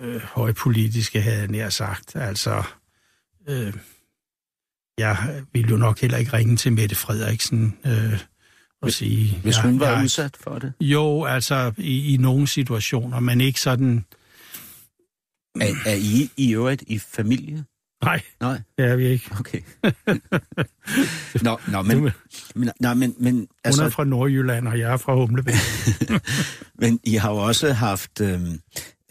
øh, højpolitiske, havde jeg nær sagt. Altså, øh, jeg ville jo nok heller ikke ringe til Mette Frederiksen øh, og sige... Hvis jeg, hun var jeg, udsat for det? Jo, altså i, i nogle situationer, men ikke sådan... Er, er I i øvrigt i familie? Nej, Nej, det er vi ikke. okay. nå, nå, men, men, nej, men, men, Hun er altså, fra Nordjylland, og jeg er fra Humlebæk. men I har jo også haft... Øh,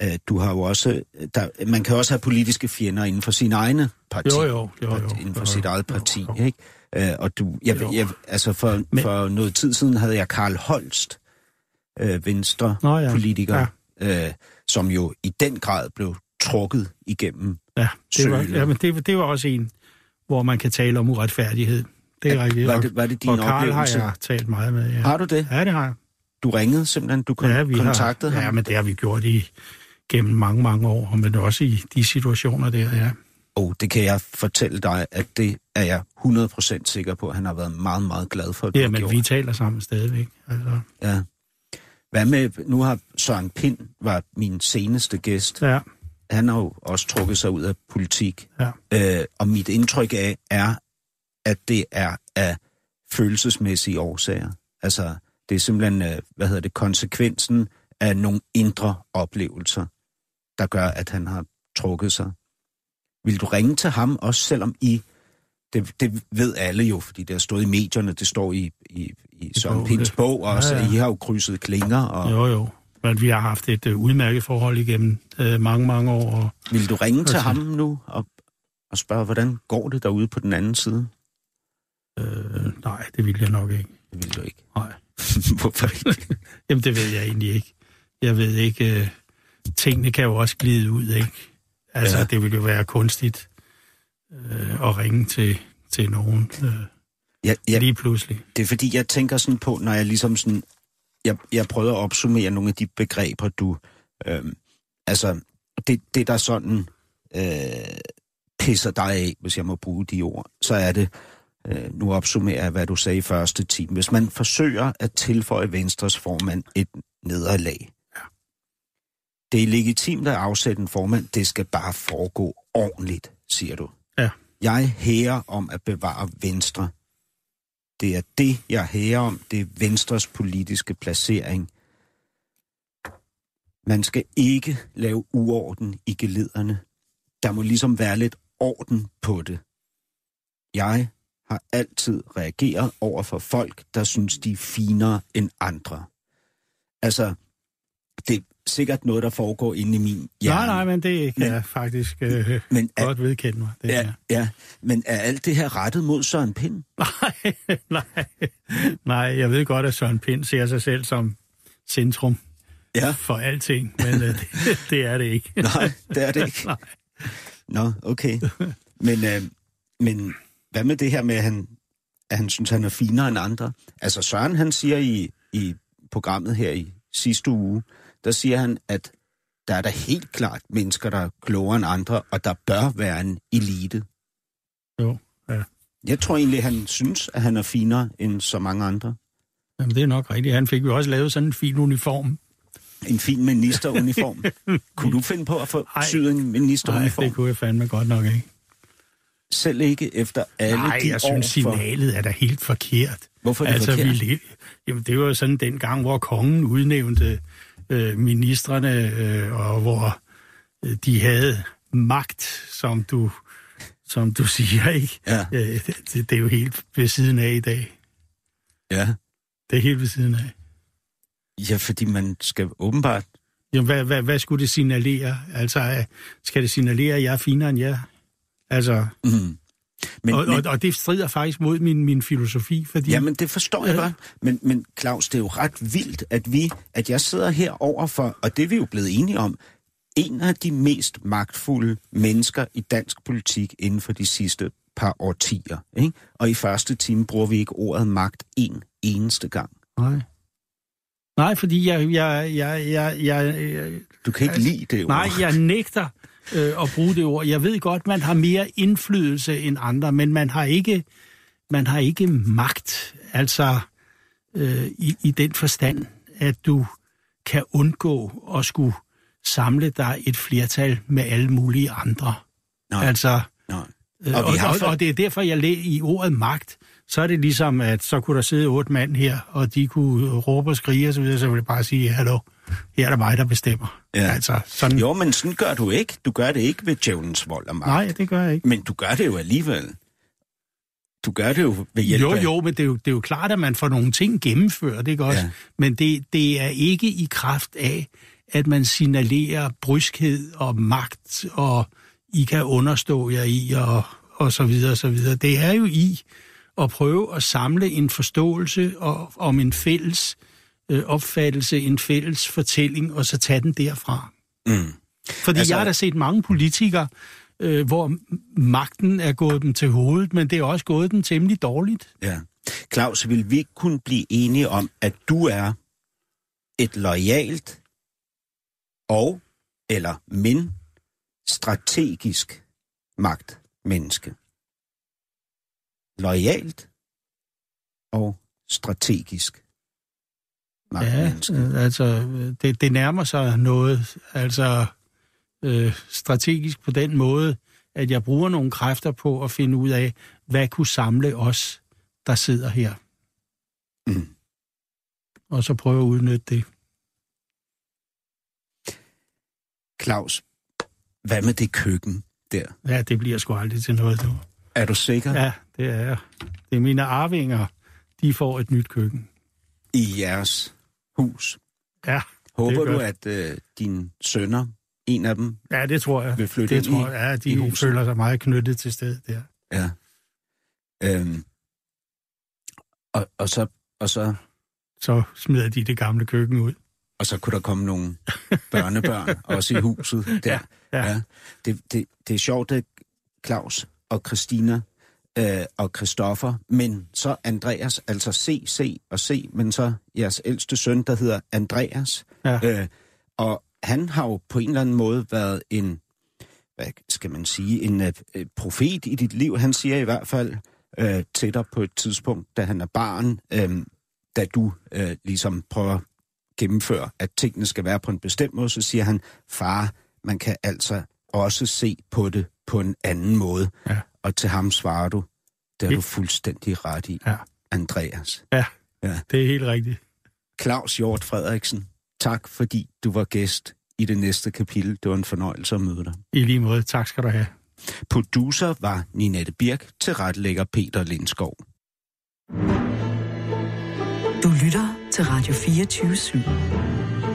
øh, du har jo også... Der, man kan også have politiske fjender inden for sin egne parti. Jo, jo, jo, jo. Inden for jo, sit eget jo, parti, jo. ikke? Øh, og du, jeg, Jo. jeg, altså for, Men- for noget tid siden havde jeg Karl Holst, øh, venstre Nå ja, politiker, ja. øh, som jo i den grad blev trukket igennem. Ja, det var, ja, men det, det var også en, hvor man kan tale om uretfærdighed. Det er Ja, rigtigt. var det- var det din og Karl oplevelse? har jeg talt meget med, ja. Har du det? Ja, det har jeg. Du ringede simpelthen, du kon- Ja, vi kontaktede har, ham? Ja, men det har vi gjort i gennem mange, mange år, men også i de situationer der, ja. Og det kan jeg fortælle dig, at det er jeg 100% sikker på, at han har været meget, meget glad for, at Ja, men vi taler sammen stadigvæk. Altså, Ja. Hvad med, nu har Søren Pind var min seneste gæst. ja, Han har jo også trukket sig ud af politik. ja. Øh, og mit indtryk af er, at det er af følelsesmæssige årsager. Altså, det er simpelthen, øh, hvad hedder det, konsekvensen af nogle indre oplevelser, der gør, at han har trukket sig. Vil du ringe til ham, også selvom I, det, det ved alle jo, fordi det har stået i medierne, det står i, i, i Søren det. bog også, ja. ja. I har jo krydset klinger, og Jo, jo. Men vi har haft et uh, udmærket forhold igennem uh, mange, mange år. Og, vil du ringe til Altså- ham nu og, og spørge, hvordan går det derude på den anden side? uh, nej, det vil jeg nok ikke. Det vil du ikke. Nej. Hvorfor ikke? Jamen, det ved jeg egentlig ikke. Jeg ved ikke, uh, tingene kan jo også glide ud, ikke? Altså, Ja. det ville jo være kunstigt uh, at ringe til, til nogen uh, Ja, ja, lige pludselig. det er fordi, jeg tænker sådan på, når jeg ligesom sådan jeg, jeg prøvede at opsummere nogle af de begreber, du... Øh, altså, det, det der sådan øh, pisser dig af, hvis jeg må bruge de ord, så er det, øh, nu opsummerer jeg, hvad du sagde i første time. Hvis man forsøger at tilføje Venstres formand et nederlag, ja. det er legitimt at afsætte en formand, det skal bare foregå ordentligt, siger du. Ja. Jeg hærer om at bevare Venstre. Det er det, jeg hærer om. Det er Venstres politiske placering. Man skal ikke lave uorden i gelederne. Der må ligesom være lidt orden på det. Jeg har altid reageret over for folk, der synes, de er finere end andre. Altså, det sikkert noget, der foregår inde i min hjerne. Nej, nej, men det kan men, jeg faktisk øh, men er, godt vedkende mig. Det ja, er. ja, men er alt det her rettet mod Søren Pind? Nej, nej, nej, jeg ved godt, at Søren Pind ser sig selv som centrum ja. for alting, men øh, det, det er det ikke. nej, det er det ikke. nej. Nå, okay. Men, øh, men hvad med det her med, at han, at han synes, han er finere end andre? Altså Søren, han siger i, i programmet her i sidste uge, der siger han, at der er der helt klart mennesker, der er klogere end andre, og der bør være en elite. Jo, ja. Jeg tror egentlig, han synes, at han er finere end så mange andre. Jamen, det er nok rigtigt. Han fik jo også lavet sådan en fin uniform. En fin ministeruniform. kunne du finde på at få Ej. syet en ministeruniform? Nej, det kunne jeg fandme godt nok ikke. Selv ikke efter alle Nej, de jeg synes, for... signalet er da helt forkert. Hvorfor er det altså, forkert? Vi, jamen, det var jo sådan den gang, hvor kongen udnævnte øh, ministerne, øh, og hvor øh, de havde magt, som du, som du siger, ikke? Ja. Øh, det, det er jo helt ved siden af i dag. Ja. Det er helt ved siden af. Ja, fordi man skal åbenbart... Jamen, hvad, hvad, hvad skulle det signalere? Altså, øh, skal det signalere, at jeg er finere end jer? Altså... Mm. Men, og, men, og, og det strider faktisk mod min, min filosofi, fordi... Jamen, det forstår jeg godt. Men, men Claus, det er jo ret vildt, at vi, at jeg sidder her overfor, og det er vi jo blevet enige om, en af de mest magtfulde mennesker i dansk politik inden for de sidste par årtier. Ikke? Og i første time bruger vi ikke ordet magt en eneste gang. Nej. Nej, fordi jeg... jeg, jeg, jeg, jeg, jeg du kan ikke lide det ord. Nej, jeg nægter øh, at bruge det ord. Jeg ved godt, man har mere indflydelse end andre, men man har ikke, man har ikke magt. Altså øh, i, i den forstand, at du kan undgå at skulle samle dig et flertal med alle mulige andre. Nej. Altså, Nej. Øh, og, og, og, og det er derfor, jeg læ i ordet magt, så er det ligesom, at så kunne der sidde otte mand her, og de kunne råbe og skrige osv., så, så ville jeg bare sige, hallo, her er der mig, der bestemmer. Ja. Altså, sådan... Jo, men sådan gør du ikke. Du gør det ikke ved djævelens vold og magt. Nej, det gør jeg ikke. Men du gør det jo alligevel. Du gør det jo ved hjælp Jo, jo, men det er jo, det er jo klart, at man får nogle ting gennemført, ikke også? Ja. Men det, det er ikke i kraft af, at man signalerer bryskhed og magt, og I kan understå jer i, og, og så videre, og så videre. Det er jo i at prøve at samle en forståelse og, om en fælles øh, opfattelse, en fælles fortælling, og så tage den derfra. Mm. Fordi altså... jeg har da set mange politikere, øh, hvor magten er gået dem til hovedet, men det er også gået dem temmelig dårligt. Ja. Claus, vil vi kunne blive enige om, at du er et lojalt og, eller min, strategisk magtmenneske? Lojalt og strategisk magtmenneske. Ja, altså, det, det nærmer sig noget, altså øh, strategisk på den måde, at jeg bruger nogle kræfter på at finde ud af, hvad kunne samle os, der sidder her. Mm. Og så prøve at udnytte det. Claus, hvad med det køkken der? Ja, det bliver sgu aldrig til noget, du. Er du sikker? Ja, det er jeg. Det er mine arvinger, de får et nyt køkken. I jeres hus? Ja. Håber du, at øh, dine sønner, en af dem, Ja, det tror jeg. vil flytte det ind tror i, jeg. Ja, i de huset? føler sig meget knyttet til stedet der. Ja. Øhm. Og, og, så, og, så, Så smider de det gamle køkken ud. og så kunne der komme nogle børnebørn også i huset der. Ja, ja. Det, det, det er sjovt, at Claus og Christina, øh, og Christoffer, men så Andreas, altså C, C og C, men så jeres ældste søn, der hedder Andreas. Ja. Øh, og han har jo på en eller anden måde været en, hvad skal man sige, en øh, profet i dit liv. Han siger i hvert fald øh, til dig på et tidspunkt, da han er barn, øh, da du øh, ligesom prøver at gennemføre, at tingene skal være på en bestemt måde, så siger han, far, man kan altså også se på det på en anden måde. Ja. Og til ham svarer du, det er Ja. du fuldstændig ret i, Ja. Andreas. Ja, Ja. det er helt rigtigt. Claus Hjort Frederiksen, tak fordi du var gæst i det næste kapitel. Det var en fornøjelse at møde dig. I lige måde. Tak skal du have. Producer var Ninette Birk, tilrettelægger Peter Lindskov. Du lytter til Radio 24 /7.